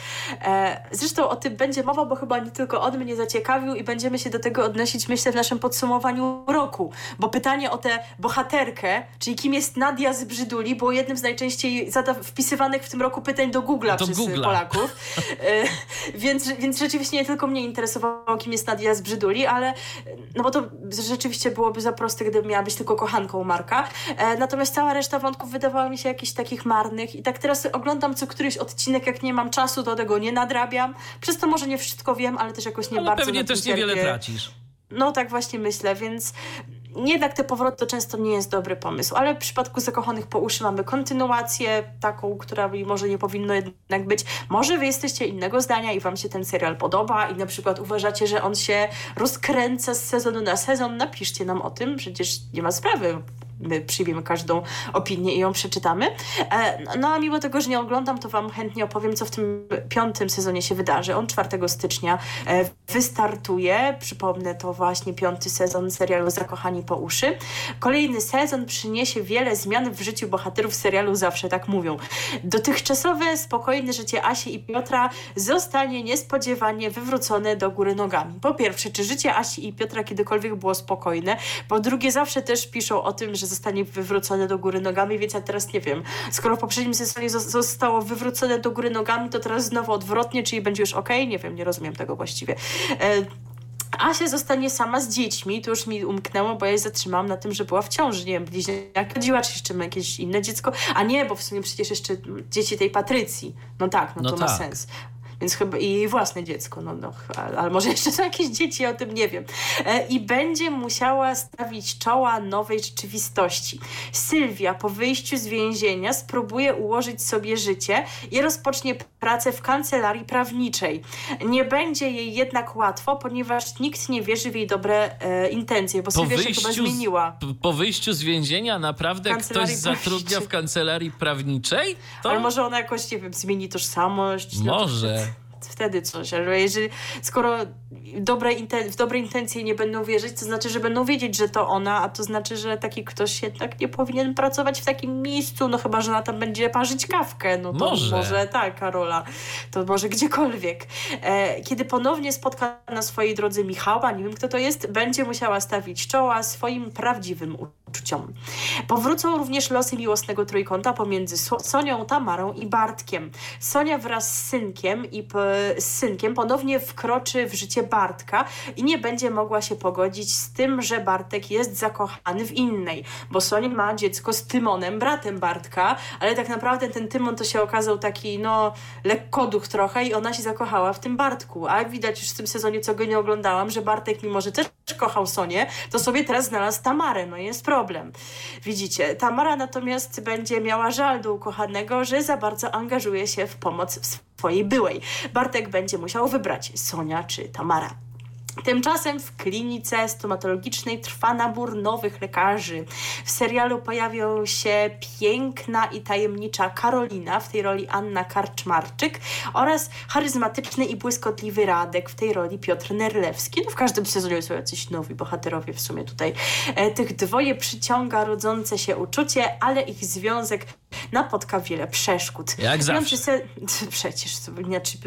E, zresztą o tym będzie mowa, bo chyba nie tylko on mnie zaciekawił i będziemy się do tego odnosić, myślę, w naszym podsumowaniu roku. Bo pytanie o tę bohaterkę, czyli kim jest Nadia z Brzyduli, było jednym z najczęściej wpisywanych w tym roku pytań do Google'a przez Google'a. Polaków. E, więc, więc rzeczywiście nie tylko mnie interesowało, kim jest Nadia z Brzyduli, ale no bo to rzeczywiście byłoby za proste, gdyby miała być tylko kochanką Marka. E, natomiast cała reszta wątków wydawała mi się jakichś takich marnych i tak teraz oglądam co któryś odcinek, jak nie mam czasu, to tego nie nadrabiam. Przez to może nie wszystko wiem, ale też jakoś nie ale bardzo. Pewnie też niewiele tracisz. No tak właśnie myślę, więc jednak te powroty to często nie jest dobry pomysł, ale w przypadku Zakochanych po uszy mamy kontynuację taką, która może nie powinno jednak być. Może wy jesteście innego zdania i wam się ten serial podoba i na przykład uważacie, że on się rozkręca z sezonu na sezon, napiszcie nam o tym, przecież nie ma sprawy my przyjmiemy każdą opinię i ją przeczytamy. E, no a mimo tego, że nie oglądam, to Wam chętnie opowiem, co w tym piątym sezonie się wydarzy. On 4 stycznia e, wystartuje. Przypomnę, to właśnie piąty sezon serialu Zakochani po uszy. Kolejny sezon przyniesie wiele zmian w życiu bohaterów serialu Zawsze tak mówią. Dotychczasowe, spokojne życie Asi i Piotra zostanie niespodziewanie wywrócone do góry nogami. Po pierwsze, czy życie Asi i Piotra kiedykolwiek było spokojne? Po drugie, zawsze też piszą o tym, że zostanie wywrócone do góry nogami, więc ja teraz nie wiem. Skoro w poprzednim sezonie zostało wywrócone do góry nogami, to teraz znowu odwrotnie, czyli będzie już ok? Nie wiem, nie rozumiem tego właściwie. E Asia zostanie sama z dziećmi, to już mi umknęło, bo ja jej zatrzymałam na tym, że była w ciąży, nie wiem, bliźniak rodziła, czy jeszcze ma jakieś inne dziecko, a nie, bo w sumie przecież jeszcze dzieci tej Patrycji. No tak, no, no to tak. ma sens więc chyba i jej własne dziecko, no, no ale może jeszcze są jakieś dzieci, ja o tym nie wiem. E, I będzie musiała stawić czoła nowej rzeczywistości. Sylwia po wyjściu z więzienia spróbuje ułożyć sobie życie i rozpocznie pracę w kancelarii prawniczej. Nie będzie jej jednak łatwo, ponieważ nikt nie wierzy w jej dobre e, intencje, bo po Sylwia się chyba zmieniła. Z, po wyjściu z więzienia naprawdę ktoś zatrudnia w kancelarii prawniczej? To... Ale może ona jakoś, nie wiem, zmieni tożsamość. Może. Wtedy coś, ale jeżeli, skoro dobre w dobre intencje nie będą wierzyć, to znaczy, że będą wiedzieć, że to ona, a to znaczy, że taki ktoś jednak nie powinien pracować w takim miejscu, no chyba, że ona tam będzie parzyć kawkę, no to może, może tak, Karola, to może gdziekolwiek. E, kiedy ponownie spotka na swojej drodze Michała, nie wiem kto to jest, będzie musiała stawić czoła swoim prawdziwym uczuciom. Powrócą również losy miłosnego trójkąta pomiędzy Sonią, Tamarą i Bartkiem. Sonia wraz z synkiem i z synkiem ponownie wkroczy w życie Bartka i nie będzie mogła się pogodzić z tym, że Bartek jest zakochany w innej, bo Sonia ma dziecko z Tymonem, bratem Bartka, ale tak naprawdę ten Tymon to się okazał taki, no, lekkoduch trochę i ona się zakochała w tym Bartku, a widać już w tym sezonie, co go nie oglądałam, że Bartek mimo, że też kochał Sonię, to sobie teraz znalazł Tamarę, no jest problem. Widzicie, Tamara natomiast będzie miała żal do ukochanego, że za bardzo angażuje się w pomoc swojej byłej. Bartek będzie musiał wybrać Sonia czy Tamara. Tymczasem w klinice stomatologicznej trwa nabór nowych lekarzy. W serialu pojawią się piękna i tajemnicza Karolina, w tej roli Anna Karczmarczyk oraz charyzmatyczny i błyskotliwy Radek, w tej roli Piotr Nerlewski. No w każdym sezonie są jacyś nowi bohaterowie w sumie tutaj. E, tych dwoje przyciąga rodzące się uczucie, ale ich związek napotka wiele przeszkód. Jak zawsze. Se... Przecież, znaczy,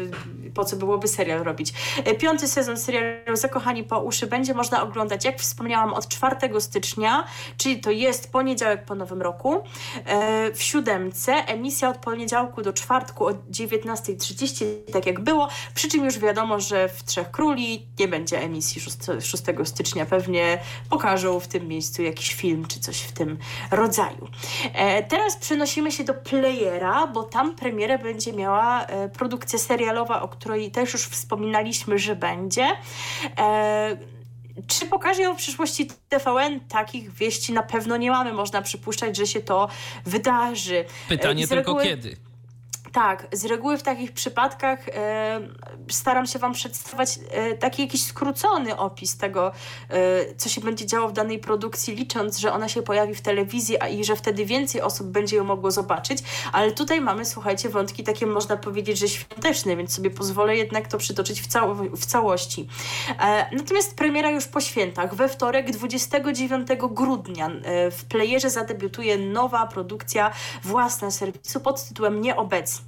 po co byłoby serial robić? E, piąty sezon serialu Zakochani po uszy będzie można oglądać, jak wspomniałam, od 4 stycznia, czyli to jest poniedziałek po nowym roku. E, w siódemce emisja od poniedziałku do czwartku o 19.30, tak jak było, przy czym już wiadomo, że w Trzech Króli nie będzie emisji 6, 6 stycznia. Pewnie pokażą w tym miejscu jakiś film czy coś w tym rodzaju. E, teraz przenosimy się do Playera, bo tam premierę będzie miała produkcja serialowa, o której też już wspominaliśmy, że będzie. E, czy pokaże ją w przyszłości TVN? Takich wieści na pewno nie mamy. Można przypuszczać, że się to wydarzy. Pytanie tylko kiedy Tak, z reguły w takich przypadkach e, staram się Wam przedstawiać e, taki jakiś skrócony opis tego, e, co się będzie działo w danej produkcji, licząc, że ona się pojawi w telewizji a i że wtedy więcej osób będzie ją mogło zobaczyć. Ale tutaj mamy, słuchajcie, wątki takie można powiedzieć, że świąteczne, więc sobie pozwolę jednak to przytoczyć w, cał w całości. E, natomiast premiera już po świętach. We wtorek, 29 grudnia, w playerze zadebiutuje nowa produkcja własna serwisu pod tytułem Nieobecni.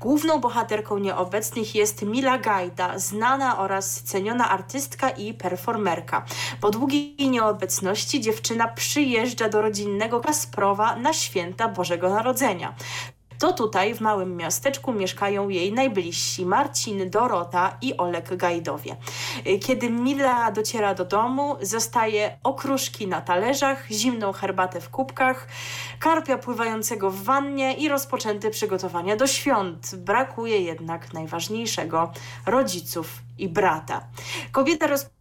Główną bohaterką Nieobecnych jest Mila Gajda, znana oraz ceniona artystka i performerka. Po długiej nieobecności dziewczyna przyjeżdża do rodzinnego Kasprowa na święta Bożego Narodzenia to tutaj w małym miasteczku mieszkają jej najbliżsi Marcin, Dorota i Olek Gajdowie. Kiedy Mila dociera do domu, zostaje okruszki na talerzach, zimną herbatę w kubkach, karpia pływającego w wannie i rozpoczęte przygotowania do świąt. Brakuje jednak najważniejszego rodziców i brata. Kobieta rozpoczyna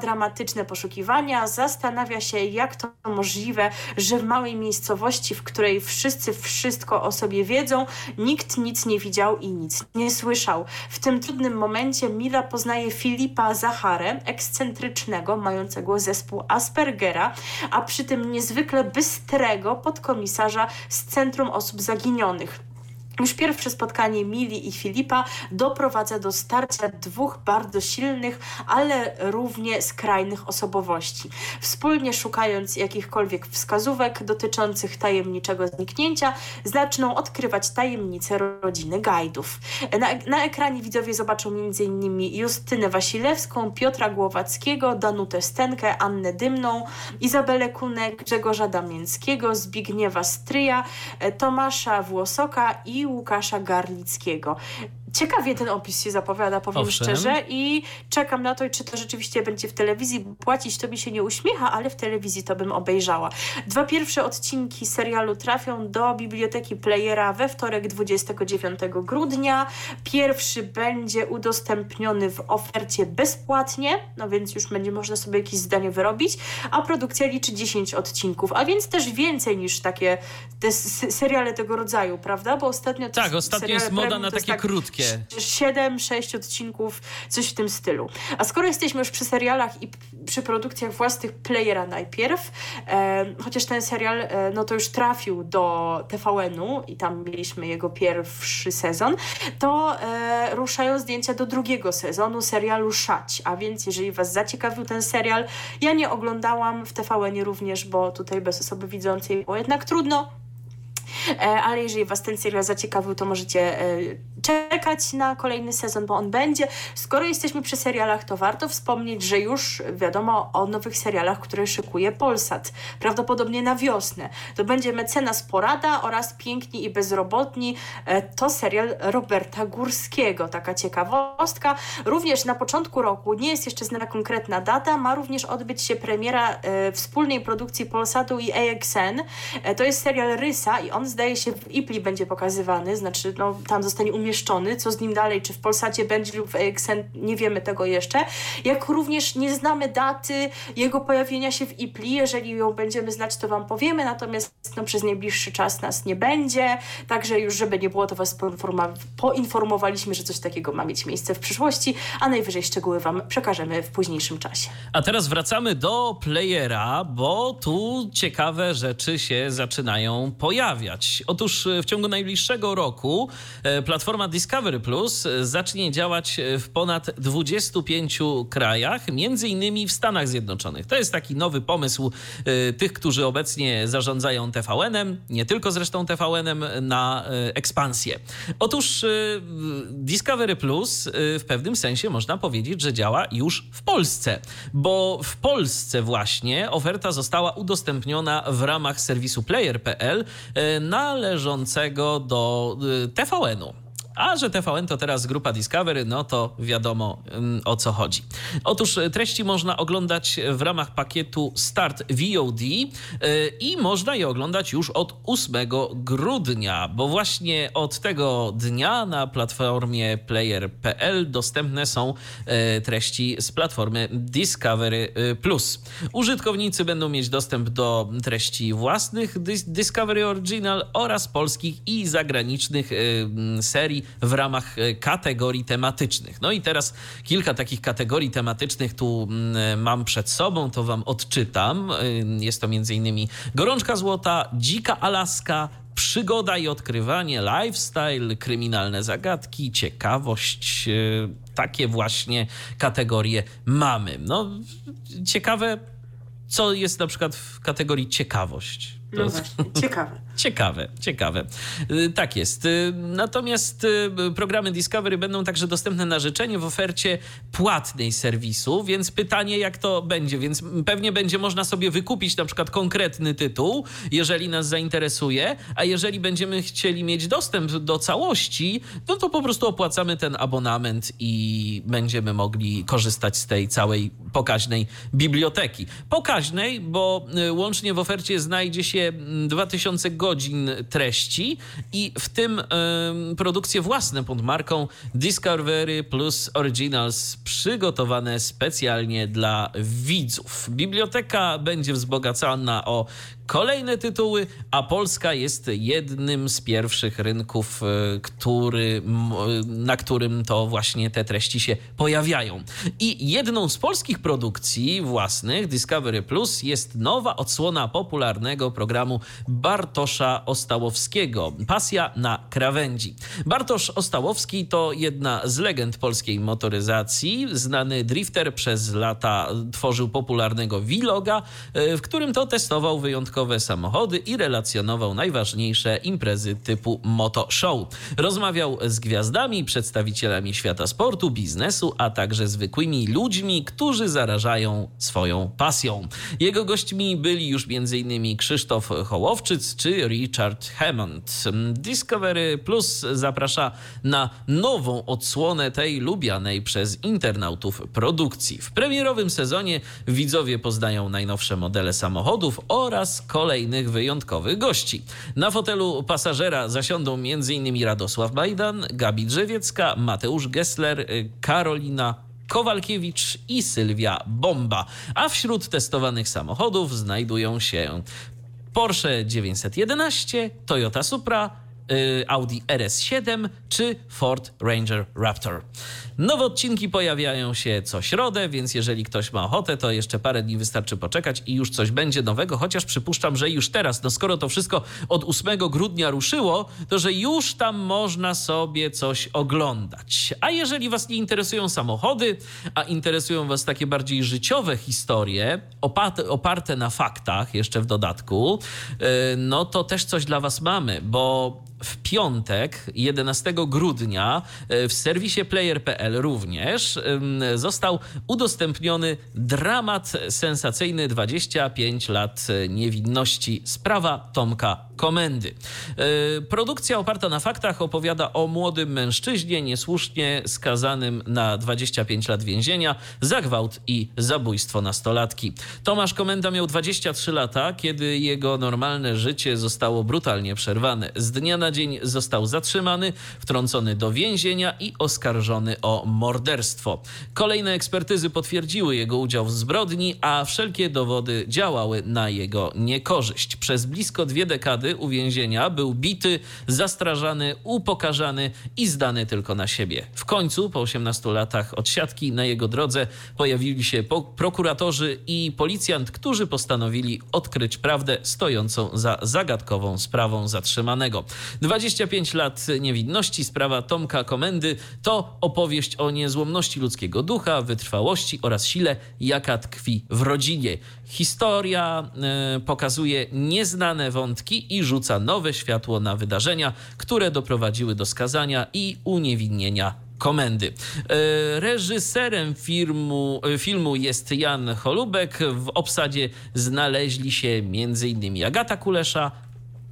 dramatyczne poszukiwania, zastanawia się, jak to możliwe, że w małej miejscowości, w której wszyscy wszystko o sobie wiedzą, nikt nic nie widział i nic nie słyszał. W tym trudnym momencie Mila poznaje Filipa Zacharę, ekscentrycznego, mającego zespół Aspergera, a przy tym niezwykle bystrego podkomisarza z Centrum Osób Zaginionych. Już pierwsze spotkanie Mili i Filipa doprowadza do starcia dwóch bardzo silnych, ale równie skrajnych osobowości. Wspólnie szukając jakichkolwiek wskazówek dotyczących tajemniczego zniknięcia, zaczną odkrywać tajemnice rodziny Gajdów. Na, na ekranie widzowie zobaczą m.in. Justynę Wasilewską, Piotra Głowackiego, Danutę Stenkę, Annę Dymną, Izabelę Kunek, Grzegorza Damięckiego, Zbigniewa Stryja, Tomasza Włosoka i Łukasza Garlickiego. Ciekawie ten opis się zapowiada, powiem Owszem. szczerze, i czekam na to, czy to rzeczywiście będzie w telewizji. Płacić to mi się nie uśmiecha, ale w telewizji to bym obejrzała. Dwa pierwsze odcinki serialu trafią do biblioteki Playera we wtorek 29 grudnia. Pierwszy będzie udostępniony w ofercie bezpłatnie, no więc już będzie można sobie jakieś zdanie wyrobić, a produkcja liczy 10 odcinków, a więc też więcej niż takie te seriale tego rodzaju, prawda? Bo ostatnio tak, ostatnio jest moda na takie tak krótkie. 7, 6 odcinków, coś w tym stylu. A skoro jesteśmy już przy serialach i przy produkcjach własnych Playera najpierw, e, chociaż ten serial e, no to już trafił do TVN-u i tam mieliśmy jego pierwszy sezon, to e, ruszają zdjęcia do drugiego sezonu serialu Szać. A więc jeżeli Was zaciekawił ten serial, ja nie oglądałam w TVN-ie również, bo tutaj bez osoby widzącej było jednak trudno, ale jeżeli Was ten serial zaciekawił, to możecie e, czekać na kolejny sezon, bo on będzie. Skoro jesteśmy przy serialach, to warto wspomnieć, że już wiadomo o nowych serialach, które szykuje Polsat. Prawdopodobnie na wiosnę. To będzie Mecenas Porada oraz Piękni i Bezrobotni. E, to serial Roberta Górskiego. Taka ciekawostka. Również na początku roku, nie jest jeszcze znana konkretna data, ma również odbyć się premiera wspólnej produkcji Polsatu i AXN. To jest serial Rysa i on zdaje się w IPLI będzie pokazywany, znaczy no, tam zostanie umieszczony, co z nim dalej, czy w Polsacie będzie lub w AXN, nie wiemy tego jeszcze. Jak również nie znamy daty jego pojawienia się w IPLI, jeżeli ją będziemy znać, to Wam powiemy, natomiast no, przez najbliższy czas nas nie będzie, także już żeby nie było, to Was poinformowaliśmy, że coś takiego ma mieć miejsce w przyszłości, a najwyżej szczegóły Wam przekażemy w późniejszym czasie. A teraz wracamy do playera, bo tu ciekawe rzeczy się zaczynają pojawiać. Otóż e, w ciągu najbliższego roku e, platforma Discovery Plus e, zacznie działać w ponad 25 krajach, między innymi w Stanach Zjednoczonych. To jest taki nowy pomysł tych, którzy obecnie zarządzają TVN-em, nie tylko zresztą TVN-em, na ekspansję. Otóż Discovery Plus w pewnym sensie można powiedzieć, że działa już w Polsce, bo w Polsce właśnie oferta została udostępniona w ramach serwisu player.pl należącego do y, TVN-u. A że TVN to teraz grupa Discovery, no to wiadomo mm, o co chodzi. Otóż treści można oglądać w ramach pakietu Start VOD y, i można je oglądać już od 8 grudnia, bo właśnie od tego dnia na platformie player.pl dostępne są y, treści z platformy Discovery Plus. Użytkownicy będą mieć dostęp do treści własnych Discovery Original oraz polskich i zagranicznych serii w ramach kategorii tematycznych. No i teraz kilka takich kategorii tematycznych tu mam przed sobą, to wam odczytam. Jest to m.in. Gorączka Złota, Dzika Alaska, przygoda i odkrywanie, lifestyle, kryminalne zagadki, ciekawość. Takie właśnie kategorie mamy. No, ciekawe, co jest na przykład w kategorii ciekawość. No właśnie, ciekawe. Ciekawe, ciekawe. Y, tak jest. Y, natomiast y, programy Discovery będą także dostępne na życzenie w ofercie płatnej serwisu, więc pytanie, jak to będzie. Więc pewnie będzie można sobie wykupić na przykład konkretny tytuł, jeżeli nas zainteresuje, a jeżeli będziemy chcieli mieć dostęp do całości, no to po prostu opłacamy ten abonament i będziemy mogli korzystać z tej całej pokaźnej biblioteki. Pokaźnej, bo łącznie w ofercie znajdzie się 2000 godzin godzin treści i w tym y, produkcje własne pod marką Discovery Plus Originals przygotowane specjalnie dla widzów. Biblioteka będzie wzbogacana o kolejne tytuły, a Polska jest jednym z pierwszych rynków, e, który, na którym to właśnie te treści się pojawiają. I jedną z polskich produkcji własnych Discovery Plus jest nowa odsłona popularnego programu Bartosza Ostałowskiego Pasja na krawędzi. Bartosz Ostałowski to jedna z legend polskiej motoryzacji. Znany drifter przez lata tworzył popularnego vloga, e, w którym to testował wyjątkowo samochody i relacjonował najważniejsze imprezy typu Moto Show. Rozmawiał z gwiazdami, przedstawicielami świata sportu, biznesu, a także zwykłymi ludźmi, którzy zarażają swoją pasją. Jego gośćmi byli już m.in. Krzysztof Hołowczyc czy Richard Hammond. Discovery Plus zaprasza na nową odsłonę tej lubianej przez internautów produkcji. W premierowym sezonie widzowie poznają najnowsze modele samochodów oraz kolejnych wyjątkowych gości. Na fotelu pasażera zasiądą m.in. Radosław Majdan, Gabi Drzewiecka, Mateusz Gessler, y, Karolina Kowalkiewicz i Sylwia Bomba. A wśród testowanych samochodów znajdują się Porsche 911, Toyota Supra, Audi RS7 czy Ford Ranger Raptor. Nowe odcinki pojawiają się co środę, więc jeżeli ktoś ma ochotę, to jeszcze parę dni wystarczy poczekać i już coś będzie nowego, chociaż przypuszczam, że już teraz, no skoro to wszystko od 8 grudnia ruszyło, to że już tam można sobie coś oglądać. A jeżeli was nie interesują samochody, a interesują was takie bardziej życiowe historie, oparte, oparte na faktach jeszcze w dodatku, yy, no to też coś dla was mamy, bo w piątek, 11 grudnia, e, w serwisie player.pl również został udostępniony dramat sensacyjny 25 lat niewinności. Sprawa Tomka Komendy. E, produkcja oparta na faktach opowiada o młodym mężczyźnie niesłusznie skazanym na 25 lat więzienia za gwałt i zabójstwo nastolatki. Tomasz Komenda miał 23 lata, kiedy jego normalne życie zostało brutalnie przerwane. Z dnia na dzień został zatrzymany, wtrącony do więzienia i oskarżony o morderstwo. Kolejne ekspertyzy potwierdziły jego udział w zbrodni, a wszelkie dowody działały na jego niekorzyść. Przez blisko dwie dekady uwięzienia był bity, zastrażany, upokarzany i zdany tylko na siebie. W końcu, po 18 latach odsiadki, na jego drodze pojawili się prokuratorzy i policjant, którzy postanowili odkryć prawdę stojącą za zagadkową sprawą zatrzymanego. 25 lat niewinności, sprawa Tomka Komendy to opowieść o niezłomności ludzkiego ducha, wytrwałości oraz sile, jaka tkwi w rodzinie. Historia y, pokazuje nieznane wątki i rzuca nowe światło na wydarzenia, które doprowadziły do skazania i uniewinnienia komendy. E, reżyserem filmu, e, filmu jest Jan Holubek. W obsadzie znaleźli się m.in. Agata Kulesza,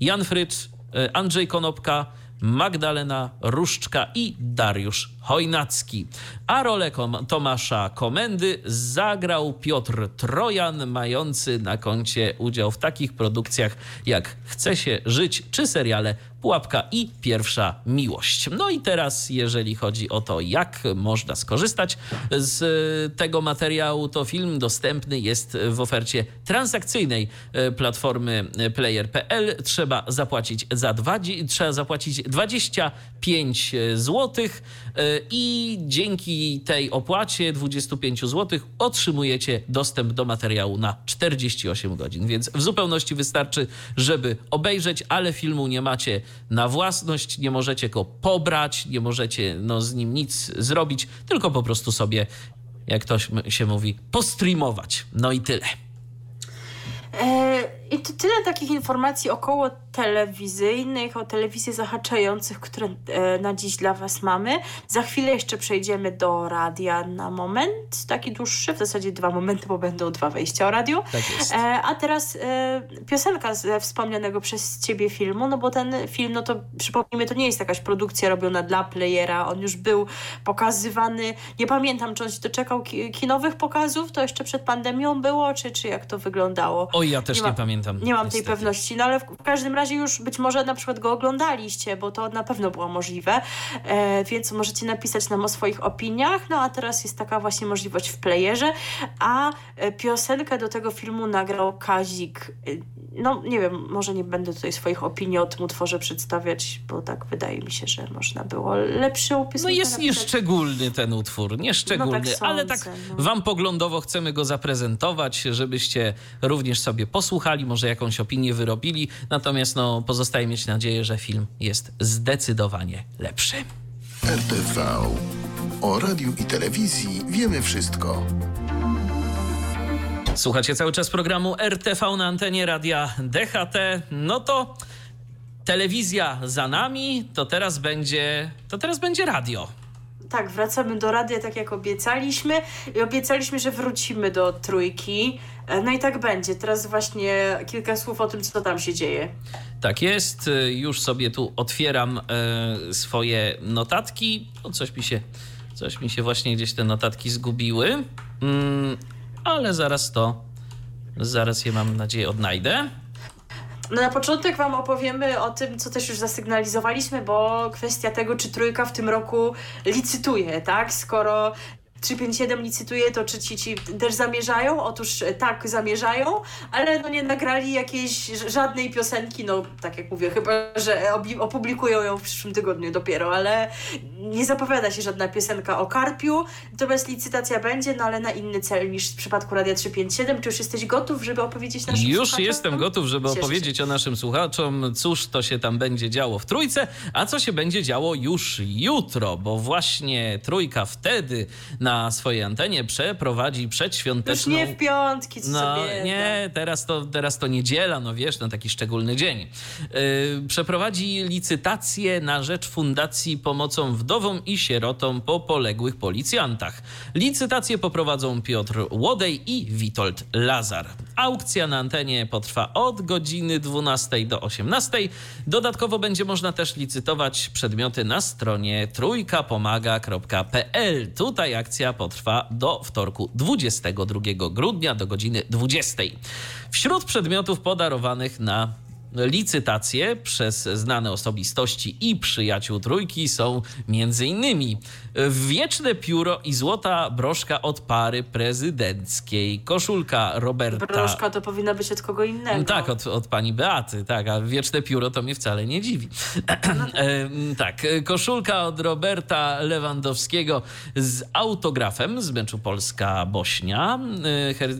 Jan Frycz, E, Andrzej Konopka, Magdalena Różczka i Dariusz Chojnacki. A rolę Tomasza Komendy zagrał Piotr Trojan, mający na koncie udział w takich produkcjach jak Chce się żyć czy seriale Pułapka i Pierwsza Miłość. No i teraz, jeżeli chodzi o to, jak można skorzystać z tego materiału, to film dostępny jest w ofercie transakcyjnej e, platformy player.pl. Trzeba zapłacić za dwa, trzeba zapłacić 25 zł e, i dzięki tej opłacie 25 zł otrzymujecie dostęp do materiału na 48 godzin. Więc w zupełności wystarczy, żeby obejrzeć, ale filmu nie macie na własność, nie możecie go pobrać, nie możecie no, z nim nic zrobić, tylko po prostu sobie, jak ktoś się mówi, postreamować. No i tyle. E, I to tyle takich informacji około telewizyjnych, o telewizji zahaczających, które e, na dziś dla Was mamy. Za chwilę jeszcze przejdziemy do radia na moment, taki dłuższy, w zasadzie dwa momenty, bo będą dwa wejścia o radiu. Tak. E, a teraz piosenka ze wspomnianego przez Ciebie filmu, no bo ten film, no to przypomnijmy, to nie jest jakaś produkcja robiona dla playera, on już był pokazywany, nie pamiętam, czy on się doczekał kinowych pokazów, to jeszcze przed pandemią było, czy, czy jak to wyglądało? Oj, ja też nie, nie pamiętam. Nie mam niestety. tej pewności, no ale w każdym razie już być może na przykład go oglądaliście, bo to na pewno było możliwe, e, więc możecie napisać nam o swoich opiniach. No a teraz jest taka właśnie możliwość w playerze, a e, piosenkę do tego filmu nagrał Kazik. E, no nie wiem, może nie będę tutaj swoich opinii o tym utworze przedstawiać, bo tak wydaje mi się, że można było lepszy opis. No jest nieszczególny ten utwór, nieszczególny, no tak ale tak no. wam poglądowo chcemy go zaprezentować, żebyście również sobie posłuchali, może jakąś opinię wyrobili. Natomiast no, pozostaje mieć nadzieję, że film jest zdecydowanie lepszy. RTV. O radiu i telewizji wiemy wszystko. Słuchacie cały czas programu RTV na antenie radia DHT. No to telewizja za nami, to teraz będzie, to teraz będzie radio tak, wracamy do radia, tak jak obiecaliśmy i obiecaliśmy, że wrócimy do trójki. E, no i tak będzie. Teraz właśnie kilka słów o tym, co tam się dzieje. Tak jest. E, już sobie tu otwieram e, swoje notatki. O, coś mi się, coś mi się właśnie gdzieś te notatki zgubiły. Mm, ale zaraz to, zaraz je mam nadzieję odnajdę. No na początek Wam opowiemy o tym, co też już zasygnalizowaliśmy, bo kwestia tego, czy trójka w tym roku licytuje, tak? Skoro 357 licytuje, to czy ci, ci też zamierzają? Otóż e, tak, zamierzają, ale no nie nagrali jakiejś żadnej piosenki, no tak jak mówię, chyba, że opublikują ją w przyszłym tygodniu dopiero, ale nie zapowiada się żadna piosenka o Karpiu, natomiast licytacja będzie, no ale na inny cel niż w przypadku Radia 357. Czy już jesteś gotów, żeby opowiedzieć naszym Już słuchaczom? jestem gotów, żeby Cieszę opowiedzieć się. o naszym słuchaczom, cóż to się tam będzie działo w Trójce, a co się będzie działo już jutro, bo właśnie Trójka wtedy na na swojej antenie przeprowadzi przedświąteczną... Już nie w piątki, co no, Nie, teraz to, teraz to niedziela, no wiesz, no taki szczególny dzień. Yy, przeprowadzi licytację na rzecz Fundacji Pomocą Wdowom i Sierotom po poległych policjantach. Licytację poprowadzą Piotr Łodej i Witold Lazar. Aukcja na antenie potrwa od godziny 12 do 18. Dodatkowo będzie można też licytować przedmioty na stronie trójkapomaga.pl. Tutaj akcja akcja potrwa do wtorku 22 grudnia do godziny 20. Wśród przedmiotów podarowanych na licytacje przez znane osobistości i przyjaciół trójki są m.in. wieczne pióro i złota broszka od pary prezydenckiej, koszulka Roberta. Broszka to powinna być od kogo innego. Tak, od, od pani Beaty, tak, a wieczne pióro to mnie wcale nie dziwi. No tak, koszulka od Roberta Lewandowskiego z autografem z meczu Polska-Bośnia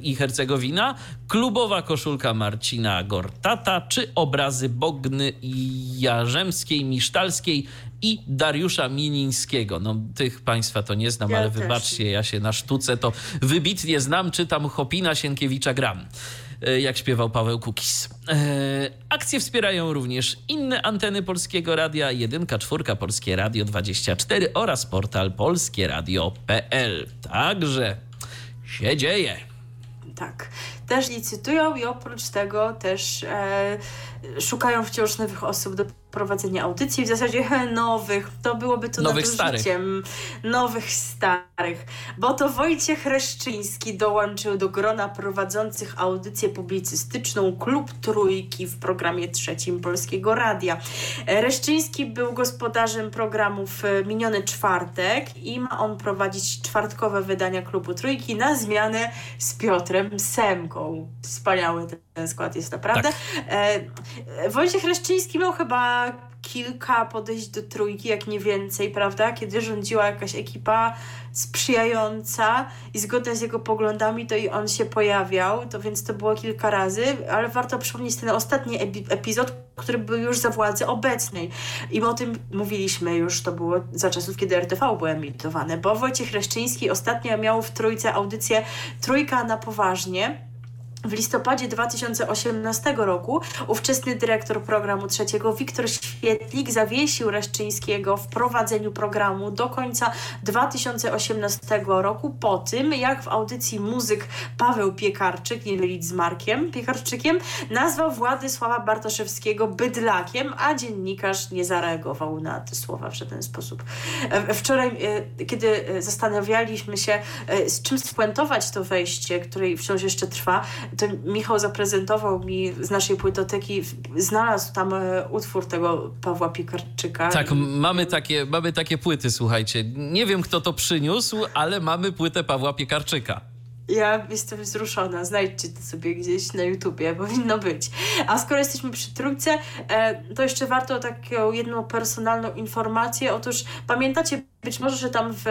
i Hercegowina, klubowa koszulka Marcina Gortata czy obrazy Bogny Jarzemskiej, Misztalskiej i Dariusza Minińskiego. No, tych państwa to nie znam, ja ale też. wybaczcie, ja się na sztuce to wybitnie znam, czytam Chopina Sienkiewicza gram e, jak śpiewał Paweł Kukis. E, akcje wspierają również inne anteny Polskiego Radia, jedynka, czwórka, Polskie Radio 24 oraz portal polskieradio.pl. Także się dzieje. Tak. Też licytują i oprócz tego też e, szukają wciąż nowych osób do prowadzenia audycji, w zasadzie nowych, to byłoby to nowych nadużyciem. Starych. Nowych starych. Bo to Wojciech Reszczyński dołączył do grona prowadzących audycję publicystyczną Klub Trójki w programie trzecim Polskiego Radia. Reszczyński był gospodarzem programu w miniony czwartek i ma on prowadzić czwartkowe wydania Klubu Trójki na zmianę z Piotrem Semką. Wspaniały ten skład jest naprawdę. Tak. E, Wojciech Reszczyński miał chyba kilka podejść do trójki, jak nie więcej, prawda? Kiedy rządziła jakaś ekipa sprzyjająca i zgodna z jego poglądami, to i on się pojawiał, to więc to było kilka razy, ale warto przypomnieć ten ostatni epizod, który był już za władzy obecnej. I o tym mówiliśmy już, to było za czasów, kiedy RTV było emitowane, bo Wojciech Reszczyński ostatnio miał w trójce audycję Trójka na poważnie, w listopadzie 2018 roku ówczesny dyrektor programu trzeciego Wiktor Świetlik zawiesił Reszczyńskiego w prowadzeniu programu do końca 2018 roku po tym, jak w audycji muzyk Paweł Piekarczyk, nie mylić z Markiem Piekarczykiem, nazwał Władysława Bartoszewskiego bydlakiem, a dziennikarz nie zareagował na te słowa w żaden sposób. E, wczoraj, e, kiedy zastanawialiśmy się, e, z czym spuentować to wejście, które wciąż jeszcze trwa, to Michał zaprezentował mi z naszej płytoteki, znalazł tam e, utwór tego Pawła Piekarczyka. Tak, mamy, takie, mamy takie płyty, słuchajcie. Nie wiem, kto to przyniósł, ale mamy płytę Pawła Piekarczyka. Ja jestem wzruszona. Znajdźcie to sobie gdzieś na YouTubie, powinno być. A skoro jesteśmy przy trójce, e, to jeszcze warto taką jedną personalną informację. Otóż pamiętacie być może, że tam w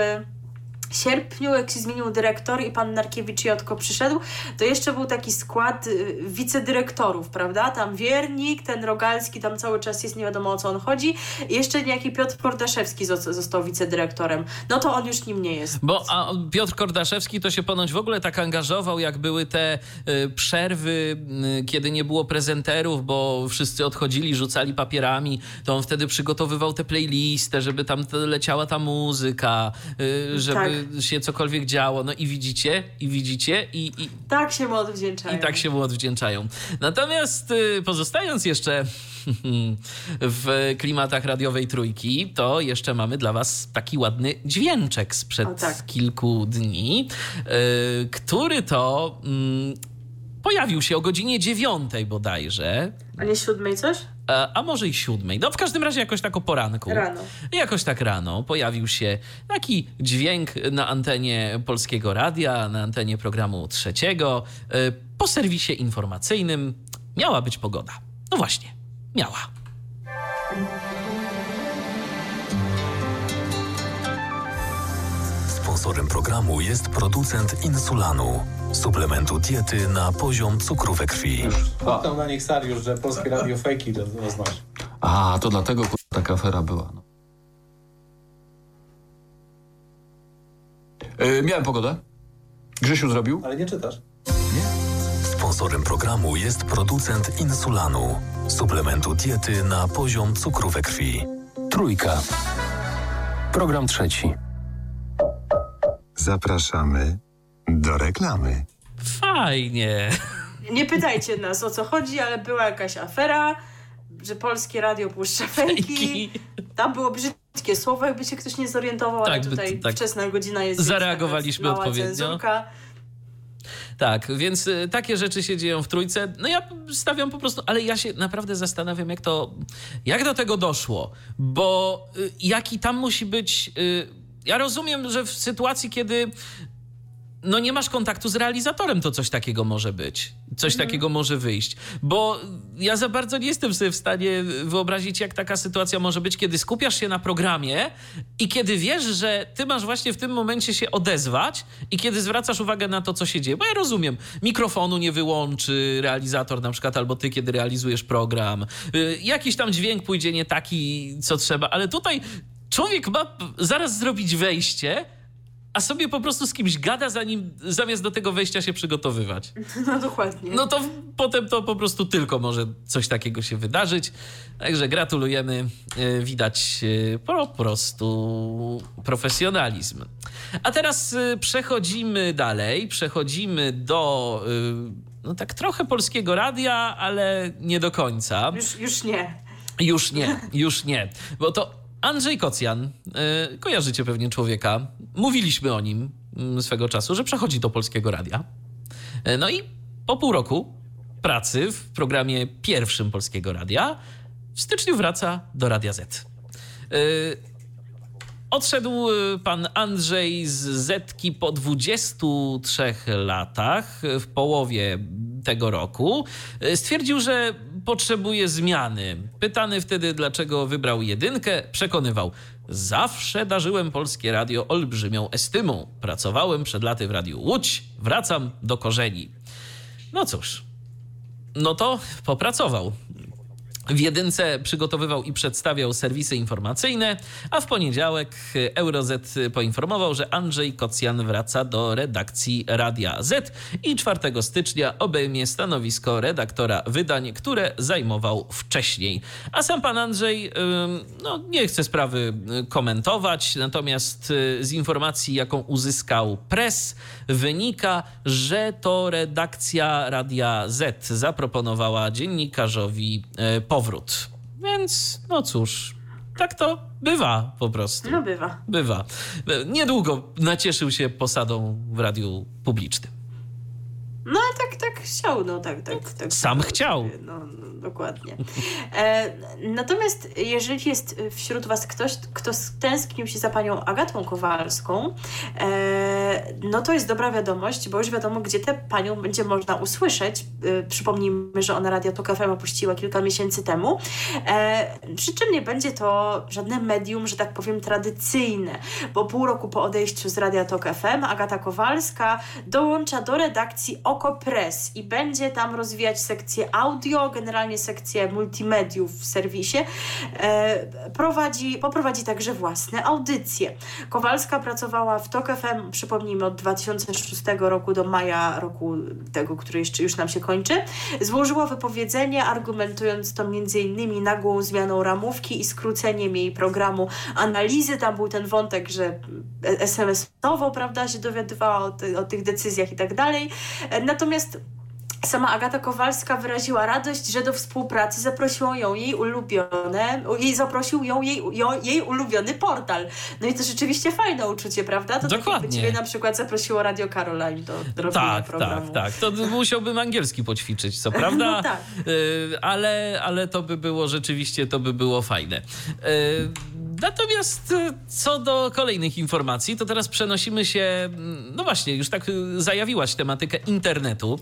sierpniu, jak się zmienił dyrektor i pan Narkiewicz Jotko przyszedł, to jeszcze był taki skład y, wicedyrektorów, prawda? Tam Wiernik, ten Rogalski, tam cały czas jest, nie wiadomo o co on chodzi. I jeszcze niejaki Piotr Kordaszewski został wicedyrektorem. No to on już nim nie jest. Bo a Piotr Kordaszewski to się ponoć w ogóle tak angażował, jak były te y, przerwy, y, kiedy nie było prezenterów, bo wszyscy odchodzili, rzucali papierami, to on wtedy przygotowywał tę playlistę, żeby tam leciała ta muzyka, y, żeby tak się cokolwiek działo. No i widzicie, i widzicie, i... i tak się mu odwdzięczają. I tak się mu odwdzięczają. Natomiast y, pozostając jeszcze w klimatach radiowej trójki, to jeszcze mamy dla was taki ładny dźwięczek sprzed tak. kilku dni, y, który to mm, pojawił się o godzinie dziewiątej bodajże. A nie siódmej coś? E, a może i siódmej. No w każdym razie jakoś tak o poranku. Rano. Jakoś tak rano pojawił się taki dźwięk na antenie Polskiego Radia, na antenie programu trzeciego. E, po serwisie informacyjnym miała być pogoda. No właśnie, miała. Sponsorem programu jest producent Insulanu suplementu diety na poziom cukru we krwi. Tam na nich Sariusz, że polskie radio fejki roznosi. A, to dlatego taka afera była. No. Yy, miałem pogodę. Grzesiu zrobił? Ale nie czytasz. Nie. Sponsorem programu jest producent Insulanu, suplementu diety na poziom cukru we krwi. Trójka. Program trzeci. Zapraszamy do reklamy. Fajnie. Nie pytajcie nas o co chodzi, ale była jakaś afera, że polskie radio puszcza fejki. Tam było brzydkie słowo, jakby się ktoś nie zorientował, tak, ale tutaj tak. wczesna godzina jest. Zareagowaliśmy odpowiednio. Cenzurka. Tak, więc y, takie rzeczy się dzieją w trójce. No ja stawiam po prostu, ale ja się naprawdę zastanawiam, jak to, jak do tego doszło, bo y, jaki tam musi być. Y, ja rozumiem, że w sytuacji, kiedy no nie masz kontaktu z realizatorem, to coś takiego może być. Coś mhm. takiego może wyjść. Bo ja za bardzo nie jestem sobie w stanie wyobrazić, jak taka sytuacja może być, kiedy skupiasz się na programie i kiedy wiesz, że ty masz właśnie w tym momencie się odezwać i kiedy zwracasz uwagę na to, co się dzieje. Bo ja rozumiem, mikrofonu nie wyłączy realizator na przykład, albo ty, kiedy realizujesz program. Y, jakiś tam dźwięk pójdzie nie taki, co trzeba, ale tutaj człowiek ma zaraz zrobić wejście a sobie po prostu z kimś gada, zanim, zamiast do tego wejścia się przygotowywać. No dokładnie. No to potem to po prostu tylko może coś takiego się wydarzyć. Także gratulujemy. E, widać e, po prostu profesjonalizm. A teraz e, przechodzimy dalej. Przechodzimy do no tak trochę polskiego radia, ale nie do końca. Już, już nie. Już nie, już nie. Bo to Andrzej Kocjan, yy, kojarzycie pewnie człowieka, mówiliśmy o nim yy, swego czasu, że przechodzi do polskiego radia. Yy, no i po pół roku pracy w programie pierwszym polskiego radia w styczniu wraca do Radia Z. Odszedł pan Andrzej z Zetki po 23 latach, w połowie tego roku. Stwierdził, że potrzebuje zmiany. Pytany wtedy, dlaczego wybrał jedynkę, przekonywał: Zawsze darzyłem polskie radio olbrzymią estymą. Pracowałem przed laty w Radiu Łódź, wracam do korzeni. No cóż, no to popracował. W jedynce przygotowywał i przedstawiał serwisy informacyjne, a w poniedziałek Euroz poinformował, że Andrzej Kocjan wraca do redakcji Radia Z i 4 stycznia obejmie stanowisko redaktora wydań, które zajmował wcześniej. A sam pan Andrzej no, nie chce sprawy komentować, natomiast z informacji, jaką uzyskał press, wynika, że to redakcja Radia Z zaproponowała dziennikarzowi powrót. Więc no cóż, tak to bywa po prostu. No bywa. Bywa. Niedługo nacieszył się posadą w radiu publicznym. No tak, tak chciał, no tak, tak. tak Sam tak, chciał. No, no, dokładnie. E, natomiast jeżeli jest wśród was ktoś, kto tęsknił się za panią Agatą Kowalską, e, no to jest dobra wiadomość, bo już wiadomo, gdzie tę panią będzie można usłyszeć. E, przypomnijmy, że ona Radio Tok FM opuściła kilka miesięcy temu. E, przy czym nie będzie to żadne medium, że tak powiem, tradycyjne, bo pół roku po odejściu z Radia Tok FM Agata Kowalska dołącza do redakcji Oko Press i będzie tam rozwijać sekcję audio, generalnie sekcję multimediów w serwisie. E, prowadzi, poprowadzi także własne audycje. Kowalska pracowała w TOK FM, przypomnijmy, od 2006 roku do maja roku tego, który jeszcze już nam się kończy. Złożyła wypowiedzenie, argumentując to innymi nagłą zmianą ramówki i skróceniem jej programu analizy. Tam był ten wątek, że SMS-owo, prawda, się dowiadywała o, ty, o tych decyzjach i tak dalej. Natomiast Sama Agata Kowalska wyraziła radość, że do współpracy zaprosiło ją jej ulubione, jej zaprosił ją jej, ją, jej ulubiony portal. No i to rzeczywiście fajne uczucie, prawda? To Dokładnie. tak jakby ciebie na przykład zaprosiło Radio Caroline do, do robienia tak, programu. Tak, tak, To musiałbym angielski poćwiczyć, co prawda, no tak. y, ale, ale to by było rzeczywiście, to by było fajne. Natomiast y, co do kolejnych informacji, to teraz przenosimy się, mm, no właśnie, już tak zajawiłaś tematykę internetu,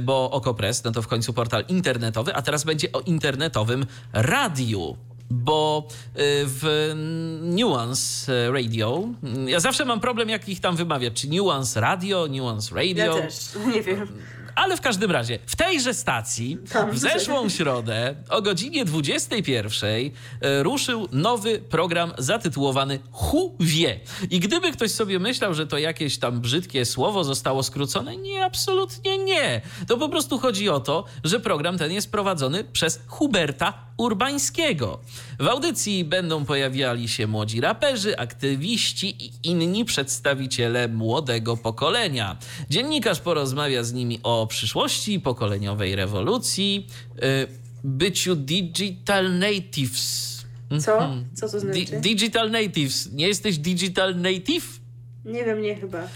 bo Okopres, no to w końcu portal internetowy, a teraz będzie o internetowym radiu bo w Nuance Radio, ja zawsze mam problem, jak ich tam wymawiać, czy Nuance Radio, Nuance Radio. Ja też, nie wiem. Ale w każdym razie, w tejże stacji w zeszłą środę o godzinie 21 ruszył nowy program zatytułowany Hu wie. I gdyby ktoś sobie myślał, że to jakieś tam brzydkie słowo zostało skrócone, nie, absolutnie nie. To po prostu chodzi o to, że program ten jest prowadzony przez Huberta Urbańskiego. W audycji będą pojawiali się młodzi raperzy, aktywiści i inni przedstawiciele młodego pokolenia. Dziennikarz porozmawia z nimi o przyszłości pokoleniowej rewolucji, byciu digital natives. Co? Co to znaczy? Di digital natives. Nie jesteś digital native? Nie wiem, nie chyba.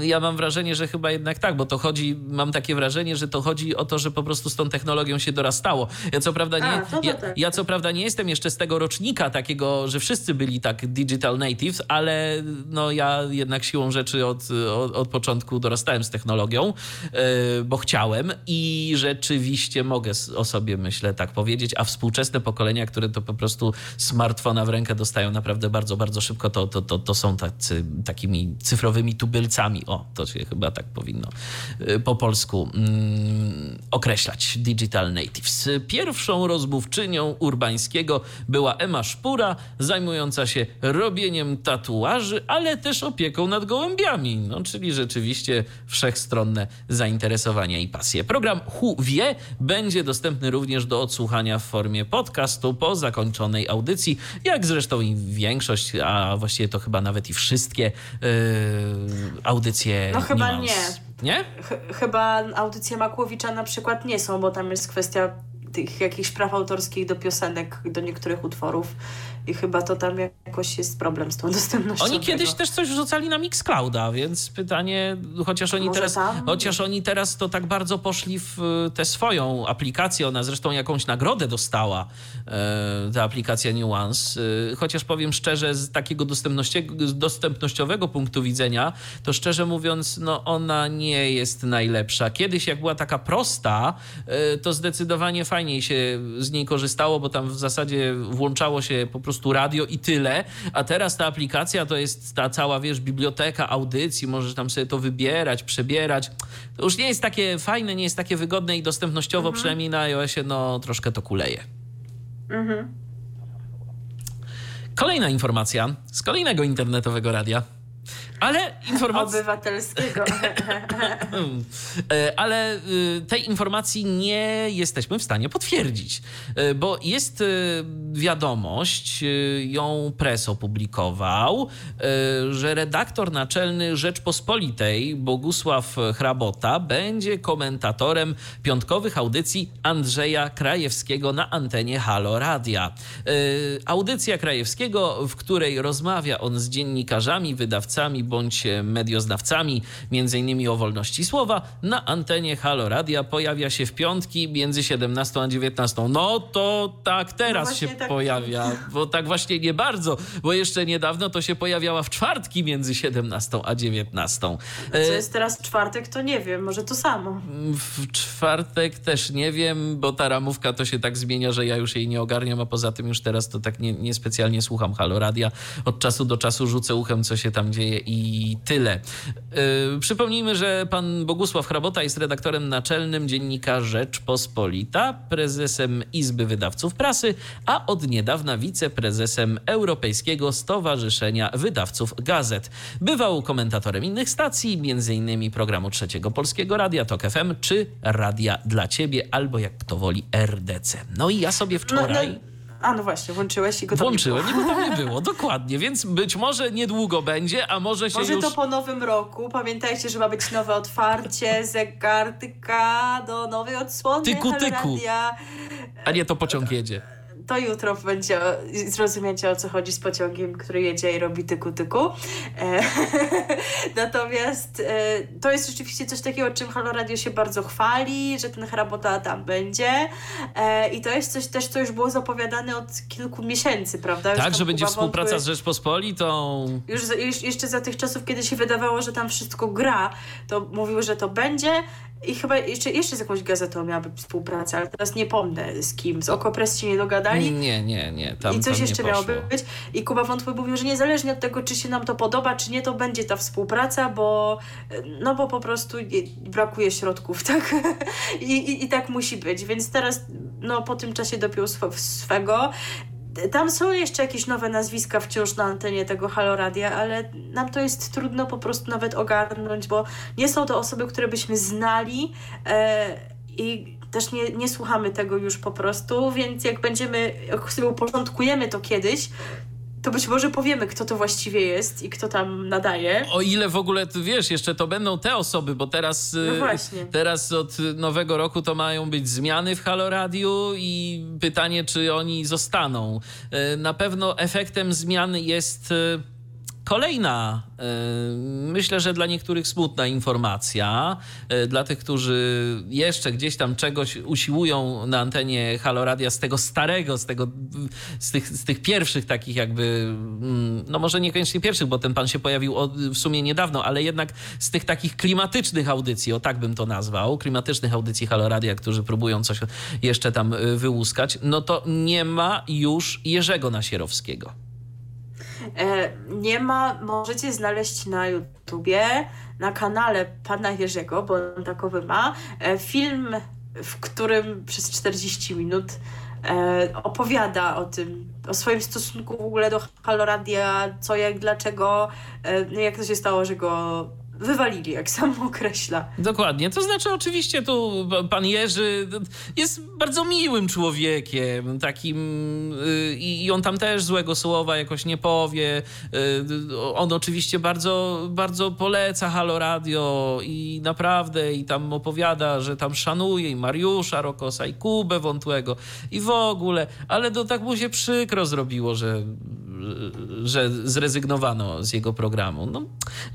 Ja mam wrażenie, że chyba jednak tak, bo to chodzi, mam takie wrażenie, że to chodzi o to, że po prostu z tą technologią się dorastało. Ja co prawda nie, A, ja, tak. ja co prawda nie jestem jeszcze z tego rocznika takiego, że wszyscy byli tak digital natives, ale no ja jednak siłą rzeczy od, od, od początku dorastałem z technologią, yy, bo chciałem i rzeczywiście mogę o sobie, myślę, tak powiedzieć, a współczesne pokolenia, które to po prostu smartfona w rękę dostają naprawdę bardzo, bardzo szybko, to, to, to, to są tacy, takimi cyfrowymi tubylcami. O, to się chyba tak powinno po polsku mm, określać. Digital natives. Pierwszą rozmówczynią Urbańskiego była Ema Szpura, zajmująca się robieniem tatuaży, ale też opieką nad gołębiami. No, czyli rzeczywiście wszechstronne zainteresowania i pasje. Program Hu Wie będzie dostępny również do odsłuchania w formie podcastu po zakończonej audycji, jak zresztą i większość, a właściwie to chyba nawet i wszystkie yy, audycje No chyba nie. Nie? Ch- chyba audycje Makłowicza na przykład nie są, bo tam jest kwestia tych jakichś praw autorskich do piosenek, do niektórych utworów i chyba to tam jakoś jest problem z tą dostępnością. Oni tego. kiedyś też coś wrzucali na Mixclouda, więc pytanie, chociaż oni Może teraz, tam? chociaż oni teraz to tak bardzo poszli w e, tę swoją aplikację, ona zresztą jakąś nagrodę dostała, e, ta aplikacja Nuance, E, chociaż powiem szczerze, z takiego dostępnościowego punktu widzenia, to szczerze mówiąc, no ona nie jest najlepsza. Kiedyś jak była taka prosta, to zdecydowanie fajniej się z niej korzystało, bo tam w zasadzie włączało się po prostu radio i tyle, a teraz ta aplikacja to jest ta cała, wiesz, biblioteka audycji, możesz tam sobie to wybierać, przebierać. To już nie jest takie fajne, nie jest takie wygodne i dostępnościowo, przynajmniej na iOSie, no troszkę to kuleje. Kolejna informacja z kolejnego internetowego radia. Ale informacja. Obywatelskiego. E, Ale y, tej informacji nie jesteśmy w stanie potwierdzić, E, bo jest y, wiadomość, y, ją press opublikował, y, że redaktor naczelny Rzeczpospolitej Bogusław Hrabota będzie komentatorem piątkowych audycji Andrzeja Krajewskiego na antenie Halo Radia. Audycja Krajewskiego, w której rozmawia on z dziennikarzami, wydawcami bądź medioznawcami, między innymi o wolności słowa, na antenie Halo Radia pojawia się w piątki między 17 a 19. No to tak teraz No się tak. pojawia, bo tak właśnie nie bardzo, bo jeszcze niedawno to się pojawiała w czwartki między 17 a 19. Co E, jest teraz czwartek, to nie wiem, może to samo. w czwartek też nie wiem, bo ta ramówka to się tak zmienia, że ja już jej nie ogarniam, a poza tym już teraz to tak nie, niespecjalnie słucham Halo Radia. Od czasu do czasu rzucę uchem, co się tam dzieje i tyle. Yy, przypomnijmy, że pan Bogusław Hrabota jest redaktorem naczelnym dziennika Rzeczpospolita, prezesem Izby Wydawców Prasy, a od niedawna wiceprezesem Europejskiego Stowarzyszenia Wydawców Gazet. Bywał komentatorem innych stacji, m.in. programu Trzeciego Polskiego Radia, TOK FM, czy Radia dla Ciebie, albo jak kto woli RDC. No i ja sobie No, wczoraj... no, a no właśnie, włączyłeś i go tam nie Włączyłem, było. i go tam nie było, dokładnie, więc być może niedługo będzie, a może się Może już... to po nowym roku. Pamiętajcie, że ma być nowe otwarcie zegartyka do nowej odsłony Tyku, tyku. Radia. A nie, to pociąg jedzie. To jutro będzie, zrozumiecie o co chodzi z pociągiem, który jedzie i robi tyku tyku. E, natomiast e, to jest rzeczywiście coś takiego, czym Halo Radio się bardzo chwali, że ten hrabota tam będzie. E, I to jest coś też, co już było zapowiadane od kilku miesięcy, prawda? Tak, że będzie współpraca Wątły- z Rzeczpospolitą. już, już jeszcze za tych czasów, kiedy się wydawało, że tam wszystko gra, to mówił, że to będzie i chyba jeszcze, jeszcze z jakąś gazetą miała być współpraca, ale teraz nie pomnę z kim. Z Okopres się nie dogadali. Nie, nie, nie. Tam, I coś tam jeszcze miało być. I Kuba Wątły mówił, że niezależnie od tego, czy się nam to podoba, czy nie, to będzie ta współpraca, bo no bo po prostu brakuje środków, tak? I, i, I tak musi być. Więc teraz no po tym czasie dopiął swo- swego. Tam są jeszcze jakieś nowe nazwiska wciąż na antenie tego Halo Radia, ale nam to jest trudno po prostu nawet ogarnąć, bo nie są to osoby, które byśmy znali e, i też nie, nie słuchamy tego już po prostu, więc jak będziemy, jak sobie uporządkujemy to kiedyś, to być może powiemy, kto to właściwie jest i kto tam nadaje. O ile w ogóle, wiesz, jeszcze to będą te osoby, bo teraz, No y, teraz od nowego roku to mają być zmiany w Halo Radiu i pytanie, czy oni zostaną. Y, Na pewno efektem zmiany jest y, kolejna, y, myślę, że dla niektórych smutna informacja. Y, Dla tych, którzy jeszcze gdzieś tam czegoś usiłują na antenie Halo Radia z tego starego, z, tego, z, tych, z tych pierwszych takich jakby, mm, no może niekoniecznie pierwszych, bo ten pan się pojawił w sumie niedawno, ale jednak z tych takich klimatycznych audycji, o tak bym to nazwał, klimatycznych audycji Halo Radia, którzy próbują coś jeszcze tam y, wyłuskać, no to nie ma już Jerzego Nasierowskiego. E, nie ma, możecie znaleźć na YouTubie, na kanale pana Jerzego, bo on takowy ma, e, film, w którym przez 40 minut e, opowiada o tym, o swoim stosunku w ogóle do Halo Radia, co, jak, dlaczego, e, jak to się stało, że go wywalili, jak sam określa. Dokładnie. To znaczy, oczywiście, tu pan Jerzy jest bardzo miłym człowiekiem, takim y, i on tam też złego słowa jakoś nie powie. Y, on oczywiście bardzo, bardzo poleca Halo Radio i naprawdę i tam opowiada, że tam szanuje i Mariusza Rokosa i Kubę Wątłego i w ogóle, ale to tak mu się przykro zrobiło, że że zrezygnowano z jego programu. No,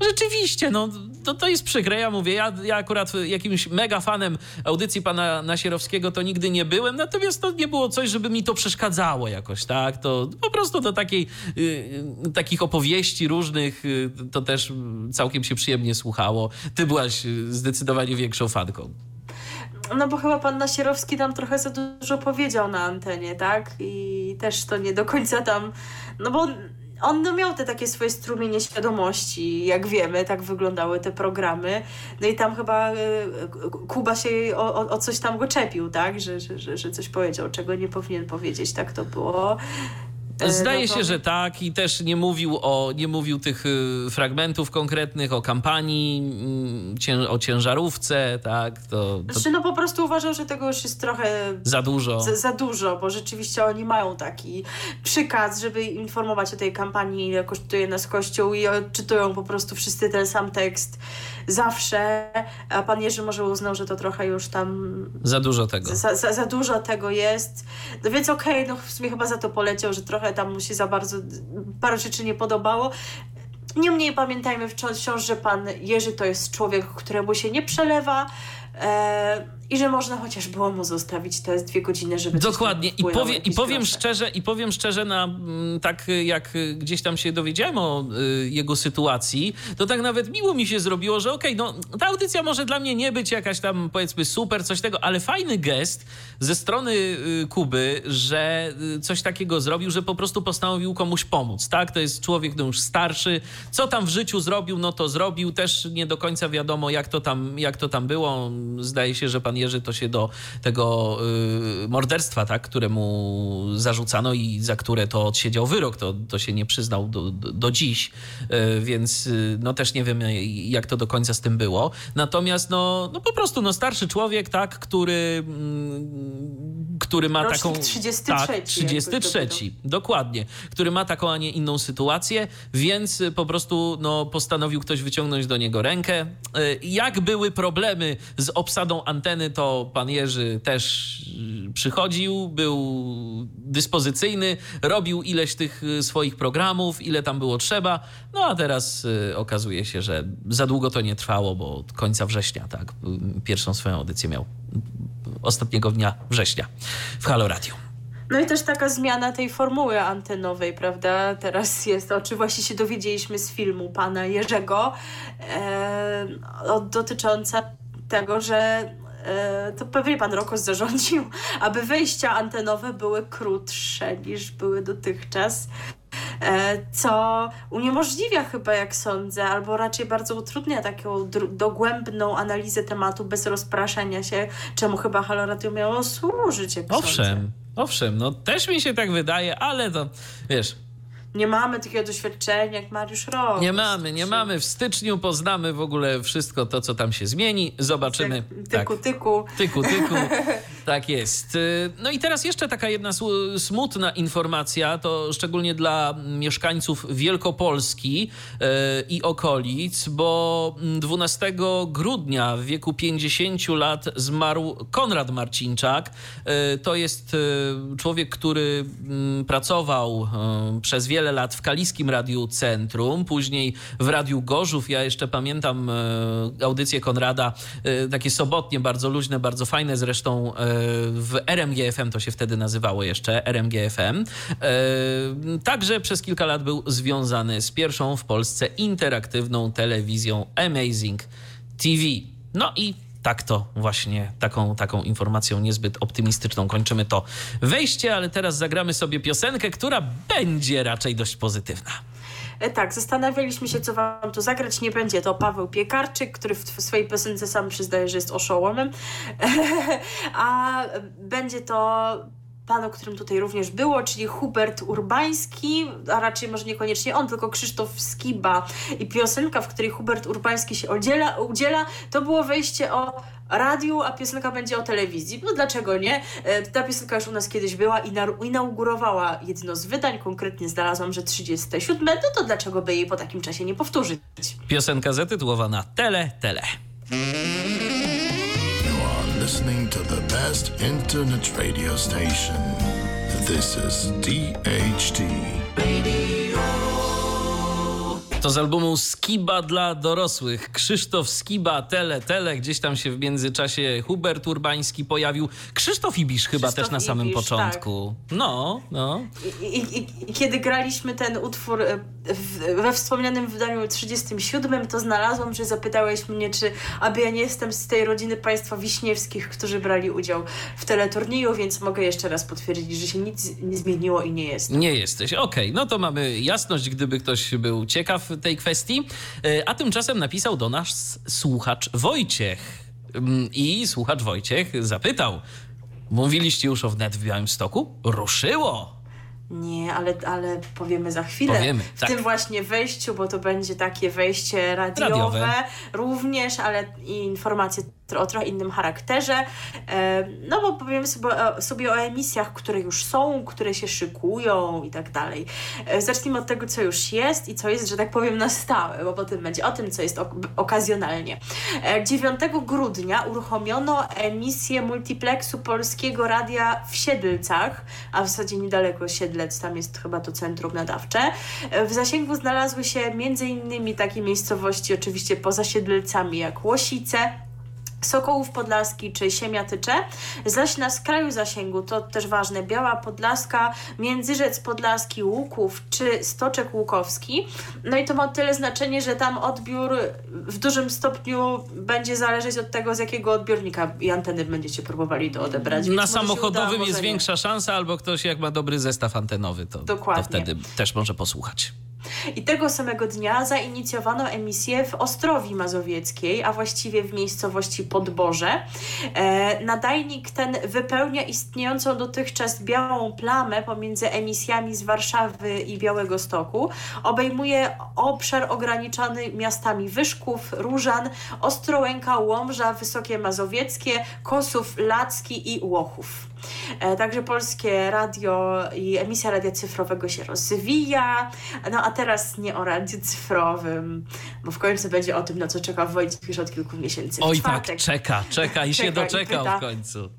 rzeczywiście, no, to, to jest przykre. Ja mówię, ja, ja akurat jakimś mega fanem audycji pana Nasierowskiego to nigdy nie byłem, natomiast to nie było coś, żeby mi to przeszkadzało jakoś, tak? To po prostu do takiej, y, takich opowieści różnych y, to też całkiem się przyjemnie słuchało. Ty byłaś zdecydowanie większą fanką. No bo chyba pan Nasierowski tam trochę za dużo powiedział na antenie, tak? I też to nie do końca tam no bo on miał te takie swoje strumienie świadomości, jak wiemy, tak wyglądały te programy. No i tam chyba y, Kuba się o, o, coś tam go czepił, tak? Że, że, że coś powiedział, czego nie powinien powiedzieć. Tak to było. E, Zdaje no się, że tak i też nie mówił o, nie mówił tych y, fragmentów konkretnych, o kampanii, mm, o ciężarówce, tak? To, to... Znaczy, no po prostu uważał, że tego już jest trochę... Za dużo. Za, za, dużo, bo rzeczywiście oni mają taki przykaz, żeby informować o tej kampanii, ile kosztuje nas Kościół i czytują po prostu wszyscy ten sam tekst zawsze, a pan Jerzy może uznał, że to trochę już tam... Za dużo tego. Za, za, za dużo tego jest. No więc okej, okay, no w sumie chyba za to poleciał, że trochę tam mu się za bardzo parę rzeczy nie podobało. Niemniej pamiętajmy wciąż, że pan Jerzy to jest człowiek, któremu się nie przelewa, e, i że można chociaż było mu zostawić te dwie godziny, żeby Dokładnie. I, powie, i powiem szczerze, i powiem szczerze, na mm, tak jak gdzieś tam się dowiedziałem o y, jego sytuacji, to tak nawet miło mi się zrobiło, że okej, okay, no ta audycja może dla mnie nie być jakaś tam powiedzmy super, coś tego, ale fajny gest ze strony y, Kuby, że y, coś takiego zrobił, że po prostu postanowił komuś pomóc, tak? To jest człowiek no już starszy, co tam w życiu zrobił, no to zrobił, też nie do końca wiadomo jak to tam, jak to tam było. Zdaje się, że pan Jerzy to się do tego y, morderstwa, tak, któremu zarzucano i za które to odsiedział wyrok, to, to się nie przyznał do, do, do dziś, y, więc y, no też nie wiem jak to do końca z tym było. Natomiast no, no po prostu no starszy człowiek, tak, który, mm, który ma Rocznik taką... 33. Tak, 33, dokładnie, który ma taką, a nie inną sytuację, więc po prostu no, postanowił ktoś wyciągnąć do niego rękę. Jak były problemy z obsadą anteny to pan Jerzy też y, przychodził, był dyspozycyjny, robił ileś tych y, swoich programów, ile tam było trzeba. No a teraz y, okazuje się, że za długo to nie trwało, bo od końca września, tak, pierwszą swoją audycję miał ostatniego dnia września w Halo Radio. No i też taka zmiana tej formuły antenowej, prawda? Teraz jest, o czym właśnie się dowiedzieliśmy z filmu pana Jerzego, e, dotycząca tego, że to pewnie pan Rokos zarządził, aby wejścia antenowe były krótsze niż były dotychczas. E, co uniemożliwia chyba, jak sądzę, albo raczej bardzo utrudnia taką dogłębną analizę tematu bez rozpraszania się, czemu chyba Halo Radio miało służyć, jak Owszem, sądzę. owszem, no też mi się tak wydaje, ale to, wiesz, nie mamy takiego doświadczenia jak Mariusz Rok. Nie mamy, nie mamy. W styczniu poznamy w ogóle wszystko to, co tam się zmieni. Zobaczymy. Tyku, tak. tyku. Tyku, tyku. tak jest. Y, no i teraz jeszcze taka jedna smutna informacja, to szczególnie dla mieszkańców Wielkopolski y, i okolic, bo 12 grudnia w wieku 50 lat zmarł Konrad Marcinczak. Y, to jest człowiek, który mm, pracował przez wiele lat w Kaliskim Radiu Centrum, później w Radiu Gorzów. Ja jeszcze pamiętam audycje Konrada, takie sobotnie, bardzo luźne, bardzo fajne zresztą w RMGFM, to się wtedy nazywało jeszcze, RMGFM. Także przez kilka lat był związany z pierwszą w Polsce interaktywną telewizją Amazing TV. No i tak to właśnie taką, taką informacją niezbyt optymistyczną kończymy to wejście, ale teraz zagramy sobie piosenkę, która będzie raczej dość pozytywna. E, tak, zastanawialiśmy się, co wam tu zagrać. Nie będzie to Paweł Piekarczyk, który w swojej piosence sam przyznaje, że jest oszołomem, a będzie to pan, o którym tutaj również było, czyli Hubert Urbański, a raczej może niekoniecznie on, tylko Krzysztof Skiba i piosenka, w której Hubert Urbański się udziela, udziela to było wejście o radiu, a piosenka będzie o telewizji. No dlaczego nie? E, ta piosenka już u nas kiedyś była i inaugurowała jedno z wydań, konkretnie znalazłam, że 37, no to dlaczego by jej po takim czasie nie powtórzyć? Piosenka zatytułowana Tele, Tele. You are listening to the best internet radio station. This is DHT. To z albumu Skiba dla dorosłych. Krzysztof Skiba, Tele, Tele. Gdzieś tam się w międzyczasie Hubert Urbański pojawił. Krzysztof Ibisz chyba Krzysztof też na samym Ibisz, początku. No, no. I, i, I, kiedy graliśmy ten utwór e, we wspomnianym wydaniu 37, to znalazłam, że zapytałeś mnie, czy aby ja nie jestem z tej rodziny państwa wiśniewskich, którzy brali udział w teleturnieju, więc mogę jeszcze raz potwierdzić, że się nic nie zmieniło i nie jest. Nie jesteś. Okej, okay. no to mamy jasność, gdyby ktoś był ciekaw tej kwestii. E, a tymczasem napisał do nas słuchacz Wojciech. Mm, I słuchacz Wojciech zapytał, mówiliście już o wnet w Białymstoku? Ruszyło! Nie, ale, ale powiemy za chwilę. Powiemy, w tak. tym właśnie wejściu, bo to będzie takie wejście radiowe, Radiowe. również, ale i informacje o trochę innym charakterze. E, No bo powiemy sobie sobie o emisjach, które już są, które się szykują i tak dalej. E, Zacznijmy od tego, co już jest i co jest, że tak powiem, na stałe, bo potem będzie o tym, co jest ok- okazjonalnie. E, 9 grudnia uruchomiono emisję multiplexu Polskiego Radia w Siedlcach, a w zasadzie niedaleko Siedlec, tam jest chyba to centrum nadawcze. E, W zasięgu znalazły się innymi takie miejscowości, oczywiście poza Siedlcami, jak Łosice, Sokołów Podlaski czy Siemiatycze, zaś na skraju zasięgu, to też ważne, Biała Podlaska, Międzyrzec Podlaski, Łuków czy Stoczek Łukowski. No i to ma tyle znaczenie, że tam odbiór w dużym stopniu będzie zależeć od tego, z jakiego odbiornika i anteny będziecie próbowali to odebrać. Więc Na uda, samochodowym może jest nie. większa szansa, albo ktoś jak ma dobry zestaw antenowy, to, to Dokładnie. wtedy też może posłuchać. I tego samego dnia zainicjowano emisję w Ostrowi Mazowieckiej, a właściwie w miejscowości Podborze. E, nadajnik ten wypełnia istniejącą dotychczas białą plamę pomiędzy emisjami z Warszawy i Białego Stoku. Obejmuje obszar ograniczony miastami Wyszków, Różan, Ostrołęka, Łomża, Wysokie Mazowieckie, Kosów, Lacki i Łochów. E, Także polskie radio i emisja radia cyfrowego się rozwija. No a teraz nie o radiu cyfrowym, bo w końcu będzie o tym, na co czeka Wojciech już od kilku miesięcy. Oj tak, czeka, czeka i się Czeka doczekał w końcu.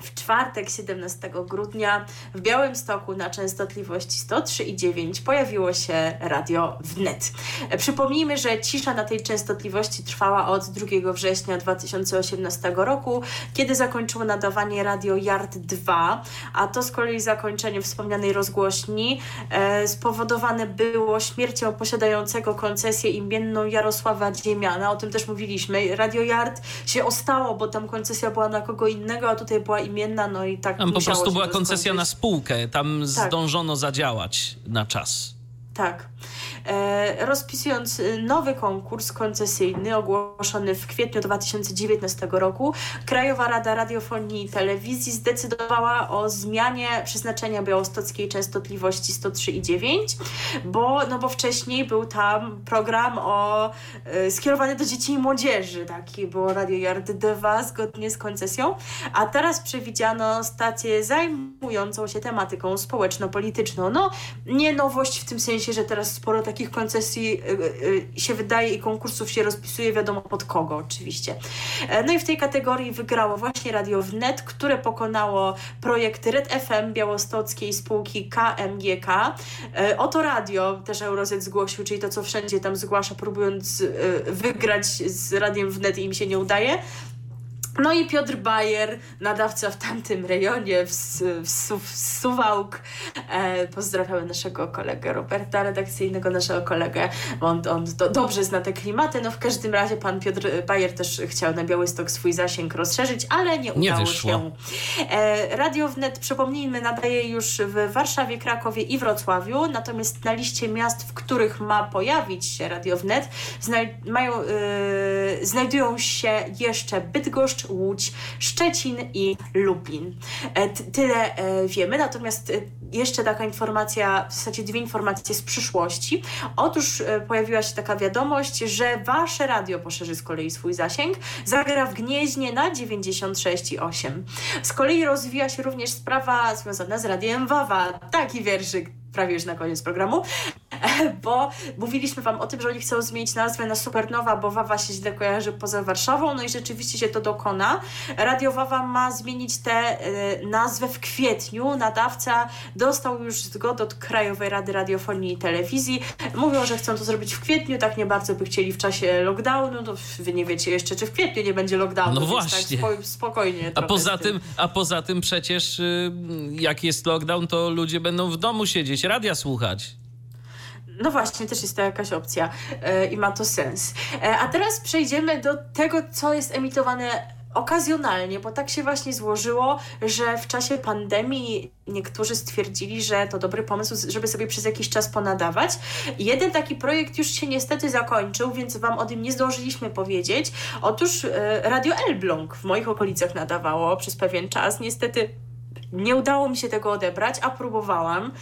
W czwartek 17 grudnia w Białymstoku na częstotliwości 103,9 pojawiło się radio wnet. Przypomnijmy, że cisza na tej częstotliwości trwała od 2 września 2018 roku, kiedy zakończyło nadawanie radio Yard 2, a to z kolei zakończenie wspomnianej rozgłośni e, spowodowane było śmiercią posiadającego koncesję imienną Jarosława Dziemiana. O tym też mówiliśmy. Radio Yard się ostało, bo tam koncesja była na kogo innego, a tutaj była imienna, no i tak Tam po prostu była koncesja na spółkę, tam Tak. zdążono zadziałać na czas. Tak. E, rozpisując y, nowy konkurs koncesyjny ogłoszony w kwietniu 2019 roku, Krajowa Rada Radiofonii i Telewizji zdecydowała o zmianie przeznaczenia białostockiej częstotliwości 103,9, bo, no bo wcześniej był tam program o, y, skierowany do dzieci i młodzieży, taki było Radio Yard 2 zgodnie z koncesją, a teraz przewidziano stację zajmującą się tematyką społeczno-polityczną. No, nie nowość w tym sensie, że teraz sporo takich koncesji y, y, się wydaje i konkursów się rozpisuje, wiadomo pod kogo oczywiście. E, No i w tej kategorii wygrało właśnie Radio Wnet, które pokonało projekt Red FM białostockiej spółki KMGK. E, Oto radio też Eurozet zgłosił, czyli to, co wszędzie tam zgłasza, próbując y, wygrać z Radiem Wnet i im się nie udaje. No i Piotr Bajer, nadawca w tamtym rejonie, w, w, w Suwałk. E, pozdrawiamy naszego kolegę Roberta, redakcyjnego naszego kolegę. On, on do, dobrze zna te klimaty. No w każdym razie pan Piotr Bajer też chciał na Białystok swój zasięg rozszerzyć, ale nie Nie udało wyszło. się. E, Radio Wnet, przypomnijmy, nadaje już w Warszawie, Krakowie i Wrocławiu, natomiast na liście miast, w których ma pojawić się Radio Wnet, znaj- mają, e, znajdują się jeszcze Bydgoszcz, Łódź, Szczecin i Lublin. E, tyle e, wiemy, natomiast jeszcze taka informacja, w zasadzie dwie informacje z przyszłości. Otóż pojawiła się taka wiadomość, że wasze radio poszerzy z kolei swój zasięg, zagra w Gnieźnie na 96,8. Z kolei rozwija się również sprawa związana z radiem Wawa. Taki wierszyk prawie już na koniec programu, bo mówiliśmy Wam o tym, że oni chcą zmienić nazwę na Supernowa, bo Wawa się źle kojarzy poza Warszawą, no i rzeczywiście się to dokona. Radio Wawa ma zmienić tę y, nazwę w kwietniu. Nadawca dostał już zgodę od Krajowej Rady Radiofonii i Telewizji. Mówią, że chcą to zrobić w kwietniu, tak nie bardzo by chcieli w czasie lockdownu, no Wy nie wiecie jeszcze, czy w kwietniu nie będzie lockdownu, no właśnie. tak spokojnie. A poza, tym, a poza tym przecież y, jak jest lockdown, to ludzie będą w domu siedzieć radia słuchać. No właśnie, też jest to jakaś opcja yy, i ma to sens. Yy, a teraz przejdziemy do tego, co jest emitowane okazjonalnie, bo tak się właśnie złożyło, że w czasie pandemii niektórzy stwierdzili, że to dobry pomysł, żeby sobie przez jakiś czas ponadawać. Jeden taki projekt już się niestety zakończył, więc Wam o tym nie zdążyliśmy powiedzieć. Otóż yy, Radio Elbląg w moich okolicach nadawało przez pewien czas. Niestety nie udało mi się tego odebrać, a próbowałam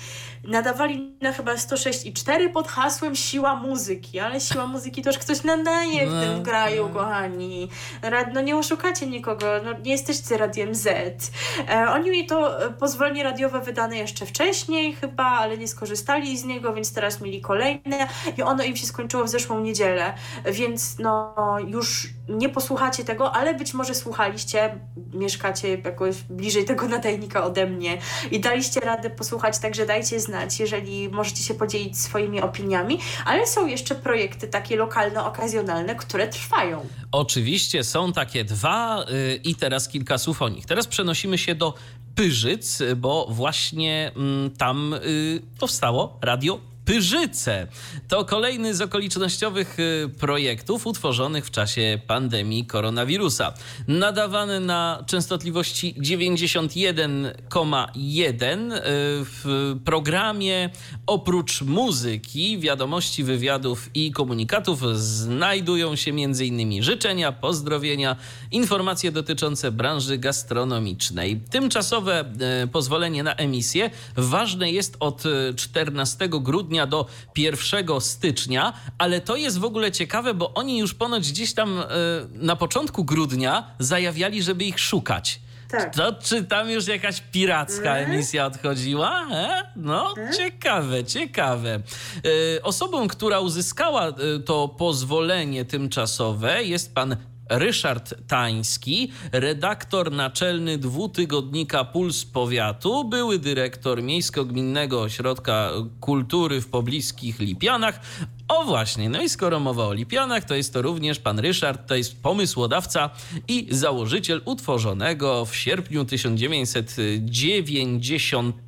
nadawali na chyba 106,4 pod hasłem siła muzyki, ale siła muzyki już ktoś nadaje w tym no, kraju, no. kochani. No nie oszukacie nikogo, no, nie jesteście Radiem Z. E, oni mi to e, pozwolenie radiowe wydane jeszcze wcześniej chyba, ale nie skorzystali z niego, więc teraz mieli kolejne i ono im się skończyło w zeszłą niedzielę, więc no już nie posłuchacie tego, ale być może słuchaliście, mieszkacie jakoś bliżej tego nadajnika ode mnie i daliście radę posłuchać, także dajcie znać, jeżeli możecie się podzielić swoimi opiniami, ale są jeszcze projekty takie lokalne, okazjonalne, które trwają. Oczywiście są takie dwa yy, i teraz kilka słów o nich. Teraz przenosimy się do Pyrzyc, bo właśnie yy, tam yy, powstało radio Pyrzyce. To kolejny z okolicznościowych y, projektów utworzonych w czasie pandemii koronawirusa. Nadawany na częstotliwości 91,1 y, w programie oprócz muzyki, wiadomości, wywiadów i komunikatów znajdują się m.in. życzenia, pozdrowienia, informacje dotyczące branży gastronomicznej. Tymczasowe y, pozwolenie na emisję ważne jest od 14 grudnia grudnia do 1 stycznia, ale to jest w ogóle ciekawe, bo oni już ponoć gdzieś tam e, na początku grudnia zajawiali, żeby ich szukać. Tak. To czy tam już jakaś piracka mm. emisja odchodziła? E? No, mm. ciekawe, ciekawe. E, osobą, która uzyskała to pozwolenie tymczasowe jest pan Ryszard Tański, redaktor naczelny dwutygodnika Puls Powiatu, były dyrektor Miejsko-Gminnego Ośrodka Kultury w pobliskich Lipianach. O właśnie, no i skoro mowa o Lipianach, to jest to również pan Ryszard, to jest pomysłodawca i założyciel utworzonego w sierpniu 1990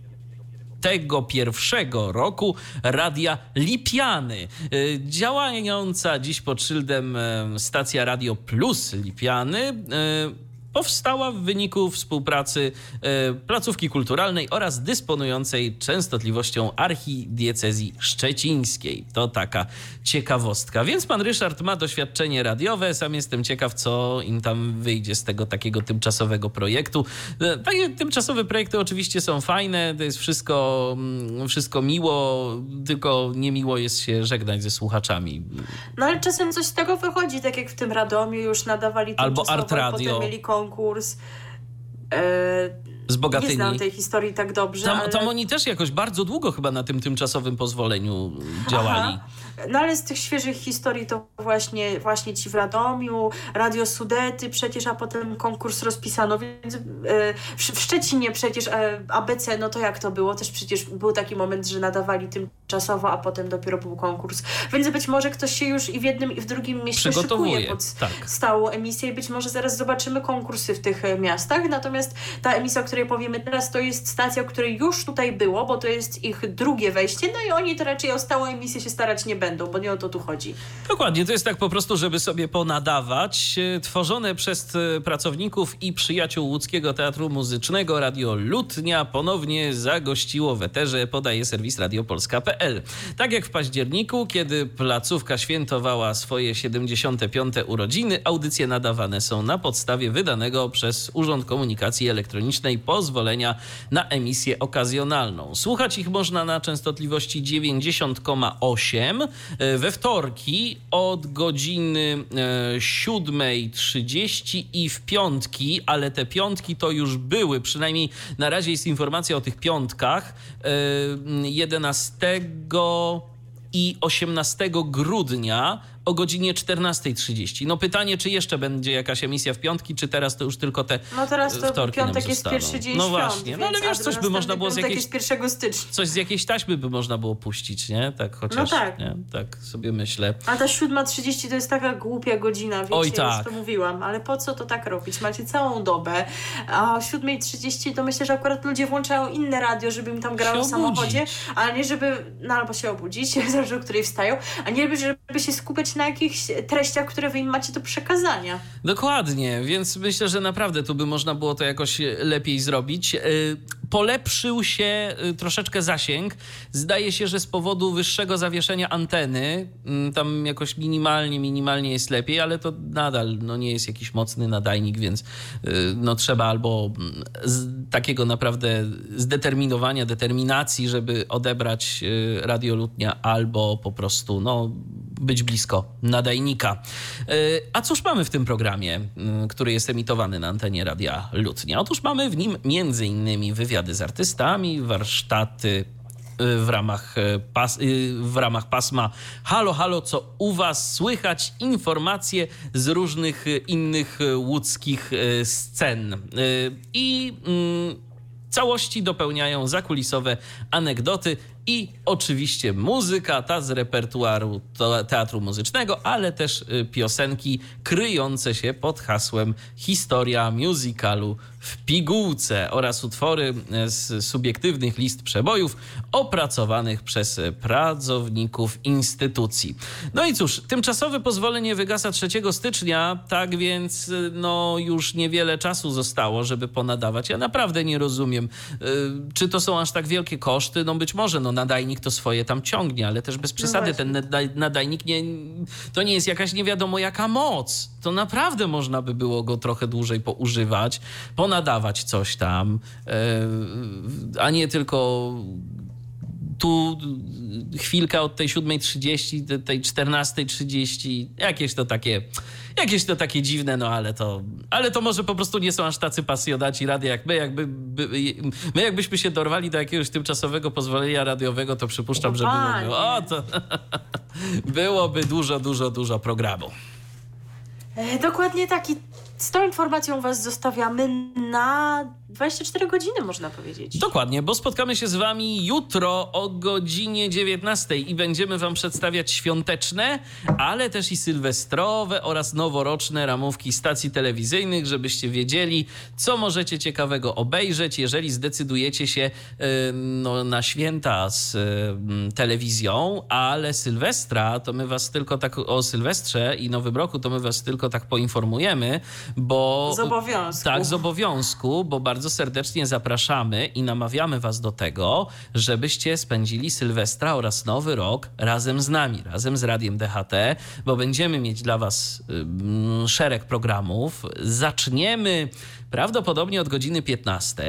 tego pierwszego roku Radia Lipiany. Y, działająca dziś pod szyldem stacja Radio Plus Lipiany y, powstała w wyniku współpracy e, placówki kulturalnej oraz dysponującej częstotliwością archidiecezji szczecińskiej. To taka ciekawostka. Więc pan Ryszard ma doświadczenie radiowe. Sam jestem ciekaw, co im tam wyjdzie z tego takiego tymczasowego projektu. E, takie tymczasowe projekty oczywiście są fajne, to jest wszystko, mm, wszystko miło, tylko niemiło jest się żegnać ze słuchaczami. No ale czasem coś z tego wychodzi, tak jak w tym Radomiu już nadawali Albo Art Radio. potem mieli konkurs. E, z Bogatyni. Nie znam tej historii tak dobrze. Tam, ale... tam oni też jakoś bardzo długo chyba na tym tymczasowym pozwoleniu działali. Aha. No ale z tych świeżych historii to właśnie, właśnie ci w Radomiu, Radio Sudety przecież, a potem konkurs rozpisano, więc yy, w, Szczecinie przecież e, ABC, no to jak to było? Też przecież był taki moment, że nadawali tymczasowo, a potem dopiero był konkurs. Więc być może ktoś się już i w jednym i w drugim mieście szykuje pod tak. stałą emisję i być może zaraz zobaczymy konkursy w tych e, miastach. Natomiast ta emisja, o której powiemy teraz, to jest stacja, o której już tutaj było, bo to jest ich drugie wejście, no i oni to raczej o stałą emisję się starać nie będą, bo nie o to tu chodzi. Dokładnie, to jest tak po prostu, żeby sobie ponadawać. E, Tworzone przez e, pracowników i przyjaciół Łódzkiego Teatru Muzycznego Radio Lutnia ponownie zagościło w eterze, podaje serwis Tak jak w październiku, kiedy placówka świętowała swoje 75. urodziny, audycje nadawane są na podstawie wydanego przez Urząd Komunikacji Elektronicznej pozwolenia na emisję okazjonalną. Słuchać ich można na częstotliwości 90,8 e, we wtorki od godziny e, 7.30 i w piątki, ale te piątki to już były, przynajmniej na razie jest informacja o tych piątkach. E, 11 i 18 grudnia o godzinie 14.30. No pytanie, czy jeszcze będzie jakaś emisja w piątki, czy teraz to już tylko te No teraz to wtorki piątek jest zostaną. pierwszy dzień No świąt, właśnie, no ale wiesz, coś by można było z jakiejś jest 1 stycznia. coś z jakiejś taśmy by można było puścić, nie? Tak chociaż, No tak. nie? Tak sobie myślę. A ta 7.30 to jest taka głupia godzina, wiecie, Oj, już tak. to mówiłam, ale po co to tak robić? Macie całą dobę, a o 7.30 to myślę, że akurat ludzie włączają inne radio, żeby im tam grało w samochodzie, ale nie żeby, no albo się obudzić, zależy o której wstają, a nie żeby się skupiać na jakichś treściach, które wy im macie do przekazania. Dokładnie, więc myślę, że naprawdę tu by można było to jakoś e, lepiej zrobić. E, Polepszył się e, troszeczkę zasięg. Zdaje się, że z powodu wyższego zawieszenia anteny, mm, tam jakoś minimalnie, minimalnie jest lepiej, ale to nadal no, nie jest jakiś mocny nadajnik, więc no, trzeba albo mm, takiego naprawdę zdeterminowania, determinacji, żeby odebrać radiolutnia, albo po prostu no, być blisko nadajnika. E, A cóż mamy w tym programie, który jest emitowany na antenie Radia Lutnia? Otóż mamy w nim innymi wywiady z artystami, warsztaty e, w ramach, e, pas, w ramach pasma Halo, halo, co u was słychać? Informacje z różnych innych łódzkich scen. I całości dopełniają zakulisowe anegdoty i oczywiście muzyka, ta z repertuaru teatru muzycznego, ale też y, piosenki kryjące się pod hasłem Historia musicalu w pigułce oraz utwory y, z subiektywnych list przebojów opracowanych przez pracowników instytucji. No i cóż, tymczasowe pozwolenie wygasa 3 stycznia, tak więc y, no już niewiele czasu zostało, żeby ponadawać. Ja naprawdę nie rozumiem, y, czy to są aż tak wielkie koszty. No być może, no nadajnik to swoje tam ciągnie, ale też bez przesady ten nadaj- nadajnik nie, to nie jest jakaś nie wiadomo jaka moc. To naprawdę można by było go trochę dłużej poużywać, ponadawać coś tam, y, a nie tylko tu chwilka od tej 7.30 do tej 14.30, jakieś to takie, jakieś to takie dziwne, no ale to, ale to może po prostu nie są aż tacy pasjonaci radia jak my, jakby, by, my jakbyśmy się dorwali do jakiegoś tymczasowego pozwolenia radiowego, to przypuszczam, że Panie. byłoby, o to byłoby dużo, dużo, dużo programu. E, dokładnie tak i z tą informacją was zostawiamy na 24 godziny, można powiedzieć. Dokładnie, bo spotkamy się z Wami jutro o godzinie 19 i będziemy Wam przedstawiać świąteczne, ale też i sylwestrowe oraz noworoczne ramówki stacji telewizyjnych, żebyście wiedzieli, co możecie ciekawego obejrzeć, jeżeli zdecydujecie się e, no, na święta z e, telewizją, ale Sylwestra, to my Was tylko tak o Sylwestrze i Nowym Roku, to my Was tylko tak poinformujemy, bo... Z obowiązku. Tak, z obowiązku, bo bardzo serdecznie zapraszamy i namawiamy Was do tego, żebyście spędzili Sylwestra oraz Nowy Rok razem z nami, razem z Radiem DHT, bo będziemy mieć dla Was ym, szereg programów. Zaczniemy prawdopodobnie od godziny 15,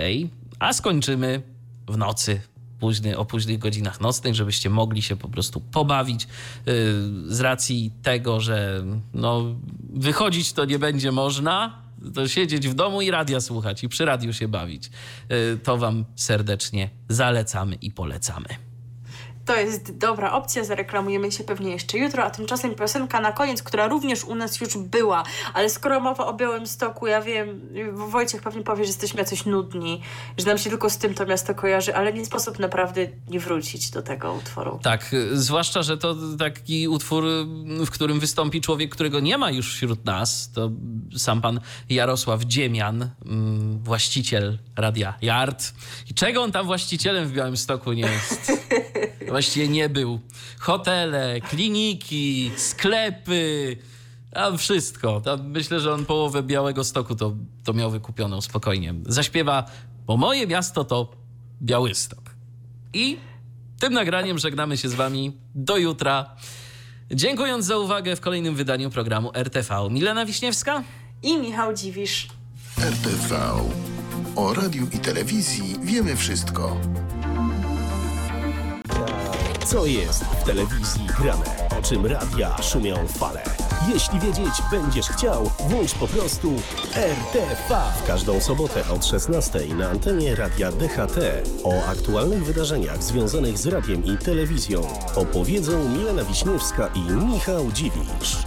a skończymy w nocy. Późny, o późnych godzinach nocnych, żebyście mogli się po prostu pobawić yy, z racji tego, że no, wychodzić to nie będzie można, to siedzieć w domu i radia słuchać i przy radiu się bawić. Yy, To Wam serdecznie zalecamy i polecamy. To jest dobra opcja, zareklamujemy się pewnie jeszcze jutro, a tymczasem piosenka na koniec, która również u nas już była, ale skoro mowa o Białymstoku, ja wiem, Wojciech pewnie powie, że jesteśmy jacyś nudni, że nam się tylko z tym to miasto kojarzy, ale nie sposób naprawdę nie wrócić do tego utworu. Tak, zwłaszcza, że to taki utwór, w którym wystąpi człowiek, którego nie ma już wśród nas, to sam pan Jarosław Dziemian, mm, właściciel radia Yard. I czego on tam właścicielem w Białymstoku nie jest? Właściwie nie był. Hotele, kliniki, sklepy, tam wszystko. Tam myślę, że on połowę Białego Stoku to, to miał wykupioną spokojnie. Zaśpiewa, bo moje miasto to Białystok. I tym nagraniem żegnamy się z wami do jutra. Dziękując za uwagę w kolejnym wydaniu programu RTV. Milena Wiśniewska i Michał Dziwisz. RTV. O radiu i telewizji wiemy wszystko. Co jest w telewizji grane? O czym radia szumią fale? Jeśli wiedzieć będziesz chciał, włącz po prostu RTV. W każdą sobotę od 16 na antenie radia DHT. O aktualnych wydarzeniach związanych z radiem i telewizją opowiedzą Milena Wiśniewska i Michał Dziwisz.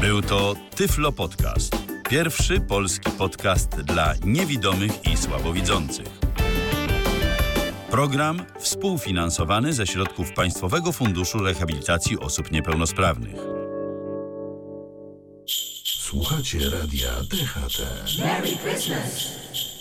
Był to Tyflo Podcast. Pierwszy polski podcast dla niewidomych i słabowidzących. Program współfinansowany ze środków Państwowego Funduszu Rehabilitacji Osób Niepełnosprawnych. Słuchacie radia DHT. Merry Christmas!